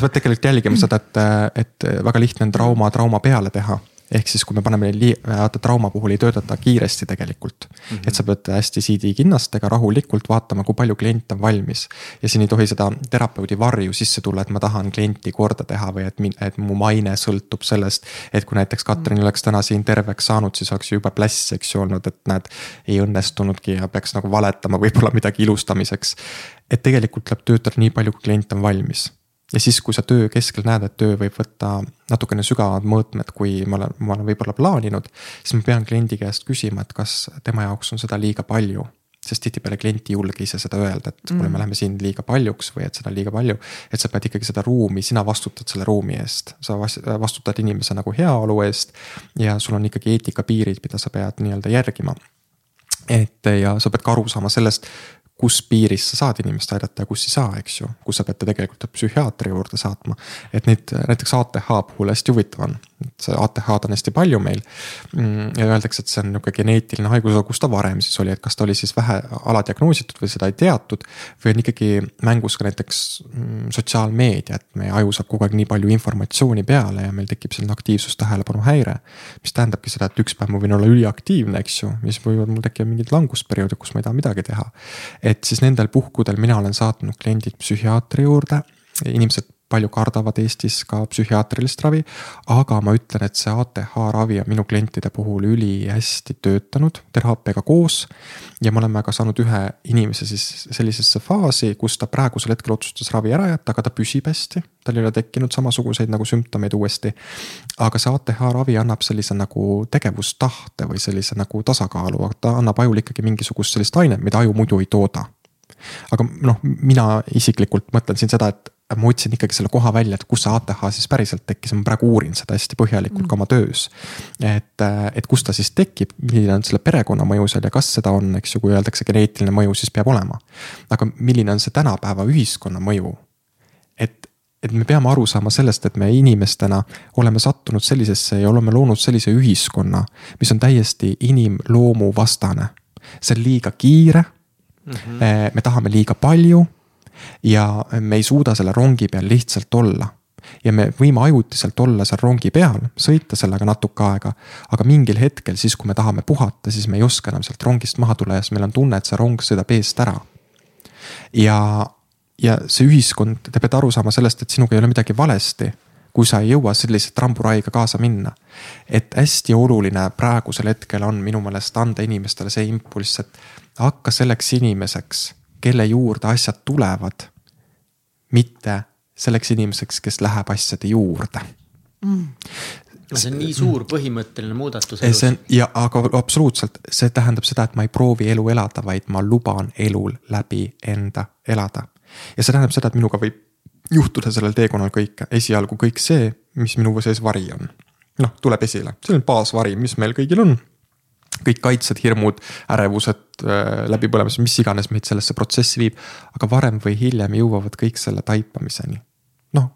pead tegelikult jälgima seda, et, et väga lihtne on trauma trauma peale teha ehk siis, kui me paneme neid, vaata trauma puhul ei töötata kiiresti tegelikult mm. -hmm. et sa pead hästi CD-kinnastega rahulikult vaatama, kui palju klient on valmis. ja siin ei tohi seda terapeudi varju sisse tulla, et ma tahan klienti korda teha või et, et mu maine sõltub sellest. et kui näiteks Katrin oleks täna siin terveks saanud, siis oleks jube pläss, eks ju olnud, et näed, ei õnnestunudki ja peaks nagu valetama võib-olla midagi ilustamiseks. et tegelikult tuleb töötada nii palju, kui klient on valmis ja siis, kui sa töö keskel näed, et töö võib võtta natukene sügavamad mõõtmed, kui ma olen, ma olen võib-olla plaaninud. siis ma pean kliendi käest küsima, et kas tema jaoks on seda liiga palju. sest tihtipeale klient ei julge ise seda öelda, et kuule mm., me läheme siin liiga paljuks või et seda on liiga palju. et sa pead ikkagi seda ruumi, sina vastutad selle ruumi eest, sa vastutad inimese nagu heaolu eest. ja sul on ikkagi eetikapiirid, mida sa pead nii-öelda järgima et ja sa pead ka aru saama sellest, kus piiris sa saad inimest aidata ja kus ei saa, eks ju, kus sa pead ta tegelikult psühhiaatri juurde saatma. et neid näiteks ATH puhul hästi huvitav on, et ATH-d on hästi palju meil. Mm, ja öeldakse, et see on nihuke geneetiline haigus, aga kus ta varem siis oli, et kas ta oli siis vähe aladiagnoositud või seda ei teatud. või on ikkagi mängus ka näiteks mm, sotsiaalmeedia, et meie aju saab kogu aeg nii palju informatsiooni peale ja meil tekib selline aktiivsus-tähelepanu häire. mis tähendabki seda, et üks päev ma võin olla üliaktiivne, eks ju, siis võivad mul tekkida mingid langusperioodid, kus ma ei taha midagi teha et siis nendel puhkudel mina olen saatnud kliendid psühhiaatri juurde, inimesed palju kardavad Eestis ka psühhiaatrilist ravi. aga ma ütlen, et see ATH ravi on minu klientide puhul ülihästi töötanud teraapiaga koos. ja me oleme ka saanud ühe inimese siis sellisesse faasi, kus ta praegusel hetkel otsustas ravi ära jätta, aga ta püsib hästi. tal ei ole tekkinud samasuguseid nagu sümptomeid uuesti. aga see ATH ravi annab sellise nagu tegevustahte või sellise nagu tasakaalu, ta annab ajule ikkagi mingisugust sellist ainet, mida aju muidu ei tooda aga noh, mina isiklikult mõtlen siin seda, et ma otsin ikkagi selle koha välja, et kus see ATH siis päriselt tekkis, ma praegu uurin seda hästi põhjalikult mm. ka oma töös. et, et kus ta siis tekib, milline on selle perekonna mõju seal ja kas seda on, eks ju, kui öeldakse geneetiline mõju, siis peab olema. aga milline on see tänapäeva ühiskonna mõju? et, et me peame aru saama sellest, et me inimestena oleme sattunud sellisesse ja oleme loonud sellise ühiskonna, mis on täiesti inimloomu vastane. see on liiga kiire mm. -hmm. me tahame liiga palju ja me ei suuda selle rongi peal lihtsalt olla ja me võime ajutiselt olla seal rongi peal, sõita sellega natuke aega. aga mingil hetkel, siis kui me tahame puhata, siis me ei oska enam sealt rongist maha tulla ja siis meil on tunne, et see rong sõidab eest ära. ja, ja see ühiskond, te peate aru saama sellest, et sinuga ei ole midagi valesti. kui sa ei jõua sellise tramburaiga kaasa minna. et hästi oluline praegusel hetkel on minu meelest anda inimestele see impulss, et hakka selleks inimeseks kelle juurde asjad tulevad. mitte selleks inimeseks, kes läheb asjade juurde mm see on nii suur põhimõtteline muudatus elus. see on ja, aga absoluutselt, see tähendab seda, et ma ei proovi elu elada, vaid ma luban elul läbi enda elada. ja see tähendab seda, et minuga võib juhtuda sellel teekonnal kõike, esialgu kõik see, mis minu sees vari on. noh, tuleb esile, see on baasvari, mis meil kõigil on kõik kaitsed, hirmud, ärevused, äh, läbipõlemised, mis iganes meid sellesse protsessi viib. aga varem või hiljem jõuavad kõik selle taipamiseni. noh,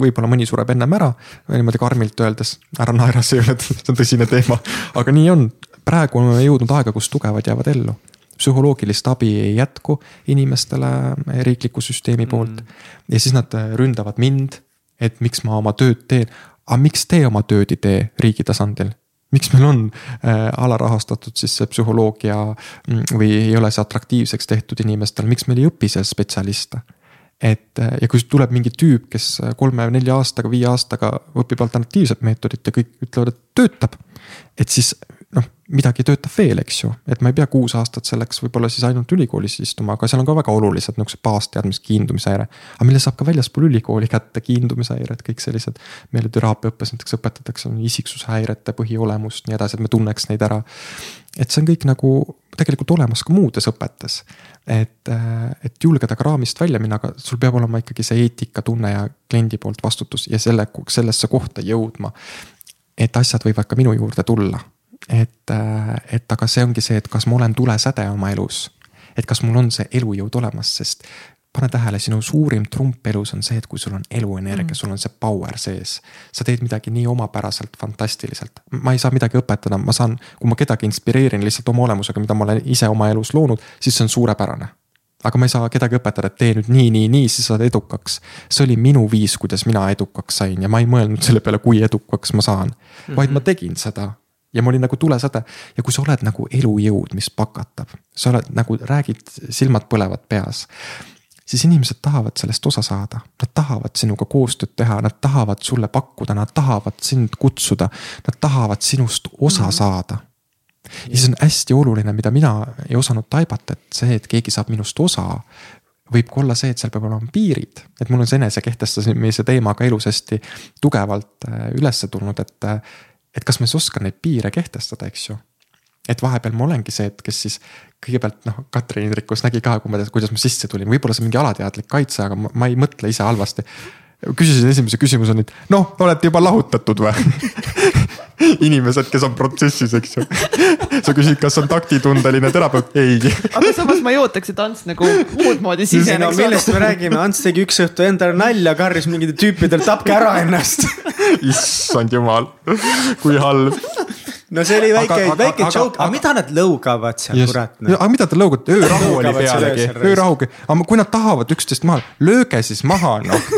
võib-olla mõni sureb ennem ära, niimoodi karmilt öeldes, ära naera, see ei ole, see on tõsine teema, aga nii on. praegu oleme jõudnud aega, kus tugevad jäävad ellu. psühholoogilist abi ei jätku inimestele riikliku süsteemi poolt mm. ja siis nad ründavad mind, et miks ma oma tööd teen. aga miks te oma tööd ei tee riigi tasandil? Miks meil on äh, alarahastatud siis see psühholoogia mm, või ei ole see atraktiivseks tehtud inimestele, miks meil ei õpi seal spetsialiste? et äh, ja kui tuleb mingi tüüp, kes kolme-nelja aastaga, viie aastaga õpib alternatiivset meetodit ja kõik ütlevad, et töötab. et siis midagi töötab veel, eks ju, et ma ei pea kuus aastat selleks võib-olla siis ainult ülikoolis istuma, aga seal on ka väga olulised nihukesed baasteadmised, kiindumisehäire. aga mille saab ka väljaspool ülikooli kätte, kiindumishäired, kõik sellised. meile teraapiaõppes näiteks õpetatakse isiksushäirete põhiolemust, nii edasi, et me tunneks neid ära. et see on kõik nagu tegelikult olemas ka muudes õpetes. et, et julgeda ka raamist välja minna, aga sul peab olema ikkagi see eetikatunne ja kliendi poolt vastutus ja selle, sellesse kohta jõudma. et asjad võivad ka minu juurde tulla et, äh, et aga see ongi see, et kas ma olen tulesäde oma elus. et kas mul on see elujõud olemas, sest pane tähele, sinu suurim trump elus on see, et kui sul on eluenergia mm., sul on see power sees. sa teed midagi nii omapäraselt, fantastiliselt. ma ei saa midagi õpetada, ma saan, kui ma kedagi inspireerin lihtsalt oma olemusega, mida ma olen ise oma elus loonud, siis see on suurepärane. aga ma ei saa kedagi õpetada, et tee nüüd nii, nii, nii, siis saad edukaks. see oli minu viis, kuidas mina edukaks sain ja ma ei mõelnud selle peale, kui edukaks ma saan, vaid ma tegin seda ja ma olin nagu tulesade ja kui sa oled nagu elujõud, mis pakatab, sa oled nagu räägid, silmad põlevad peas siis inimesed tahavad sellest osa saada, nad tahavad sinuga koostööd teha, nad tahavad sulle pakkuda, nad tahavad sind kutsuda, nad tahavad sinust osa mm -hmm. saada. ja siis on hästi oluline, mida mina ei osanud taibata, et see, et keegi saab minust osa, võib ka olla see, et seal peab olema piirid, et mul on see enesekehtestamise teema ka elus hästi tugevalt äh, üles tulnud, et. Et kas ma siis oskan neid piire kehtestada, eks ju? Et vahepeal ma olengi see, et kes siis kõigepealt noh, Katrin Hindrikus nägi ka, kui ma, kuidas ma sisse tulin, võib-olla see on mingi alateadlik kaitse, aga ma, ma ei mõtle ise halvasti. küsisin esimese küsimuseni, et noh, olete juba lahutatud või inimesed, kes on protsessis, eks ju. sa küsid, kas on taktitundeline terapeut, ei. aga samas ma ei ootaks, et Ants nagu muud moodi siseneks no,. millest me räägime, Ants tegi üks õhtu endale nalja, karjus mingitele tüüpidele, tapke ära ennast issand jumal, kui halb no see oli väike, väike joke, aga mida nad lõugavad seal, kurat. Noh? aga mida te lõugate, öörahu oli pealegi, öörahugi, aga kui nad tahavad üksteist maha, lööge siis maha noh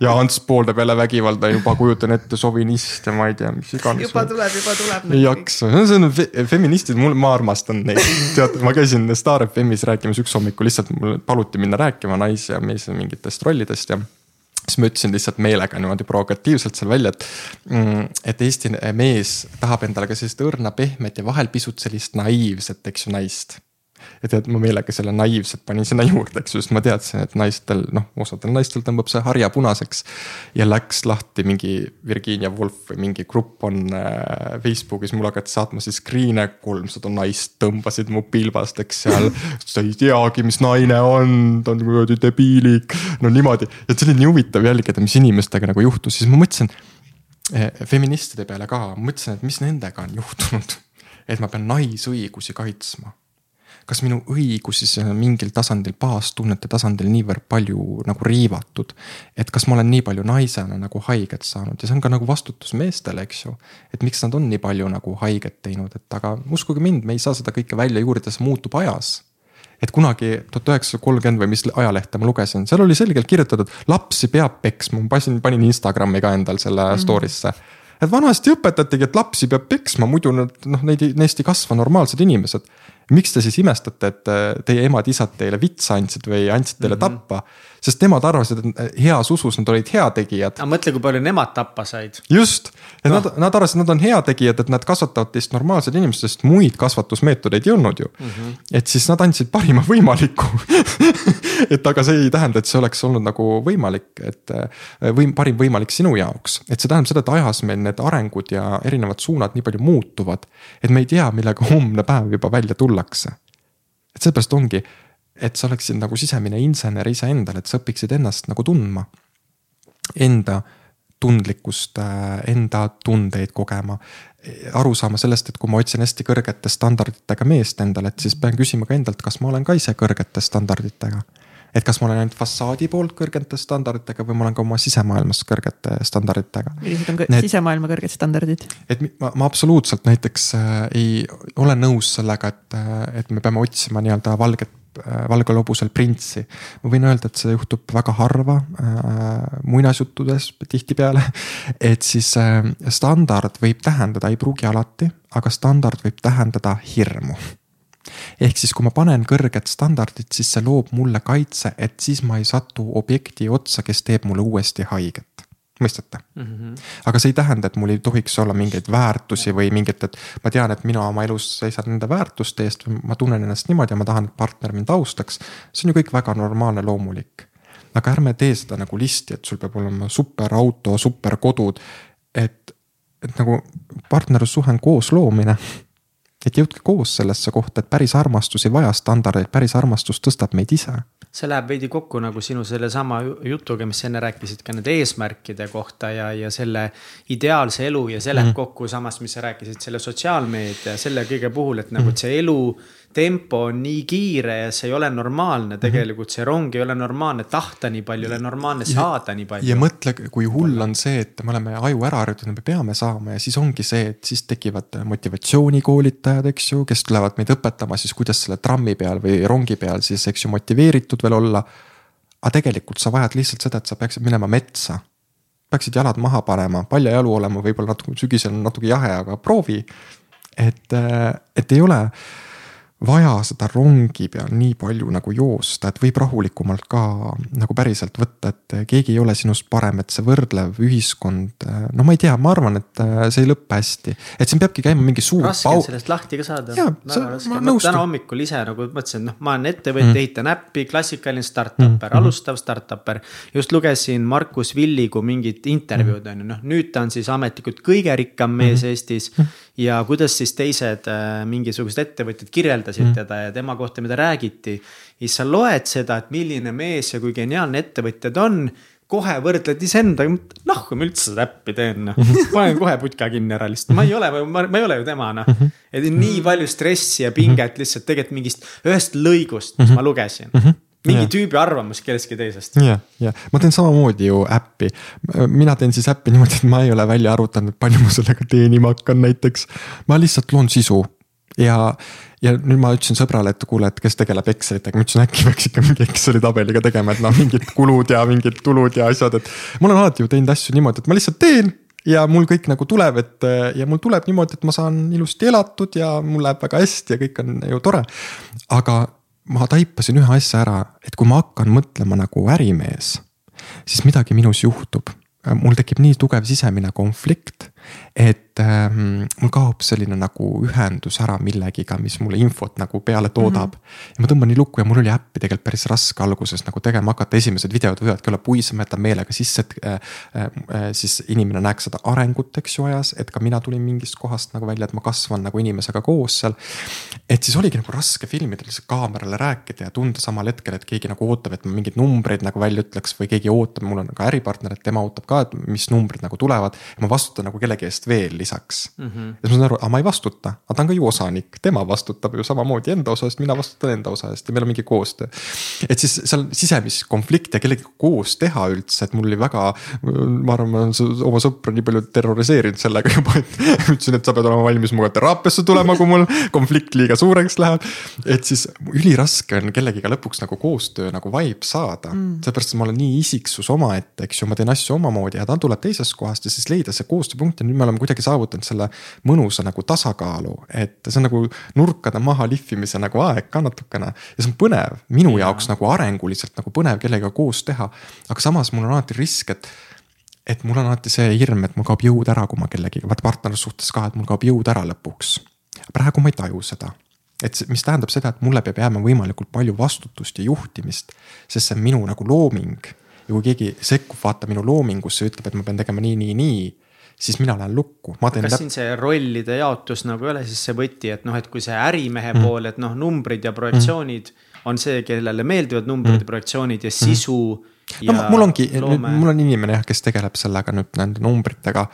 ja Ants pooldab jälle vägivalda juba kujutan ette, sovinist ja ma ei tea, mis iganes. juba tuleb, juba tuleb. ei jaksa, see on feministid, mul, ma armastan neid. tead, ma käisin Star FM-is rääkimas üks hommikul lihtsalt mul paluti minna rääkima nais ja mees mingitest rollidest ja siis ma ütlesin lihtsalt meelega niimoodi provokatiivselt seal välja, et. Mm, et Eesti mees tahab endale ka sellist õrna, pehmet ja vahel pisut sellist naiivset, eks ju, naist ja tead, ma meelega selle naiivselt panin sinna juurde, eks ju, sest ma teadsin, et naistel, noh, osadel naistel tõmbab see harja punaseks. ja läks lahti mingi Virginia Woolf või mingi grupp on äh, Facebookis mulle hakati saatma siis screen'e, kolmsada naist tõmbasid mu pilbasteks seal. sa ei teagi, mis naine on, ta on kuradi debiilik, no niimoodi, et see oli nii huvitav jälgida, mis inimestega nagu juhtus, siis ma mõtlesin eh, feministide peale ka, mõtlesin, et mis nendega on juhtunud. et ma pean naisõigusi kaitsma kas minu õigusi siis mingil tasandil, baastunnete tasandil niivõrd palju nagu riivatud. et kas ma olen nii palju naisena nagu haiget saanud ja see on ka nagu vastutus meestele, eks ju. et miks nad on nii palju nagu haiget teinud, et aga uskuge mind, me ei saa seda kõike välja juurida, see muutub ajas et kunagi tuhat üheksasada kolmkümmend või mis ajalehte ma lugesin, seal oli selgelt kirjutatud, lapsi peab peksma, ma panin, panin Instagrami ka endal selle mm -hmm. story'sse et vanasti õpetatigi, et lapsi peab peksma, muidu nad noh, neid, neist ei kasva normaalsed inimesed miks te siis imestate, et äh, teie emad-isad teile vitsa andsid või andsid teile mm -hmm. tappa? sest nemad arvasid, et äh, heas usus nad olid heategijad. aga mõtle, kui palju nemad tappa said. just, et no. nad, nad arvasid, nad on heategijad, et nad kasvatavad teist normaalsed inimesed, sest muid kasvatusmeetodeid ei olnud ju mm. -hmm. et siis nad andsid parima võimaliku et aga see ei tähenda, et see oleks olnud nagu võimalik, et äh, võim, parim võimalik sinu jaoks. et see tähendab seda, et ajas meil need arengud ja erinevad suunad nii palju muutuvad. et me ei tea, millega homne päev juba välja tulla tullakse. et seepärast ongi, et sa oleksid nagu sisemine insener iseendale, et sa õpiksid ennast nagu tundma. Enda tundlikkust, äh, enda tundeid kogema. aru saama sellest, et kui ma otsin hästi kõrgete standarditega meest endale, et siis pean küsima ka endalt, kas ma olen ka ise kõrgete standarditega et kas ma olen ainult fassaadi poolt kõrgete standarditega või ma olen ka oma sisemaailmas kõrgete standarditega. millised on Need, sisemaailma kõrged standardid? et ma, ma absoluutselt näiteks äh, ei ole nõus sellega, et, äh, et me peame otsima nii-öelda valget äh, valgel hobusel printsi. ma võin öelda, et see juhtub väga harva äh, muinasjuttudes tihtipeale. et siis äh, standard võib tähendada, ei pruugi alati, aga standard võib tähendada hirmu ehk siis, kui ma panen kõrged standardid, siis see loob mulle kaitse, et siis ma ei satu objekti otsa, kes teeb mulle uuesti haiget mõistate mm? -hmm. aga see ei tähenda, et mul ei tohiks olla mingeid väärtusi või mingit, et ma tean, et mina oma elus seisan nende väärtuste eest või ma tunnen ennast niimoodi ja ma tahan, et partner mind austaks. see on ju kõik väga normaalne, loomulik. aga ärme tee seda nagu listi, et sul peab olema superauto, superkodud. et, et nagu partnerlussuhe on koosloomine et jõudke koos sellesse kohta, et päris armastus ei vaja standardeid, päris armastus tõstab meid ise. see läheb veidi kokku nagu sinu sellesama jutuga, mis sa enne rääkisid ka nende eesmärkide kohta ja, ja selle ideaalse elu ja see läheb mm -hmm. kokku samas, mis sa rääkisid selle sotsiaalmeedia, selle kõige puhul, et nagu, et see elu tempo on nii kiire ja see ei ole normaalne, Mhm. tegelikult see rong ei ole normaalne, tahta nii palju, ei ole normaalne saada nii palju. ja mõtle, kui hull on see, et me oleme aju ära harjutanud, me peame saama ja siis ongi see, et siis tekivad motivatsioonikoolitajad, eks ju, kes tulevad meid õpetama siis, kuidas selle trammi peal või rongi peal siis, eks ju, motiveeritud veel olla. aga tegelikult sa vajad lihtsalt seda, et sa peaksid minema metsa. peaksid jalad maha panema, paljajalu olema, võib-olla natuke sügisel on natuke jahe, aga proovi. et, et ei ole vaja seda rongi peal nii palju nagu joosta, et võib rahulikumalt ka nagu päriselt võtta, et keegi ei ole sinust parem, et see võrdlev ühiskond. no ma ei tea, ma arvan, et see ei lõppe hästi, et siin peabki käima mingi suur. raske on sellest lahti ka saada. Täna hommikul ise nagu mõtlesin, noh, ma olen ettevõtja mm., ehitan äppi, klassikaline startup'er mm, -hmm. alustav startup'er. just lugesin Markus Villigu mingit intervjuud Mhm. on ju, noh nüüd ta on siis ametlikult kõige rikkam mees mm. Eestis. Ja kuidas siis teised äh, mingisugused ettevõtjad kirjeldasid mm teda ja tema kohta, mida räägiti. ja siis sa loed seda, et milline mees ja kui geniaalne ettevõtja ta on kohe võrdled iseendaga, noh, kui ma üldse seda äppi teen, noh, panen kohe putka kinni ära lihtsalt, ma ei ole, ma, ma ei ole ju tema, noh. et nii palju stressi ja pinget lihtsalt tegelikult mingist ühest lõigust, mis ma lugesin. Mingi Jah. tüübi arvamus kellestki teisest. jah, jah, ma teen samamoodi ju äppi. mina teen siis äppi niimoodi, et ma ei ole välja arvutanud, palju ma sellega teenima hakkan näiteks. ma lihtsalt loon sisu ja, ja nüüd ma ütlesin sõbrale, et kuule, et kes tegeleb Excelitega, ma ütlesin äkki peaks ikka mingi Exceli tabeliga tegema, et noh, mingid kulud ja mingid tulud ja asjad, et. ma olen alati ju teinud asju niimoodi, et ma lihtsalt teen ja mul kõik nagu tuleb, et ja mul tuleb niimoodi, et ma saan ilusti elatud ja mul läheb väga hästi ja kõik on ju tore. aga ma taipasin ühe asja ära, et kui ma hakkan mõtlema nagu ärimees, siis midagi minus juhtub. mul tekib nii tugev sisemine konflikt, et ähm, mul kaob selline nagu ühendus ära millegiga, mis mulle infot nagu peale toodab mm. -hmm. ja ma tõmban nii lukku ja mul oli äppi tegelikult päris raske alguses nagu tegema hakata, esimesed videod võivadki olla puised, ma jätan meelega sisse, et äh, äh, siis inimene näeks seda arengut, eks ju, ajas, et ka mina tulin mingist kohast nagu välja, et ma kasvan nagu inimesega koos seal. et siis oligi nagu raske filmida, lihtsalt kaamerale rääkida ja tunda samal hetkel, et keegi nagu ootab, et ma mingeid numbreid nagu välja ütleks või keegi ootab, mul on ka äripartner, et tema ootab ka, et mis numbrid nagu tulevad. ma vastutan nagu kellegi eest veel lisaks mm. -hmm. ja siis ma saan aru, aga ma ei vastuta, aga ta on ka ju osanik, tema vastutab ju samamoodi enda osa eest, mina vastutan enda osa eest ja meil on mingi koostöö. et siis seal sisemist konflikte kellegagi koos teha üldse, et mul oli väga, ma arvan, ma olen oma sõpra nii palju terroriseerinud sellega juba, et ütlesin, et sa pead olema valmis minuga teraapiasse tulema, kui mul konflikt liiga suureks läheb. et siis üliraske on kellegiga lõpuks nagu koostöö nagu vibe saada mm., seepärast, et ma olen nii isiksus omaette, eks ju, ma teen asju omamoodi ja ta tuleb teisest kohast ja siis leida see koostööpunkt ja nüüd me oleme kuidagi saavutanud selle mõnusa nagu tasakaalu, et see on nagu nurkade maha lihvimise nagu aeg ka natukene. ja see on põnev, minu ja. jaoks nagu arenguliselt nagu põnev kellegagi koos teha. aga samas mul on alati risk, et, et mul on alati see hirm, et mul kaob jõud ära, kui ma kellegagi, vaata partnerlussuhtes ka, et mul kaob jõud ära lõpuks. praegu ma ei taju seda et mis tähendab seda, et mulle peab jääma võimalikult palju vastutust ja juhtimist, sest see on minu nagu looming. ja kui keegi sekkub, vaata minu loomingusse, ütleb, et ma pean tegema nii, nii, nii siis mina lähen lukku. kas läp... siin see rollide jaotus nagu ei ole siis see võti, et noh, et kui see ärimehe mm. pool, et noh, numbrid ja projektsioonid mm. on see, kellele meeldivad numbrid mm. ja projektsioonid ja sisu mm no mul ongi, mul on inimene jah, kes tegeleb sellega nüüd nende numbritega.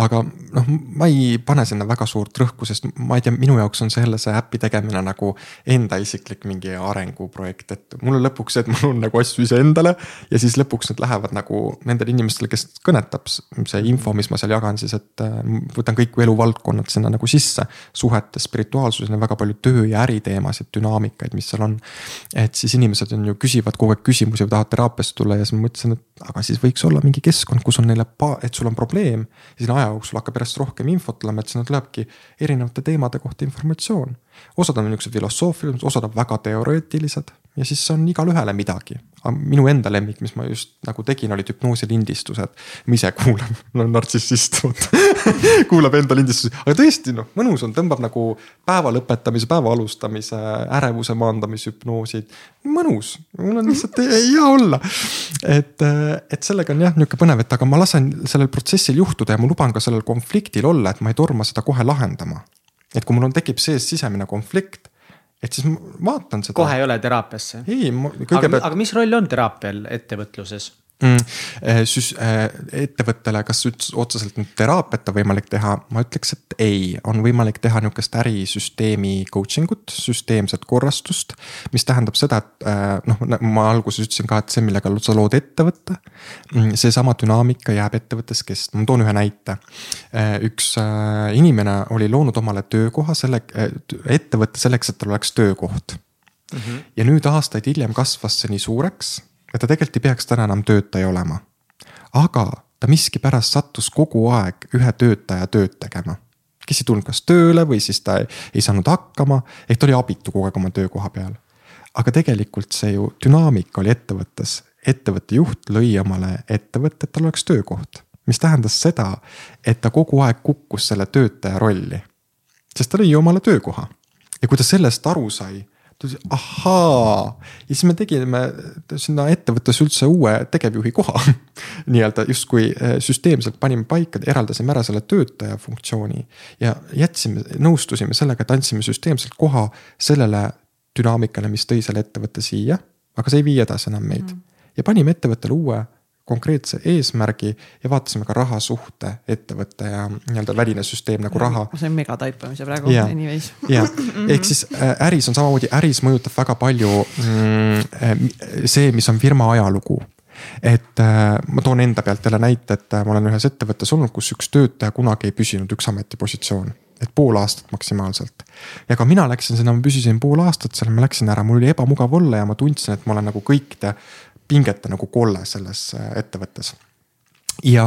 aga noh, ma ei pane sinna väga suurt rõhku, sest ma ei tea, minu jaoks on selle, see äpi tegemine nagu enda isiklik mingi arenguprojekt, et mul on lõpuks see, et mul on nagu asju iseendale. ja siis lõpuks need lähevad nagu nendele inimestele, kes kõnetab see info, mis ma seal jagan, siis et äh, võtan kõik eluvaldkonnad sinna nagu sisse. suhetes, spirituaalsuses on väga palju töö ja äriteemasid, dünaamikaid, mis seal on. et siis inimesed on ju, küsivad kogu aeg küsimusi või tahavad teraapiasse tulla ja siis ma mõtlesin, et aga siis võiks olla mingi keskkond, kus on neile, et sul on probleem. ja siis aja jooksul hakkab järjest rohkem infot tulema, et sinna tulebki erinevate teemade kohta informatsioon. osad on niuksed filosoofilised, osad on väga teoreetilised ja siis on igalühele midagi. minu enda lemmik, mis ma just nagu tegin, olid hüpnoosilindistused. ma ise kuulan, no nartsissist kuulab enda lindistusi, aga tõesti noh, mõnus on, tõmbab nagu päeva lõpetamise, päeva alustamise, ärevuse maandamise hüpnoosid. mõnus, mul on lihtsalt hea olla. et, et sellega on jah nihuke põnev, et aga ma lasen sellel protsessil juhtuda ja ma luban ka sellel konfliktil olla, et ma ei torma seda kohe lahendama. et kui mul on, tekib sees sisemine konflikt et siis ma vaatan seda. kohe ei ole teraapiasse? ei, kõigepealt. aga mis roll on teraapial ettevõtluses? Mm,? Süs- äh,, ettevõttele, kas üldse otseselt nüüd teraapiat on võimalik teha, ma ütleks, et ei, on võimalik teha nihukest ärisüsteemi coaching ut, süsteemset korrastust. mis tähendab seda, et äh, noh, ma alguses ütlesin ka, et see, millega sa lood ettevõtte. Mm, seesama dünaamika jääb ettevõttes kestma, ma toon ühe näite. Äh, üks äh, inimene oli loonud omale töökoha selle, ettevõtte selleks, et tal oleks töökoht mm. -hmm. ja nüüd aastaid hiljem kasvas see nii suureks et ta tegelikult ei peaks täna enam töötaja olema. aga ta miskipärast sattus kogu aeg ühe töötaja tööd tegema. kes ei tulnud kas tööle või siis ta ei, ei saanud hakkama, ehk ta oli abitu kogu aeg oma töökoha peal. aga tegelikult see ju dünaamika oli ettevõttes, ettevõtte juht lõi omale ettevõtte, et tal oleks töökoht. mis tähendas seda, et ta kogu aeg kukkus selle töötaja rolli. sest ta lõi omale töökoha ja kui ta sellest aru sai ahaa, ja siis me tegime sinna ettevõttes üldse uue tegevjuhi koha nii-öelda justkui eh, süsteemselt panime paika, eraldasime ära selle töötaja funktsiooni. ja jätsime, nõustusime sellega, et andsime süsteemselt koha sellele dünaamikale, mis tõi selle ettevõtte siia. aga see ei vii edasi enam meid mm. ja panime ettevõttele uue konkreetse eesmärgi ja vaatasime ka rahasuhte ettevõtte ja nii-öelda väline süsteem nagu raha. see on megataipamise praegu ja, anyways. jah, ehk siis äh, äris on samamoodi, äris mõjutab väga palju mm, äh, see, mis on firma ajalugu et äh, ma toon enda pealt jälle näite, et ma olen ühes ettevõttes olnud, kus üks töötaja kunagi ei püsinud üks ametipositsioon et pool aastat maksimaalselt. ja ka mina läksin sinna, ma püsisin pool aastat seal, ma läksin ära, mul oli ebamugav olla ja ma tundsin, et ma olen nagu kõikide pingete nagu kolle selles äh, ettevõttes. ja,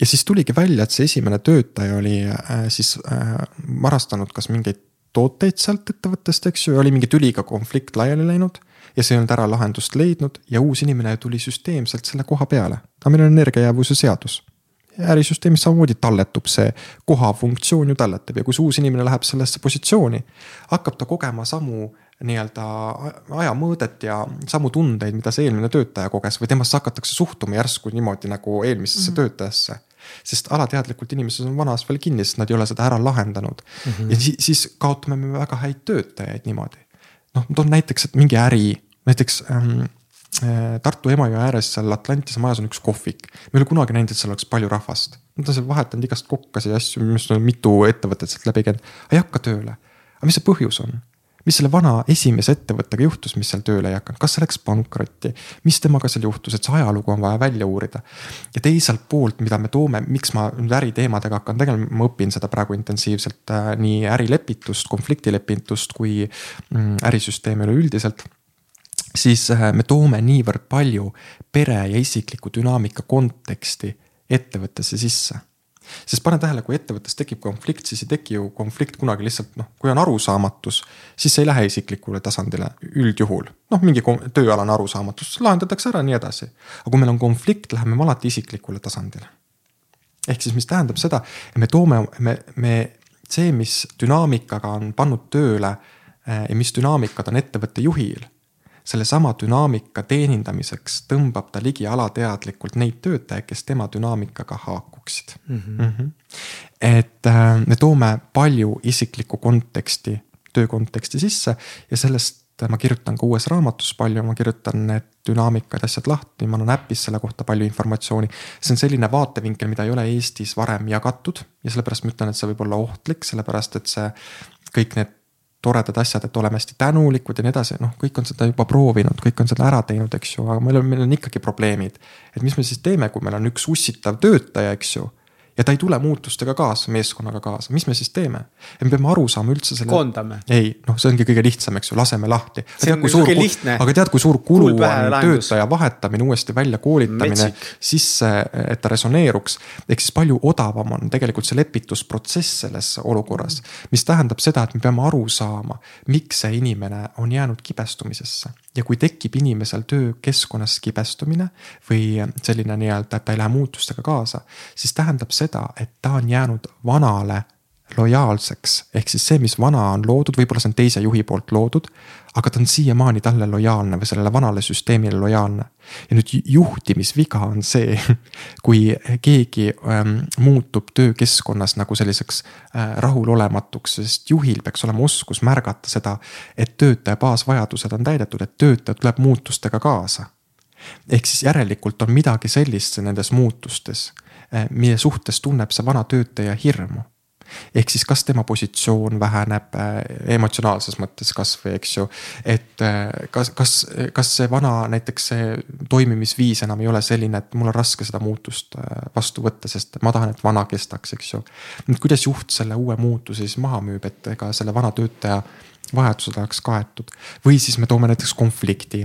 ja siis tuligi välja, et see esimene töötaja oli äh, siis äh, varastanud kas mingeid tooteid sealt ettevõttest, eks ju, oli mingi tüliga konflikt laiali läinud. ja see ei olnud ära lahendust leidnud ja uus inimene tuli süsteemselt selle koha peale. aga meil on energiajäävuse seadus ärisüsteemis samamoodi talletub see koha funktsioon ju talletab ja kui see uus inimene läheb sellesse positsiooni, hakkab ta kogema samu nii-öelda ajamõõdet ja samu tundeid, mida see eelmine töötaja koges või temasse hakatakse suhtuma järsku niimoodi nagu eelmisesse mm -hmm. töötajasse sest alateadlikult inimesed on vanas veel kinni, sest nad ei ole seda ära lahendanud mm. -hmm. ja siis, siis kaotame me väga häid töötajaid niimoodi. noh, ma toon näiteks, et mingi äri, näiteks ähm, äh, Tartu Emajõe ääres seal Atlantise majas on üks kohvik. me ei ole kunagi näinud, et seal oleks palju rahvast. Nad on seal vahetanud igast kokkasid ja asju, mis on mitu ettevõtet sealt läbi käinud, ei hakka tööle. aga mis see põhjus on? Mis selle vana esimese ettevõttega juhtus, mis seal tööle ei hakanud, kas see läks pankrotti, mis temaga seal juhtus, et see ajalugu on vaja välja uurida. ja teiselt poolt, mida me toome, miks ma nüüd äriteemadega hakkan tegelema, ma õpin seda praegu intensiivselt äh, nii ärilepitust, konfliktilepitust kui mm, ärisüsteemi üleüldiselt. Siis äh, me toome niivõrd palju pere ja isikliku dünaamika konteksti ettevõttesse sisse sest pane tähele, kui ettevõttes tekib konflikt, siis ei teki ju konflikt kunagi lihtsalt noh, kui on arusaamatus, siis see ei lähe isiklikule tasandile üldjuhul. noh, mingi tööalane arusaamatus lahendatakse ära, nii edasi. aga kui meil on konflikt, läheme me alati isiklikule tasandile. ehk siis, mis tähendab seda, me toome, me, me, see, mis dünaamikaga on pannud tööle eh, ja mis dünaamikad on ettevõtte juhil sellesama dünaamika teenindamiseks tõmbab ta ligi alateadlikult neid töötajaid, kes tema dünaamikaga haakuksid mm. -hmm. Mm -hmm. et äh, me toome palju isiklikku konteksti, töö konteksti sisse ja sellest ma kirjutan ka uues raamatus palju, ma kirjutan need dünaamikad, asjad lahti, ma annan äpis selle kohta palju informatsiooni. see on selline vaatevinkel, mida ei ole Eestis varem jagatud ja sellepärast ma ütlen, et see võib olla ohtlik, sellepärast et see kõik need toredad asjad, et oleme hästi tänulikud ja nii edasi, noh, kõik on seda juba proovinud, kõik on seda ära teinud, eks ju, aga meil on, meil on ikkagi probleemid. et mis me siis teeme, kui meil on üks ussitav töötaja, eks ju ja ta ei tule muutustega kaasa, meeskonnaga kaasa, mis me siis teeme? me peame aru saama üldse selle. koondame. ei, noh, see ongi kõige lihtsam, eks ju, laseme lahti. aga tead, kui suur kulu on lahendus. töötaja vahetamine, uuesti välja koolitamine, sisse, et ta resoneeruks. ehk siis palju odavam on tegelikult see lepitusprotsess selles olukorras. mis tähendab seda, et me peame aru saama, miks see inimene on jäänud kibestumisesse ja kui tekib inimesel töökeskkonnas kibestumine või selline nii-öelda, et ta ei lähe muutustega kaasa, siis tähendab seda, et ta on jäänud vanale lojaalseks, ehk siis see, mis vana on loodud, võib-olla see on teise juhi poolt loodud, aga ta on siiamaani talle lojaalne või sellele vanale süsteemile lojaalne. ja nüüd juhtimisviga on see, kui keegi ähm, muutub töökeskkonnas nagu selliseks äh, rahulolematuks, sest juhil peaks olema oskus märgata seda, et töötaja baasvajadused on täidetud, et töötaja tuleb muutustega kaasa ehk siis järelikult on midagi sellist nendes muutustes, eh, mille suhtes tunneb see vana töötaja hirmu ehk siis kas tema positsioon väheneb äh, emotsionaalses mõttes kasvõi, eks ju. et äh, kas, kas, kas see vana näiteks see toimimisviis enam ei ole selline, et mul on raske seda muutust äh, vastu võtta, sest ma tahan, et vana kestaks, eks ju. nüüd kuidas juht selle uue muutuse siis maha müüb, et ega selle vana töötaja vajadused oleks kaetud või siis me toome näiteks konflikti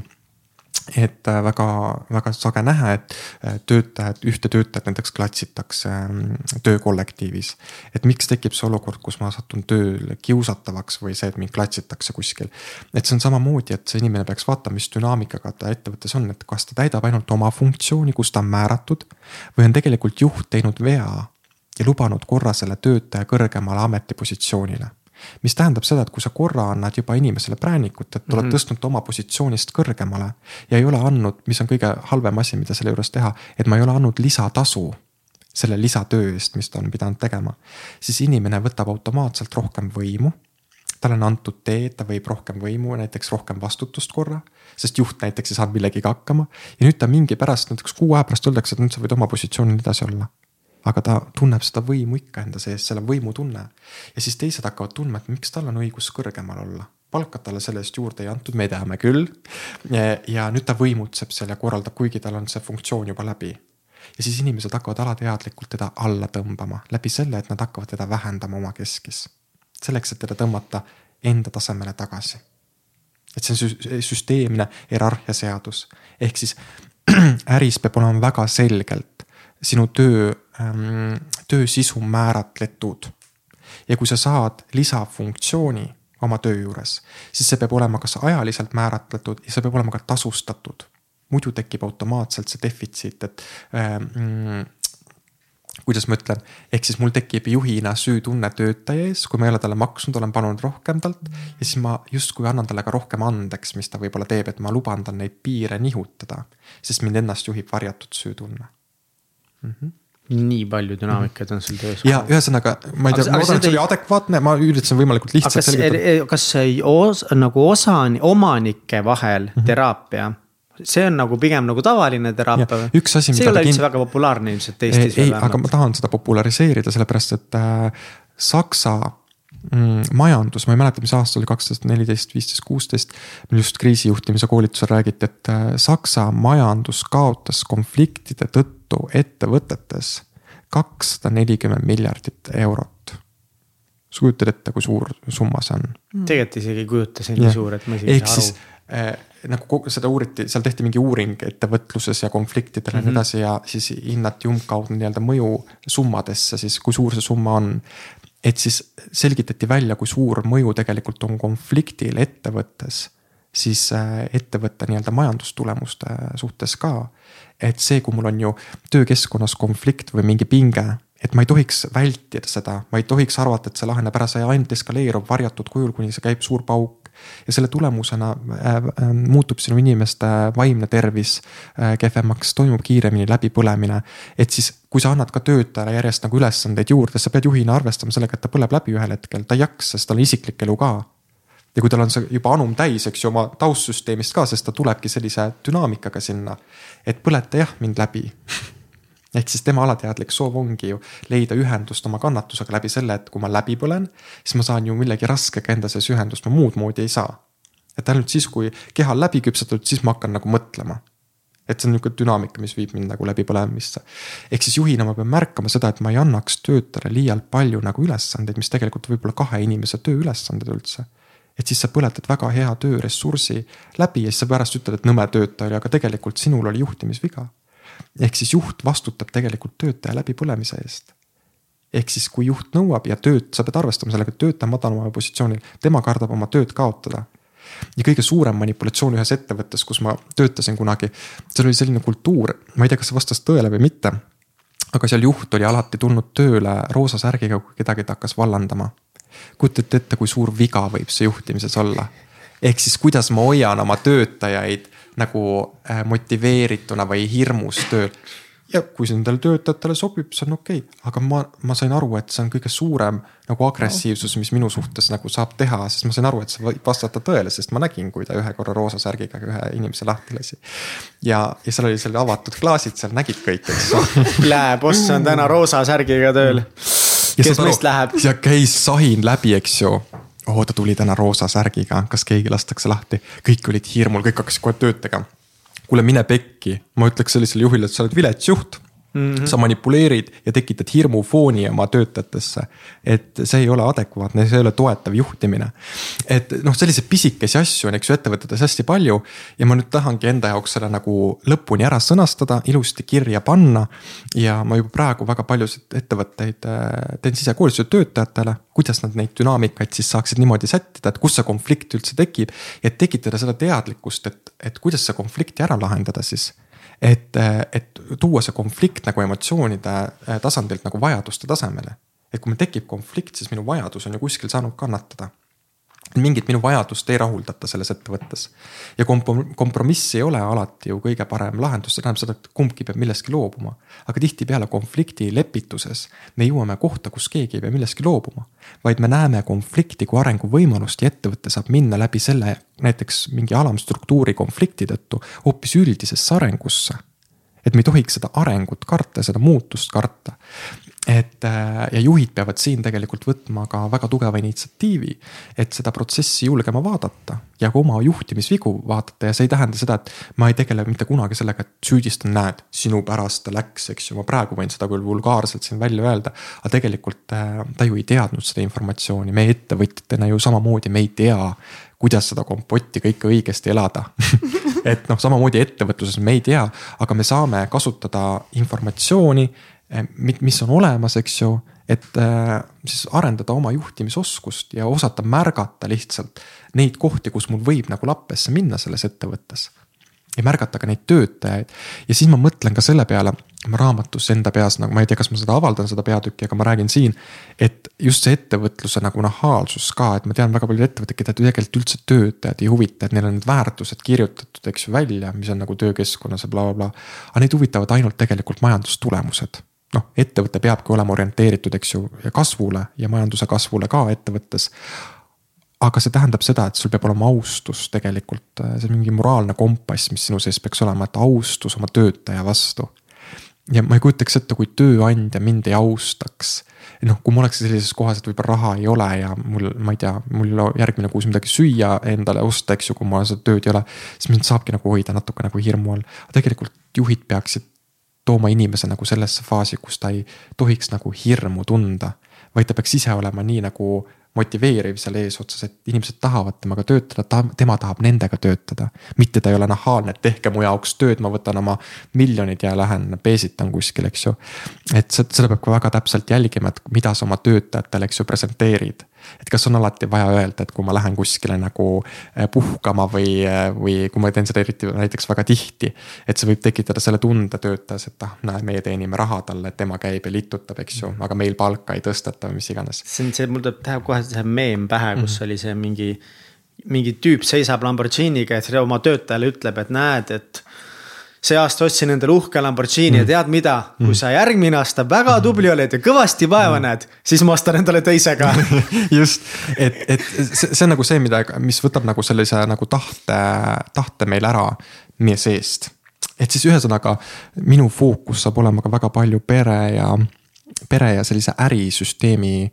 et äh, väga, väga sage näha, et äh, töötajad, ühte töötajat näiteks klatsitakse ähm, töökollektiivis. et miks tekib see olukord, kus ma satun tööl kiusatavaks või see, et mind klatsitakse kuskil. et see on samamoodi, et see inimene peaks vaatama, mis dünaamikaga ta ettevõttes on, et kas ta täidab ainult oma funktsiooni, kus ta on määratud. või on tegelikult juht teinud vea ja lubanud korra selle töötaja kõrgemale ametipositsioonile mis tähendab seda, et kui sa korra annad juba inimesele präänikut, et oled mm -hmm. tõstnud oma positsioonist kõrgemale. ja ei ole andnud, mis on kõige halvem asi, mida selle juures teha, et ma ei ole andnud lisatasu selle lisatöö eest, mis ta on pidanud tegema. siis inimene võtab automaatselt rohkem võimu talle on antud tee, ta võib rohkem võimu, näiteks rohkem vastutust korra. sest juht näiteks ei saanud millegagi hakkama ja nüüd ta mingi pärast, näiteks kuu aja pärast öeldakse, et nüüd sa võid oma positsioonil edasi olla aga ta tunneb seda võimu ikka enda sees, seal on võimutunne. ja siis teised hakkavad tundma, et miks tal on õigus kõrgemal olla. palka talle selle eest juurde ei antud, me teame küll. ja nüüd ta võimutseb seal ja korraldab, kuigi tal on see funktsioon juba läbi. ja siis inimesed hakkavad alateadlikult teda alla tõmbama läbi selle, et nad hakkavad teda vähendama oma keskis. selleks, et teda tõmmata enda tasemele tagasi. et see on süsteemne hierarhia seadus, ehk siis äris peab olema väga selgelt sinu töö ähm, töö sisu määratletud. ja kui sa saad lisafunktsiooni oma töö juures, siis see peab olema kas ajaliselt määratletud ja see peab olema ka tasustatud. muidu tekib automaatselt see defitsiit, et ähm, kuidas ma ütlen, ehk siis mul tekib juhina süütunne töötaja ees, kui ma ei ole talle maksnud, olen palunud rohkem talt. ja siis ma justkui annan talle ka rohkem andeks, mis ta võib-olla teeb, et ma luban tal neid piire nihutada. sest mind ennast juhib varjatud süütunne mm. -hmm nii palju dünaamikaid on sul töös. ja ühesõnaga, ma ei tea, ma loodan, et see oli adekvaatne, ma üritasin võimalikult lihtsalt kas, selgitada. kas see os, nagu osa, omanike vahel mm -hmm. teraapia see on nagu pigem nagu tavaline teraapia üks asi. see ei ole üldse väga populaarne ilmselt Eestis. ei, aga ma tahan seda populariseerida, sellepärast et äh, Saksa mm, majandus, ma ei mäleta, mis aasta oli, kaks tuhat neliteist, viisteist, kuusteist. meil just kriisijuhtimise koolitusel räägiti, et äh, Saksa majandus kaotas konfliktide tõttu tõttu ettevõtetes kakssada nelikümmend miljardit eurot. sa kujutad ette, kui suur summa see on? Mm. tegelikult isegi ei kujuta, see on nii suur, et ma isegi ei saa aru äh, nagu kogu seda uuriti, seal tehti mingi uuring ettevõtluses ja konfliktidel ja mm -hmm. nii mhm. edasi ja siis hinnati umbkaudu nii-öelda mõju summadesse siis, kui suur see summa on. et siis selgitati välja, kui suur mõju tegelikult on konfliktil ettevõttes, siis äh, ettevõtte nii-öelda majandustulemuste suhtes ka et see, kui mul on ju töökeskkonnas konflikt või mingi pinge, et ma ei tohiks vältida seda, ma ei tohiks arvata, et see laheneb ära, see ainult eskaleerub varjatud kujul, kuni see käib suur pauk. ja selle tulemusena äh, äh, muutub sinu inimeste vaimne tervis äh, kehvemaks, toimub kiiremini läbipõlemine. et siis, kui sa annad ka töötajale järjest nagu ülesandeid juurde, sa pead juhina arvestama sellega, et ta põleb läbi ühel hetkel, ta ei jaksa, sest tal on isiklik elu ka ja kui tal on see juba anum täis, eks ju, oma taustsüsteemist ka, sest ta tulebki sellise dünaamikaga sinna. et põleta jah mind läbi ehk siis tema alateadlik soov ongi ju leida ühendust oma kannatusega läbi selle, et kui ma läbi põlen, siis ma saan ju millegi raskega enda sees ühendust, ma muud moodi ei saa. et ainult siis, kui keha on läbi küpsetatud, siis ma hakkan nagu mõtlema. et see on nihuke dünaamika, mis viib mind nagu läbipõlemisse. ehk siis juhina ma pean märkama seda, et ma ei annaks töötajale liialt palju nagu ülesandeid, mis tegelikult võib olla kahe inimese tööülesanded üldse et siis sa põletad väga hea tööressursi läbi ja siis sa pärast ütled, et nõme töötaja oli, aga tegelikult sinul oli juhtimisviga. ehk siis juht vastutab tegelikult töötaja läbipõlemise eest. ehk siis, kui juht nõuab ja tööd, sa pead arvestama sellega, et töötaja madalamal positsioonil, tema kardab oma tööd kaotada ja kõige suurem manipulatsioon ühes ettevõttes, kus ma töötasin kunagi, seal oli selline kultuur, ma ei tea, kas see vastas tõele või mitte. aga seal juht oli alati tulnud tööle roosa särgiga, kui kedagi ta hakkas vallandama kujutate ette, kui suur viga võib see juhtimises olla. ehk siis, kuidas ma hoian oma töötajaid nagu äh, motiveerituna või hirmus tööl. ja kui see nendele töötajatele sobib, see on okei okay., aga ma, ma sain aru, et see on kõige suurem nagu agressiivsus, mis minu suhtes nagu saab teha, sest ma sain aru, et see võib vastata tõele, sest ma nägin, kui ta ühe korra roosa särgiga ühe inimese lahti lasi. ja, ja seal oli seal avatud klaasid, seal nägid kõik, eks Lähe boss on täna roosa särgiga tööl. Kes meist läheb? ja käis sahin läbi, eks ju. Oo, ta tuli täna roosa särgiga, kas keegi lastakse lahti, kõik olid hirmul, kõik hakkasid kohe tööd tegema. Kuule, mine pekki, ma ütleks sellisele juhile, et sa oled vilets juht Mm -hmm. sa manipuleerid ja tekitad hirmufooni oma töötajatesse. et see ei ole adekvaatne, see ei ole toetav juhtimine. et noh, selliseid pisikesi asju on, eks ju, ettevõtetes hästi palju. ja ma nüüd tahangi enda jaoks selle nagu lõpuni ära sõnastada, ilusti kirja panna. ja ma juba praegu väga paljusid ettevõtteid äh, teen sisekoolituse töötajatele, kuidas nad neid dünaamikaid siis saaksid niimoodi sättida, et kus see konflikt üldse tekib. et tekitada seda teadlikkust, et, et kuidas see konflikti ära lahendada siis et, et tuua see konflikt nagu emotsioonide äh, tasandilt nagu vajaduste tasemele. et kui meil tekib konflikt, siis minu vajadus on ju kuskil saanud kannatada mingit minu vajadust ei rahuldata selles ettevõttes. ja kompromiss ei ole alati ju kõige parem lahendus, see tähendab seda, et kumbki peab millestki loobuma. aga tihtipeale konflikti lepituses me jõuame kohta, kus keegi ei pea millestki loobuma. vaid me näeme konflikti kui arenguvõimalust ja ettevõte saab minna läbi selle näiteks mingi alamstruktuuri konflikti tõttu hoopis üldisesse arengusse et me ei tohiks seda arengut karta, seda muutust karta. Et äh, ja juhid peavad siin tegelikult võtma ka väga tugeva initsiatiivi, et seda protsessi julgema vaadata ja ka oma juhtimisvigu vaadata. Ja see ei tähenda seda, et ma ei tegele mitte kunagi sellega, et süüdistan, näed, sinu pärast ta läks, eks ju, ma praegu võin seda küll vulgaarselt siin välja öelda. aga tegelikult äh, ta ju ei teadnud seda informatsiooni, meie ettevõtjatena ju samamoodi me ei tea, kuidas seda kompotti kõike õigesti elada et noh, samamoodi ettevõtluses me ei tea, aga me saame kasutada informatsiooni Eh, mis on olemas, eks ju, et äh, siis arendada oma juhtimisoskust ja osata märgata lihtsalt neid kohti, kus mul võib nagu lappesse minna selles ettevõttes. ja märgata ka neid töötajaid ja siis ma mõtlen ka selle peale, ma raamatus enda peas nagu ma ei tea, kas ma seda avaldan, seda peatükki, aga ma räägin siin. et just see ettevõtluse nagu nahaalsus ka, et ma tean väga palju ettevõtteid, keda tegelikult üldse töötajad ei huvita, et neil on need väärtused kirjutatud, eks ju, välja, mis on nagu töökeskkonnas ja blablabla bla, aga neid huvitavad ainult tegelikult majandustulemused noh, ettevõte peabki olema orienteeritud, eks ju, kasvule ja majanduse kasvule ka ettevõttes. aga see tähendab seda, et sul peab olema austus tegelikult, see mingi moraalne kompass, mis sinu sees peaks olema, et austus oma töötaja vastu. Ja ma ei kujutaks ette, kui tööandja mind ei austaks. noh, kui ma oleks sellises kohas, et võib-olla raha ei ole ja mul, ma ei tea, mul järgmine kuus midagi süüa endale osta, eks ju, kui mul seda tööd ei ole. siis mind saabki nagu hoida natuke nagu hirmu all, tegelikult juhid peaksid tooma inimese nagu sellesse faasi, kus ta ei tohiks nagu hirmu tunda. vaid ta peaks ise olema nii nagu motiveeriv seal eesotsas, et inimesed tahavad temaga töötada, ta, tema tahab nendega töötada. mitte ta ei ole nahaalne, et tehke mu jaoks tööd, ma võtan oma miljonid ja lähen peesitan kuskil, eks ju. et seda peab ka väga täpselt jälgima, et mida sa oma töötajatele, eks ju, presenteerid et kas on alati vaja öelda, et kui ma lähen kuskile nagu äh, puhkama või, äh, või kui ma teen seda eriti näiteks väga tihti. et see võib tekitada selle tunde töötajas, et ah, näe, meie teenime raha talle, tema käib ja litutab, eks ju, aga meil palka ei tõsteta või mis iganes. see on see, mul tuleb tähe kohe see meem pähe, kus mm -hmm. oli see mingi mingi tüüp seisab Lamborghiniga ja siis oma töötajale ütleb, et näed, et see aasta ostsin endale uhke Lamborghini mm. ja tead mida, kui mm. sa järgmine aasta väga mm. tubli oled ja kõvasti vaeva mm. näed, siis ma ostan endale teise ka just, et, et see, see on nagu see, mida, mis võtab nagu sellise nagu tahte, tahte meil ära meie seest. et siis ühesõnaga minu fookus saab olema ka väga palju pere ja, pere ja sellise ärisüsteemi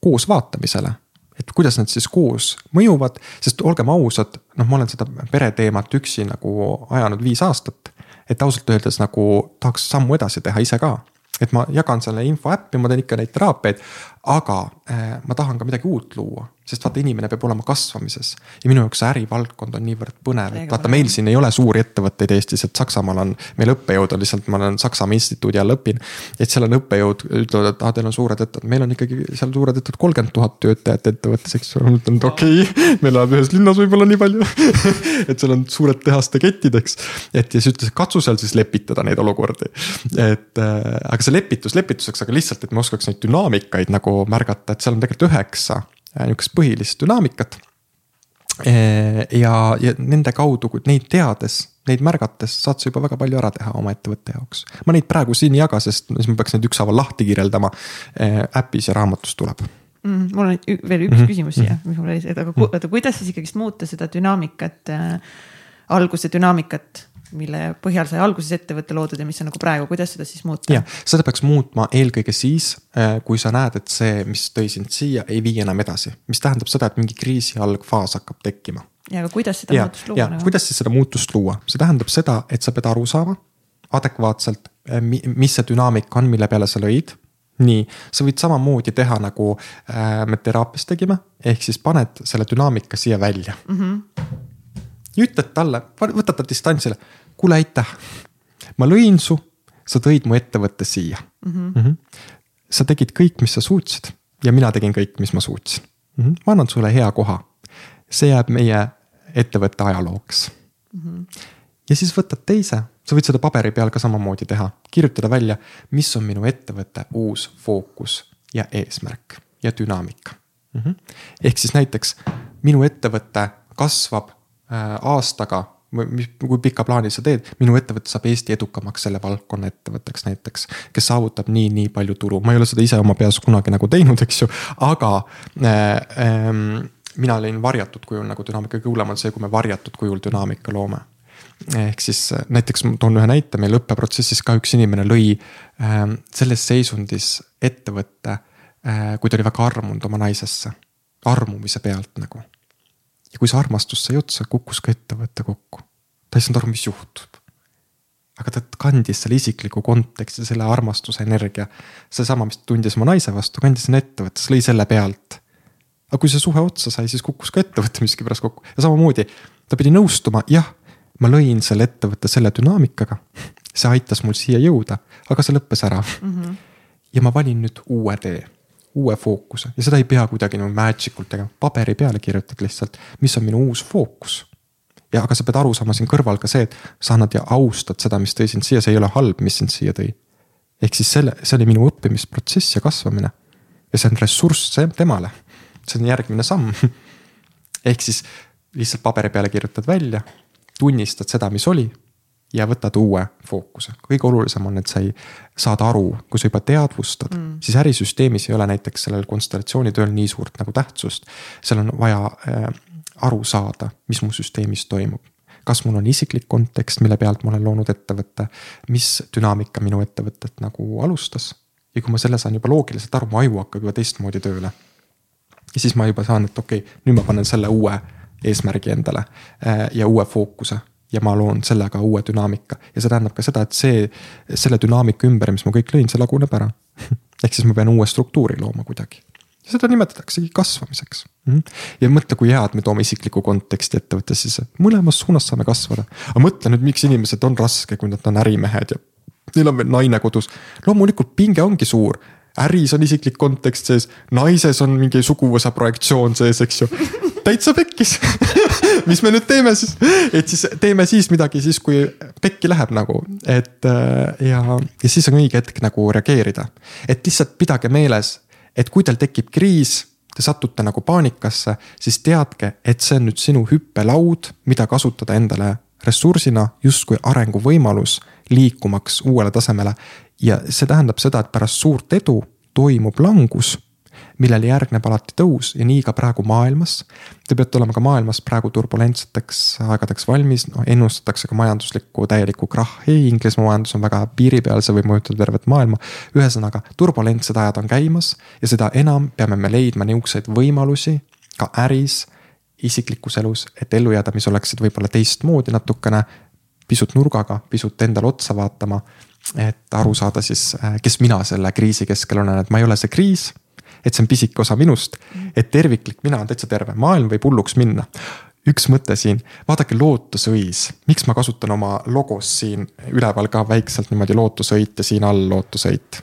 koos vaatamisele et kuidas nad siis koos mõjuvad, sest olgem ausad, noh, ma olen seda pereteemat üksi nagu ajanud viis aastat. et ausalt öeldes nagu tahaks sammu edasi teha ise ka et ma jagan selle info äppi, ma teen ikka neid teraapiaid, aga äh, ma tahan ka midagi uut luua sest vaata, inimene peab olema kasvamises. ja minu jaoks see ärivaldkond on niivõrd põnev, et vaata, meil siin ei ole suuri ettevõtteid Eestis, et Saksamaal on, meil õppejõud on lihtsalt, ma olen Saksamaa instituudi all õpin. et seal on õppejõud, ütlevad, et aa, teil on suured ettevõtted, meil on ikkagi seal suured ettevõtted, kolmkümmend tuhat töötajat ettevõttes, eks ole, ma mõtlen, et okei okay,, meil elab ühes linnas võib-olla nii palju et seal on suured tehaste ketid, eks. et ja siis ütles, et katsu seal siis lepitada neid olukordi. et äh, aga see lepitus lepituseks, aga lihtsalt, et me oskaks neid dünaamikaid nagu märgata, et seal on tegelikult üheksa Äh, nihukest põhilist dünaamikat. Äh, ja, ja nende kaudu, neid teades, neid märgates saad sa juba väga palju ära teha oma ettevõtte jaoks. ma neid praegu siin ei jaga, sest siis ma peaks neid ükshaaval lahti kirjeldama. äpis ja raamatus tuleb mm,. mul on veel üks mm -hmm. küsimus siia, mis mul oli, et aga oota, kuidas siis ikkagist muuta seda dünaamikat äh,, alguse dünaamikat mille põhjal sai alguses ettevõte loodud ja mis on nagu praegu, kuidas seda siis muuta? jah, seda peaks muutma eelkõige siis, äh, kui sa näed, et see, mis tõi sind siia, ei vii enam edasi. mis tähendab seda, et mingi kriisi algfaas hakkab tekkima. ja aga kuidas seda ja, muutust luua? Nagu? kuidas siis seda muutust luua, see tähendab seda, et sa pead aru saama adekvaatselt, äh, mis see dünaamika on, mille peale sa lõid nii, sa võid samamoodi teha nagu äh, me teraapias tegime, ehk siis paned selle dünaamika siia välja mm. -hmm. Ütled talle, võtad ta distantsile, kuule aitäh, ma lõin su, sa tõid mu ettevõtte siia mm. -hmm. Mm -hmm. sa tegid kõik, mis sa suutsid ja mina tegin kõik, mis ma suutsin mm. -hmm. ma annan sulle hea koha, see jääb meie ettevõtte ajalooks mm. -hmm. ja siis võtad teise sa võid seda paberi peal ka samamoodi teha, kirjutada välja, mis on minu ettevõtte uus fookus ja eesmärk ja dünaamika mm. -hmm. ehk siis näiteks minu ettevõte kasvab äh, aastaga mis, kui pika plaani sa teed, minu ettevõte saab Eesti edukamaks selle valdkonna ettevõtteks näiteks. kes saavutab nii, nii palju tulu, ma ei ole seda ise oma peas kunagi nagu teinud, eks ju, aga äh, äh, mina olin varjatud kujul nagu dünaamika, kõige hullem on see, kui me varjatud kujul dünaamika loome ehk siis äh, näiteks ma toon ühe näite, meil õppeprotsessis ka üks inimene lõi äh, selles seisundis ettevõtte äh,, kui ta oli väga armunud oma naisesse, armumise pealt nagu. Ja kui see armastus sai otsa, kukkus ka ettevõte kokku. ta ei saanud aru, mis juhtub. aga ta kandis selle isikliku konteksti, selle armastuse energia, seesama, mis ta tundis oma naise vastu, kandis sinna ettevõttes, lõi selle pealt. aga kui see suhe otsa sai, siis kukkus ka ettevõte miskipärast kokku ja samamoodi ta pidi nõustuma, jah ma lõin selle ettevõtte selle dünaamikaga. see aitas mul siia jõuda, aga see lõppes ära mm. -hmm. ja ma valin nüüd uue tee, uue fookuse ja seda ei pea kuidagi nagu magic ult tegema, paberi peale kirjutad lihtsalt, mis on minu uus fookus. ja aga sa pead aru saama siin kõrval ka see, et sa annad ja austad seda, mis tõi sind siia, see ei ole halb, mis sind siia tõi. ehk siis selle, see oli minu õppimisprotsess ja kasvamine. ja see on ressurss temale, see on järgmine samm ehk siis lihtsalt paberi peale kirjutad välja tunnistad seda, mis oli ja võtad uue fookuse. kõige olulisem on, et sa ei, saad aru, kui sa juba teadvustad mm., siis ärisüsteemis ei ole näiteks sellel konstellatsioonitööl nii suurt nagu tähtsust. seal on vaja äh, aru saada, mis mu süsteemis toimub. kas mul on isiklik kontekst, mille pealt ma olen loonud ettevõtte, mis dünaamika minu ettevõtet nagu alustas. ja kui ma selle saan juba loogiliselt aru, mu aju hakkab juba teistmoodi tööle. ja siis ma juba saan, et okei okay,, nüüd ma panen selle uue eesmärgi endale äh, ja uue fookuse ja ma loon sellega uue dünaamika ja see tähendab ka seda, et see, selle dünaamika ümber, mis ma kõik lõin, see laguneb ära. ehk siis ma pean uue struktuuri looma kuidagi. seda nimetataksegi kasvamiseks. Mhm. ja mõtle, kui head me toome isiklikku konteksti ettevõttes, siis mõlemas suunas saame kasvada. aga mõtle nüüd, miks inimesed on raske, kui nad on ärimehed ja neil on veel naine kodus. loomulikult pinge ongi suur äris on isiklik kontekst sees, naises on mingi suguvõsa projektsioon sees, eks ju täitsa pekkis mis me nüüd teeme siis, et siis teeme siis midagi siis, kui pekki läheb nagu, et äh, ja, ja siis on õige hetk nagu reageerida. et lihtsalt pidage meeles, et kui teil tekib kriis, te satute nagu paanikasse, siis teadke, et see on nüüd sinu hüppelaud, mida kasutada endale ressursina justkui arenguvõimalus liikumaks uuele tasemele. ja see tähendab seda, et pärast suurt edu toimub langus millele järgneb alati tõus ja nii ka praegu maailmas. Te peate olema ka maailmas praegu turbulentseteks aegadeks valmis, noh ennustatakse ka majanduslikku täielikku krahhi, Inglismaa majandus on väga piiri peal, see võib mõjutada tervet maailma. ühesõnaga, turbulentsed ajad on käimas ja seda enam peame me leidma niisuguseid võimalusi ka äris, isiklikus elus, et ellu jääda, mis oleksid võib-olla teistmoodi natukene pisut nurgaga, pisut endale otsa vaatama. et aru saada siis, kes mina selle kriisi keskel olen, et ma ei ole see kriis et see on pisike osa minust. et terviklik mina on täitsa terve, maailm võib hulluks minna üks mõte siin, vaadake lootusõis, miks ma kasutan oma logos siin üleval ka väikselt niimoodi lootusõit ja siin all lootusõit.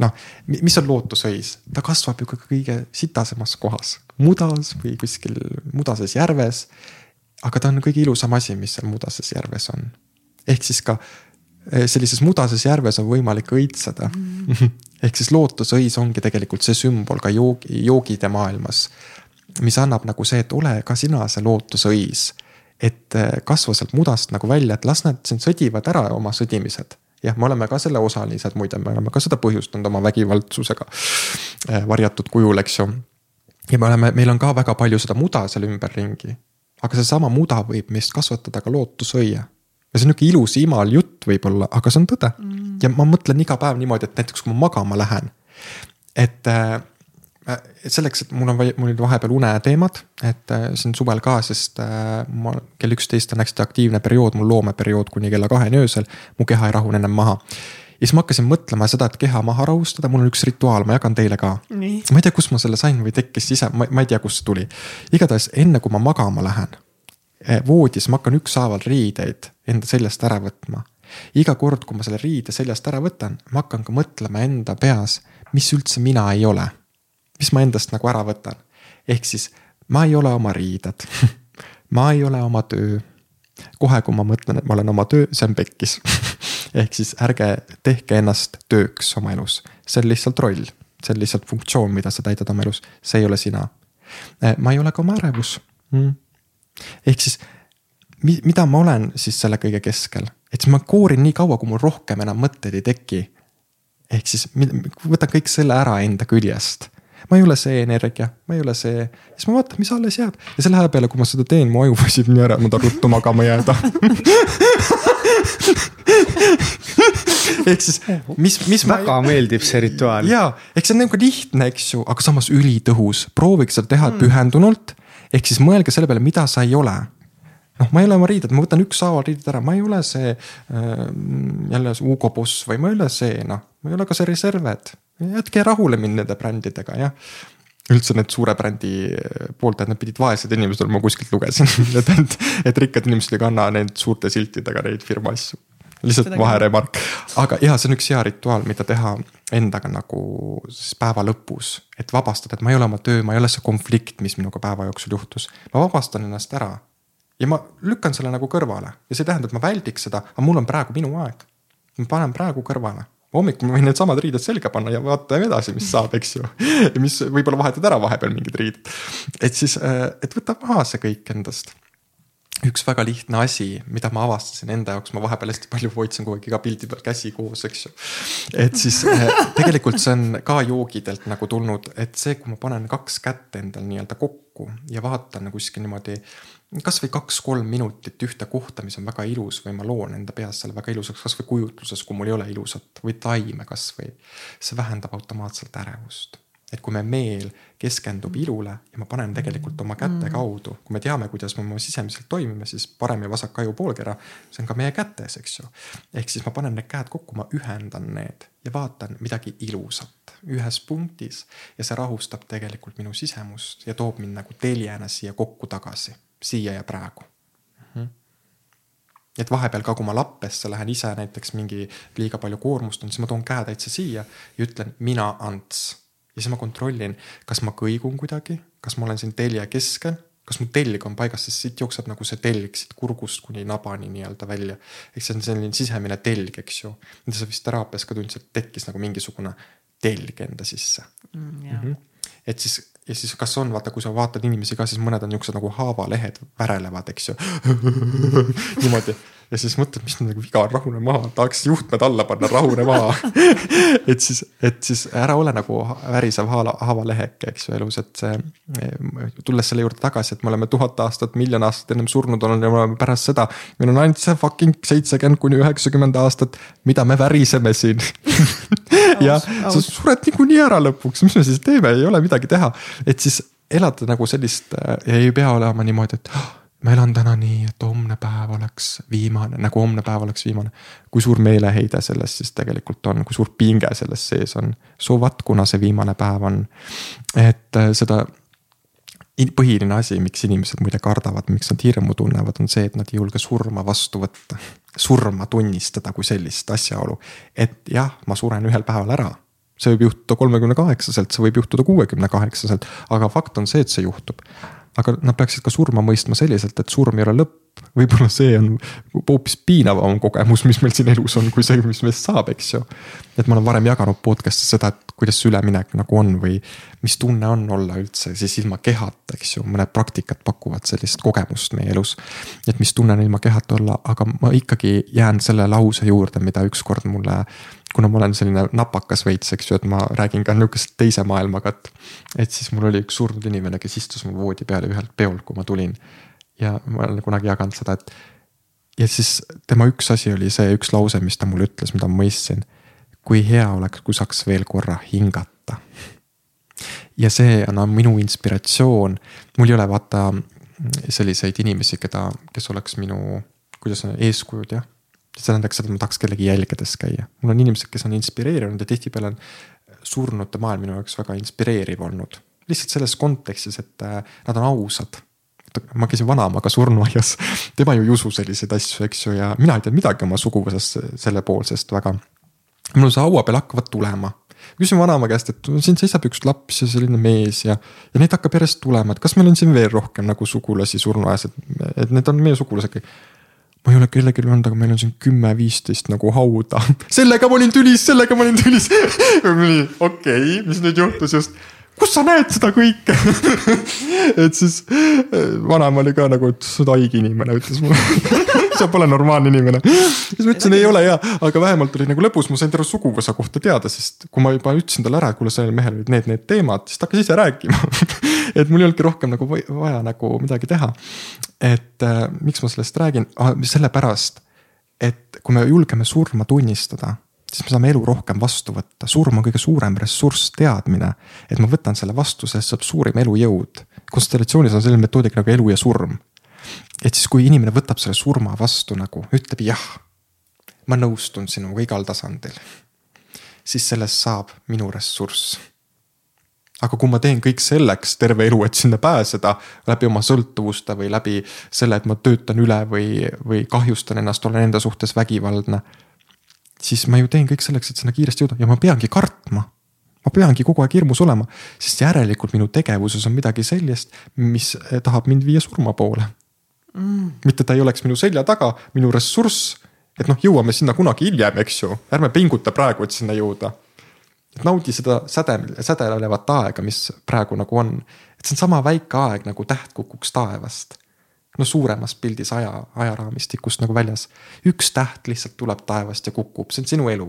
noh, mis on lootusõis, ta kasvab ju ka kõige sitasemas kohas, mudas või kuskil mudases järves. aga ta on kõige ilusam asi, mis seal mudases järves on. ehk siis ka Eh, sellises mudases järves on võimalik õitseda mm. ehk siis lootusõis ongi tegelikult see sümbol ka joogi, joogide maailmas. mis annab nagu see, et ole ka sina see lootusõis. et äh, kasva sealt mudast nagu välja, et las nad siin sõdivad ära oma sõdimised jah, me oleme ka selle osalised, muide, me oleme ka seda põhjustanud oma vägivaldsusega äh, varjatud kujul, eks ju. ja me oleme, meil on ka väga palju seda muda seal ümberringi. aga seesama muda võib meist kasvatada ka lootusõie. ja see on nihuke ilus imal jutt võib-olla, aga see on tõde mm.. Ja ma mõtlen iga päev niimoodi, et näiteks kui ma magama lähen, et äh, selleks, et mul on, mul olid vahepeal uneteemad, et äh, siin suvel ka, sest äh, ma kell üksteist on hästi aktiivne periood, mul loomeperiood kuni kella kaheni öösel. mu keha ei rahune ennem maha. ja siis ma hakkasin mõtlema seda, et keha maha rahustada, mul on üks rituaal, ma jagan teile ka. ma ei tea, kust ma selle sain või tekkis ise, ma ei tea, kust see tuli. igatahes enne kui ma magama lähen eh, voodis, ma hakkan ükshaaval riideid enda seljast ära võtma. Iga kord, kui ma selle riide seljast ära võtan, ma hakkan ka mõtlema enda peas, mis üldse mina ei ole. Mis ma endast nagu ära võtan. ehk siis ma ei ole oma riided. Ma ei ole oma töö. kohe, kui ma mõtlen, et ma olen oma töö, see on pekkis. Ehk siis ärge tehke ennast tööks oma elus, see on lihtsalt roll, see on lihtsalt funktsioon, mida sa täidad oma elus, see ei ole sina. Ma ei ole ka oma ärevus. Mm.. ehk siis mida ma olen siis selle kõige keskel, et siis ma koorin nii kaua, kui mul rohkem enam mõtteid ei teki. ehk siis võtan kõik selle ära enda küljest ma ei ole see energia, ma ei ole see. siis ma vaatan, mis alles jääb ja selle aja peale, kui ma seda teen, mu aju väsib nii ära, et ma tahan ruttu magama jääda ehk siis, mis, mis. väga ma... meeldib see rituaal. ja, ehk see on nagu lihtne, eks ju, aga samas ülitõhus, proovige seda teha mm. pühendunult. ehk siis mõelge selle peale, mida sa ei ole noh, ma ei ole oma riided, ma võtan ükshaaval riided ära, ma ei ole see äh, jälle see Hugo Boss või ma ei ole see noh, ma ei ole ka see Reserved jätke rahule mind nende brändidega, jah üldse need suure brändi pooldajad, nad pidid vaesed inimesed olema, ma kuskilt lugesin et, et, et rikkad inimesed ei kanna neid suurte siltidega neid firma asju. lihtsalt vaheremark, aga ja see on üks hea rituaal, mida teha endaga nagu siis päeva lõpus. et vabastada, et ma ei ole oma töö, ma ei ole see konflikt, mis minuga päeva jooksul juhtus. ma vabastan ennast ära ja ma lükkan selle nagu kõrvale ja see ei tähenda, et ma väldiks seda, aga mul on praegu minu aeg. ma panen praegu kõrvale hommikul ma võin needsamad riided selga panna ja vaatame edasi, mis saab, eks ju. mis võib-olla vahetad ära vahepeal mingid riided. et siis, äh, et võta maha see kõik endast. üks väga lihtne asi, mida ma avastasin enda jaoks, ma vahepeal hästi palju hoidsin kogu aeg iga pildi peal käsi koos, eks ju. et siis äh, tegelikult see on ka joogidelt nagu tulnud, et see, kui ma panen kaks kätt endal nii-öelda kokku ja vaatan kuskil niimoodi kasvõi kaks-kolm minutit ühte kohta, mis on väga ilus või ma loon enda peas selle väga ilusaks, kasvõi kujutluses, kui mul ei ole ilusat või taime kasvõi. see vähendab automaatselt ärevust. et kui me meel keskendub ilule ja ma panen tegelikult oma käte mm. kaudu, kui me teame, kuidas me oma sisemiselt toimime, siis parem ja vasak aju poolkera, see on ka meie kätes, eks ju. ehk siis ma panen need käed kokku, ma ühendan need ja vaatan midagi ilusat ühes punktis ja see rahustab tegelikult minu sisemust ja toob mind nagu teljena siia kokku tagasi siia ja praegu mm. -hmm. et vahepeal ka, kui ma lappesse lähen ise näiteks mingi liiga palju koormust on, siis ma toon käe täitsa siia ja ütlen mina Ants. ja siis ma kontrollin, kas ma kõigun kuidagi, kas ma olen siin telje keskel kas mu telg on paigas, sest siit jookseb nagu see telg siit kurgust kuni nabani nii-öelda välja. eks see on selline sisemine telg, eks ju. mida sa vist teraapias ka tundsid, tekkis nagu mingisugune telg enda sisse mm,. Mm -hmm. et siis ja siis, kas on, vaata, kui sa vaatad inimesi ka, siis mõned on niuksed nagu haavalehed värelevad, eks ju niimoodi ja siis mõtled, mis nagu viga on, rahune maha, tahaks juhtmed alla panna, rahune maha et siis, et siis ära ole nagu värisev haala, haavaleheke, eks ju, elus, et see. tulles selle juurde tagasi, et me oleme tuhat aastat, miljon aastat ennem surnud olnud ja me oleme pärast seda. meil on ainult see fucking seitsekümmend kuni üheksakümmend aastat, mida me väriseme siin ja sa sured niikuinii ära lõpuks, mis me siis teeme, ei ole midagi teha. et siis elada nagu sellist, ei pea olema niimoodi, et ma elan täna nii, et homne päev oleks viimane, nagu homne päev oleks viimane. kui suur meeleheide selles siis tegelikult on, kui suur pinge selles sees on, so what, kuna see viimane päev on. et äh, seda, põhiline asi, miks inimesed muide kardavad, miks nad hirmu tunnevad, on see, et nad ei julge surma vastu võtta. Surma tunnistada kui sellist asjaolu, et jah, ma suren ühel päeval ära. See võib juhtuda kolmekümne kaheksaselt, see võib juhtuda kuuekümne kaheksaselt, aga fakt on see, et see juhtub. Aga nad peaksid ka surma mõistma selliselt, et surm ei ole lõpp, võib-olla see on hoopis piinavam kogemus, mis meil siin elus on, kui see, mis meist saab, eks ju. et ma olen varem jaganud podcast'is seda, et kuidas see üleminek nagu on või mis tunne on olla üldse siis ilma kehata, eks ju, mõned praktikad pakuvad sellist kogemust meie elus. et mis tunne on ilma kehata olla, aga ma ikkagi jään selle lause juurde, mida ükskord mulle kuna ma olen selline napakas veits, eks ju, et ma räägin ka nihukest teise maailmaga, et. et siis mul oli üks surnud inimene, kes istus mul voodi peal ühelt peolt, kui ma tulin. Ja ma olen kunagi jaganud seda, et. ja siis tema üks asi oli see üks lause, mis ta mulle ütles, mida ma mõistsin. kui hea oleks, kui saaks veel korra hingata. ja see on minu inspiratsioon, mul ei ole vaata selliseid inimesi, keda, kes oleks minu, kuidas on eeskujud jah see tähendaks seda, et ma tahaks kellegi jälgedes käia. mul on inimesed, kes on inspireerinud ja tihtipeale on surnute maailm minu jaoks väga inspireeriv olnud. lihtsalt selles kontekstis, et äh, nad on ausad. Ma käisin vanaemaga surnuaias, tema ju ei usu selliseid asju, eks ju, ja mina ei tea midagi oma suguvõsast sellepoolsest väga. mul see haua peal hakkavad tulema küsin vanaema käest, et siin seisab üks laps ja selline mees ja, ja neid hakkab järjest tulema, et kas meil on siin veel rohkem nagu sugulasi surnuaias, et, et need on meie sugulased kõik ma ei ole kellelgi öelnud, aga meil on siin kümme-viisteist nagu hauda. sellega ma olin tülis, sellega ma olin tülis. okei okay,, mis nüüd juhtus just kus sa näed seda kõike? Et siis eh, vanaema oli ka nagu, et sa oled haige inimene, ütles mulle. Sa pole normaalne inimene. siis ma ütlesin, ei ole hea, aga vähemalt oli nagu lõbus, ma sain terve suguvõsa kohta teada, sest kui ma juba ütlesin talle ära, et kuule, sellel mehel olid need, need teemad, siis ta hakkas ise rääkima. Et mul ei olnudki rohkem nagu vaja nagu midagi teha. et äh, miks ma sellest räägin? Ah,, sellepärast, et kui me julgeme surma tunnistada siis me saame elu rohkem vastu võtta, surm on kõige suurem ressurss, teadmine. et ma võtan selle vastu, sellest saab suurim elujõud. konstellatsioonis on selline metoodika nagu elu ja surm. et siis, kui inimene võtab selle surma vastu nagu, ütleb jah. ma nõustun sinuga igal tasandil. siis sellest saab minu ressurss. aga kui ma teen kõik selleks terve elu, et sinna pääseda läbi oma sõltuvuste või läbi selle, et ma töötan üle või, või kahjustan ennast, olen enda suhtes vägivaldne siis ma ju teen kõik selleks, et sinna kiiresti jõuda. Ja ma peangi kartma. ma peangi kogu aeg hirmus olema, sest järelikult minu tegevuses on midagi sellist, mis tahab mind viia surma poole. Mm.. mitte ta ei oleks minu selja taga, minu ressurss, et noh, jõuame sinna kunagi hiljem, eks ju, ärme pinguta praegu, et sinna jõuda. et naudi seda säde, sädelevat aega, mis praegu nagu on, et see on sama väike aeg nagu täht kukuks taevast no suuremas pildis aja, ajaraamistikust nagu väljas. üks täht lihtsalt tuleb taevast ja kukub, see on sinu elu.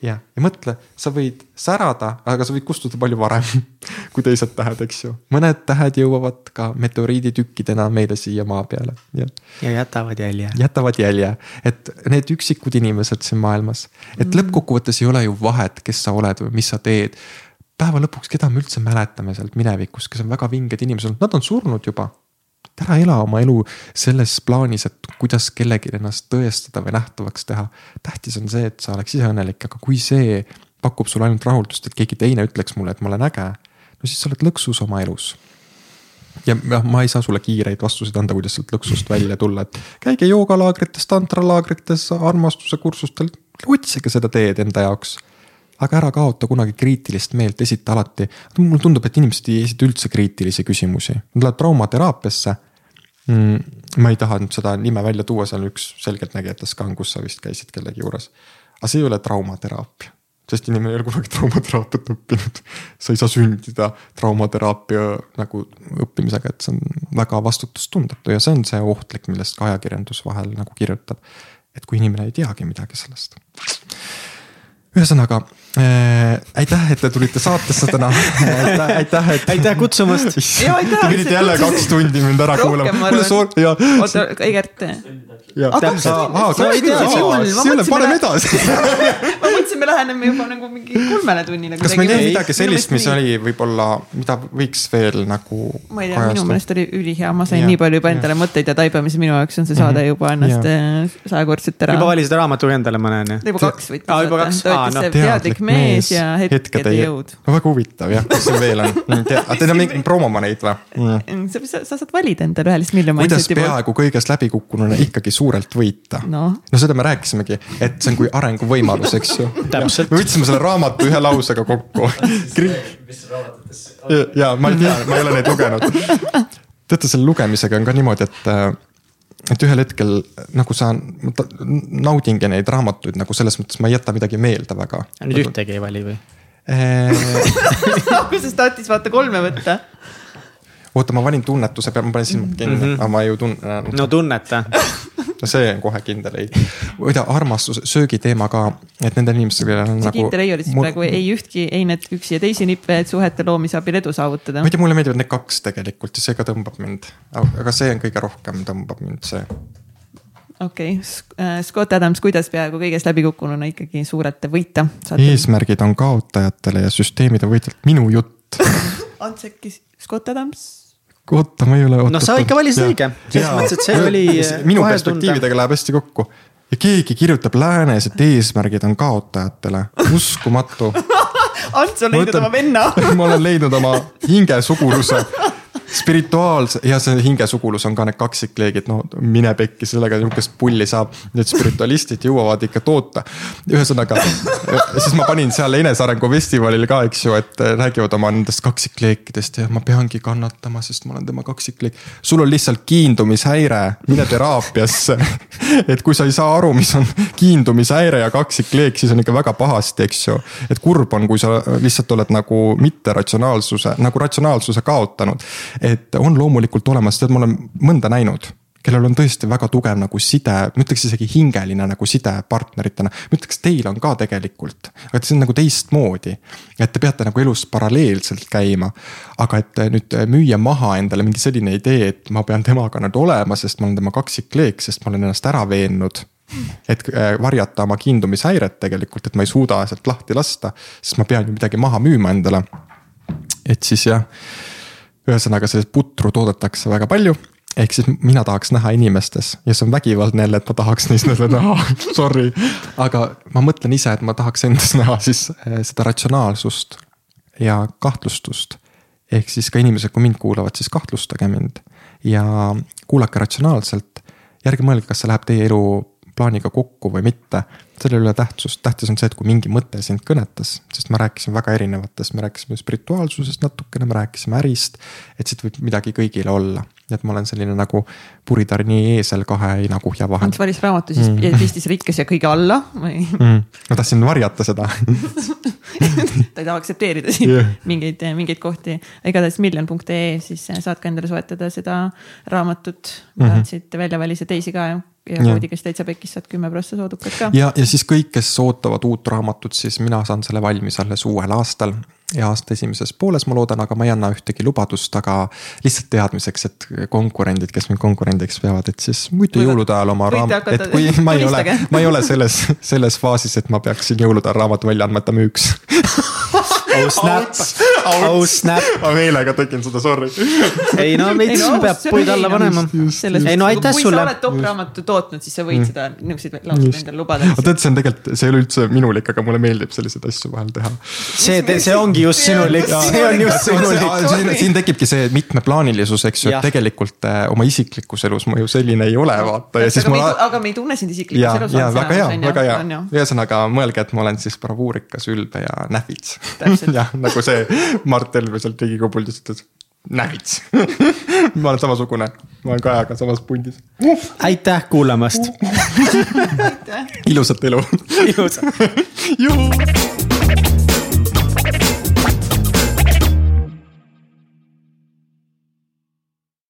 jah, ja mõtle, sa võid särada, aga sa võid kustuda palju varem kui teised tähed, eks ju. mõned tähed jõuavad ka meteoriiditükkidena meile siia maa peale. ja jätavad jälje. jätavad jälje, et need üksikud inimesed siin maailmas, et mm. lõppkokkuvõttes ei ole ju vahet, kes sa oled või mis sa teed päeva lõpuks, keda me üldse mäletame sealt minevikust, kes on väga vinged inimesed, nad on surnud juba ära ela oma elu selles plaanis, et kuidas kellelgi ennast tõestada või nähtavaks teha. tähtis on see, et sa oleks ise õnnelik, aga kui see pakub sulle ainult rahuldust, et keegi teine ütleks mulle, et ma olen äge. no siis sa oled lõksus oma elus. ja noh, ma ei saa sulle kiireid vastuseid anda, kuidas sealt lõksust välja tulla, et käige joogalaagrites, tantralaagrites, armastuse kursustel, otsige seda teed enda jaoks aga ära kaota kunagi kriitilist meelt, esita alati. mulle tundub, et inimesed ei esita üldse kriitilisi küsimusi, nad lähevad traumateraapiasse mm,. ma ei taha nüüd seda nime välja tuua, seal on üks selgeltnägijatest ka on, kus sa vist käisid kellegi juures. aga see ei ole traumateraapia, sest inimene ei ole kunagi traumateraapiat õppinud. sa ei saa sündida traumateraapia nagu õppimisega, et see on väga vastutustundetu ja see on see ohtlik, millest ka ajakirjandus vahel nagu kirjutab. et kui inimene ei teagi midagi sellest ühesõnaga aitäh, et te tulite saatesse täna aitäh, aitäh, et. aitäh kutsumast. Te pidite jälle kaks tundi mind ära kuulama. oota, Egert paneme edasi ma mõtlesin, me läheneme juba nagu mingi kolmele tunnile. kas meil jäi midagi sellist, mis oli võib-olla, mida võiks veel nagu. ma ei tea, minu meelest oli ülihea, ma sain ja, nii palju juba endale ja. mõtteid ja taipamise, minu jaoks on see saade mhm. juba ennast äh, sajakordselt ära. juba valisid raamatu endale mõne on ju? juba kaks võttis. aa, juba kaks, aa noh. teadlik mees ja hetkede jõud. no väga huvitav jah, mis seal veel on? Teil on mingi promoma neid või? sa saad valida endale ühe lihtsalt miljon. kuidas peaaegu kõigest läbikukkununa ikkagi suurelt võita no.. no seda me rääkisimegi, et see on kui arenguvõimalus, eks ju. me võtsime selle raamatu ühe lausega kokku. ja ma ei tea, ma ei ole neid lugenud. teate, selle lugemisega on ka niimoodi, et äh, et ühel hetkel nagu sa naudingi neid raamatuid nagu selles mõttes ma ei jäta midagi meelde väga. nüüd ühtegi ei vali või? alguses tahtis vaata kolme võtta. oota, ma valin tunnetuse peale, ma panin silmad kinni mm, -hmm. aga ma ju tunne, no tunneta. no see on kohe kindel ei. muide, armastus, söögiteema ka, et nendel inimestel, kellel on see nagu. kindel ei oli siis praegu ei ühtki, ei need üksi ja teisi nippe, et suhete loomise abil edu saavutada ma ei. tea, mulle meeldivad need kaks tegelikult ja see ka tõmbab mind, aga see on kõige rohkem tõmbab mind see. okei okay., Scott Adams, kuidas peaaegu kõigest läbikukkununa ikkagi suurelt võita eesmärgid on kaotajatele ja süsteemid on võitjad, minu jutt. Ants äkki Scott Adams? oota, ma ei ole. No sa ikka valisid õige. Selles mõttes, et see oli, minu perspektiividega läheb hästi kokku ja keegi kirjutab läänes, et eesmärgid on kaotajatele, uskumatu. Ants on leidnud oma venna. ma olen leidnud oma hingesuguluse, spirituaalse ja see hingesugulus on ka need kaksikleegid, no mine pekki, sellega nihukest pulli saab. Need spiritualistid jõuavad ikka toota. ühesõnaga, siis ma panin seal enesearengu festivalil ka, eks ju, et räägivad oma nendest kaksikleekidest ja ma peangi kannatama, sest ma olen tema kaksikleek. sul on lihtsalt kiindumishäire, mine teraapiasse. et kui sa ei saa aru, mis on kiindumishäire ja kaksikleek, siis on ikka väga pahasti, eks ju. et kurb on, kui sa lihtsalt oled nagu mitteratsionaalsuse, nagu ratsionaalsuse kaotanud. Et on loomulikult olemas, tead, ma olen mõnda näinud kellel on tõesti väga tugev nagu side, ma ütleks isegi hingeline nagu side partneritena. ma ütleks, teil on ka tegelikult, aga see on nagu teistmoodi. et te peate nagu elus paralleelselt käima. aga et nüüd müüa maha endale mingi selline idee, et ma pean temaga nüüd olema, sest ma olen tema kaksikleek, sest ma olen ennast ära veennud et äh, varjata oma kiindumishäiret tegelikult, et ma ei suuda sealt lahti lasta, sest ma pean ju midagi maha müüma endale. et siis jah, ühesõnaga sellist putru toodetakse väga palju ehk siis mina tahaks näha inimestes ja see on vägivaldne jälle, et ma tahaks neist jälle näha, sorry. aga ma mõtlen ise, et ma tahaks endas näha siis eh, seda ratsionaalsust ja kahtlustust. ehk siis ka inimesed, kui mind kuulavad, siis kahtlustage mind ja kuulake ratsionaalselt. järgi mõelge, kas see läheb teie eluplaaniga kokku või mitte. sellel ei ole tähtsust, tähtis on see, et kui mingi mõte sind kõnetas, sest ma rääkisin väga erinevatest, me rääkisime spirituaalsusest natukene, me rääkisime ärist. et siit võib midagi kõigile olla, et ma olen selline nagu puritarni eesel kahe heinakuhja vahel valis raamatu siis mm. ja pistis rikkes ja kõige alla või mm.. ma tahtsin varjata seda ta ei taha aktsepteerida siin yeah. mingeid, mingeid kohti. igatahes miljon.ee siis saad ka endale soetada seda raamatut, mida Mhm. Ants siit välja valis ja teisi ka ja Jah. koodiga siis täitsa pekis saad kümme prossa soodukat ka. ja, ja siis kõik, kes ootavad uut raamatut, siis mina saan selle valmis alles uuel aastal ja aasta esimeses pooles ma loodan, aga ma ei anna ühtegi lubadust, aga lihtsalt teadmiseks, et konkurendid, kes mind konkurendiks peavad, et siis muidu jõulude ajal oma raam-, et kui ma ei ole ma ei ole selles, selles faasis, et ma peaksin jõulude ajal raamatu välja andma, et ta müüks. oh snap, oh snap. ma meelega tegin seda, sorry. ei no veits peab puid alla panema. ei no aitäh kui sulle sa. oled top raamatu tootnud, siis sa võid seda niisuguseid lauseid endale lubada. tead, see on tegelikult, see ei ole üldse minulik, aga mulle meeldib selliseid asju vahel teha see, see ongi just sinulik, see on just sinulik. siin, siin tekibki see mitmeplaanilisus, eks ju, et tegelikult äh, oma isiklikus elus ma ju selline ei ole, vaata ja siis aga, ma aga me ei tunne sind isiklikus ja, elus. ja väga hea, väga hea, ühesõnaga mõelge, et ma olen siis bravuurikas, ülbe ja. Täpselt. jah, nagu see Mart Helme sealt Riigikogu puldist ütles, näfits. ma olen samasugune, ma olen Kajaga samas pundis. aitäh kuulamast. ilusat elu. ilusat. juhu.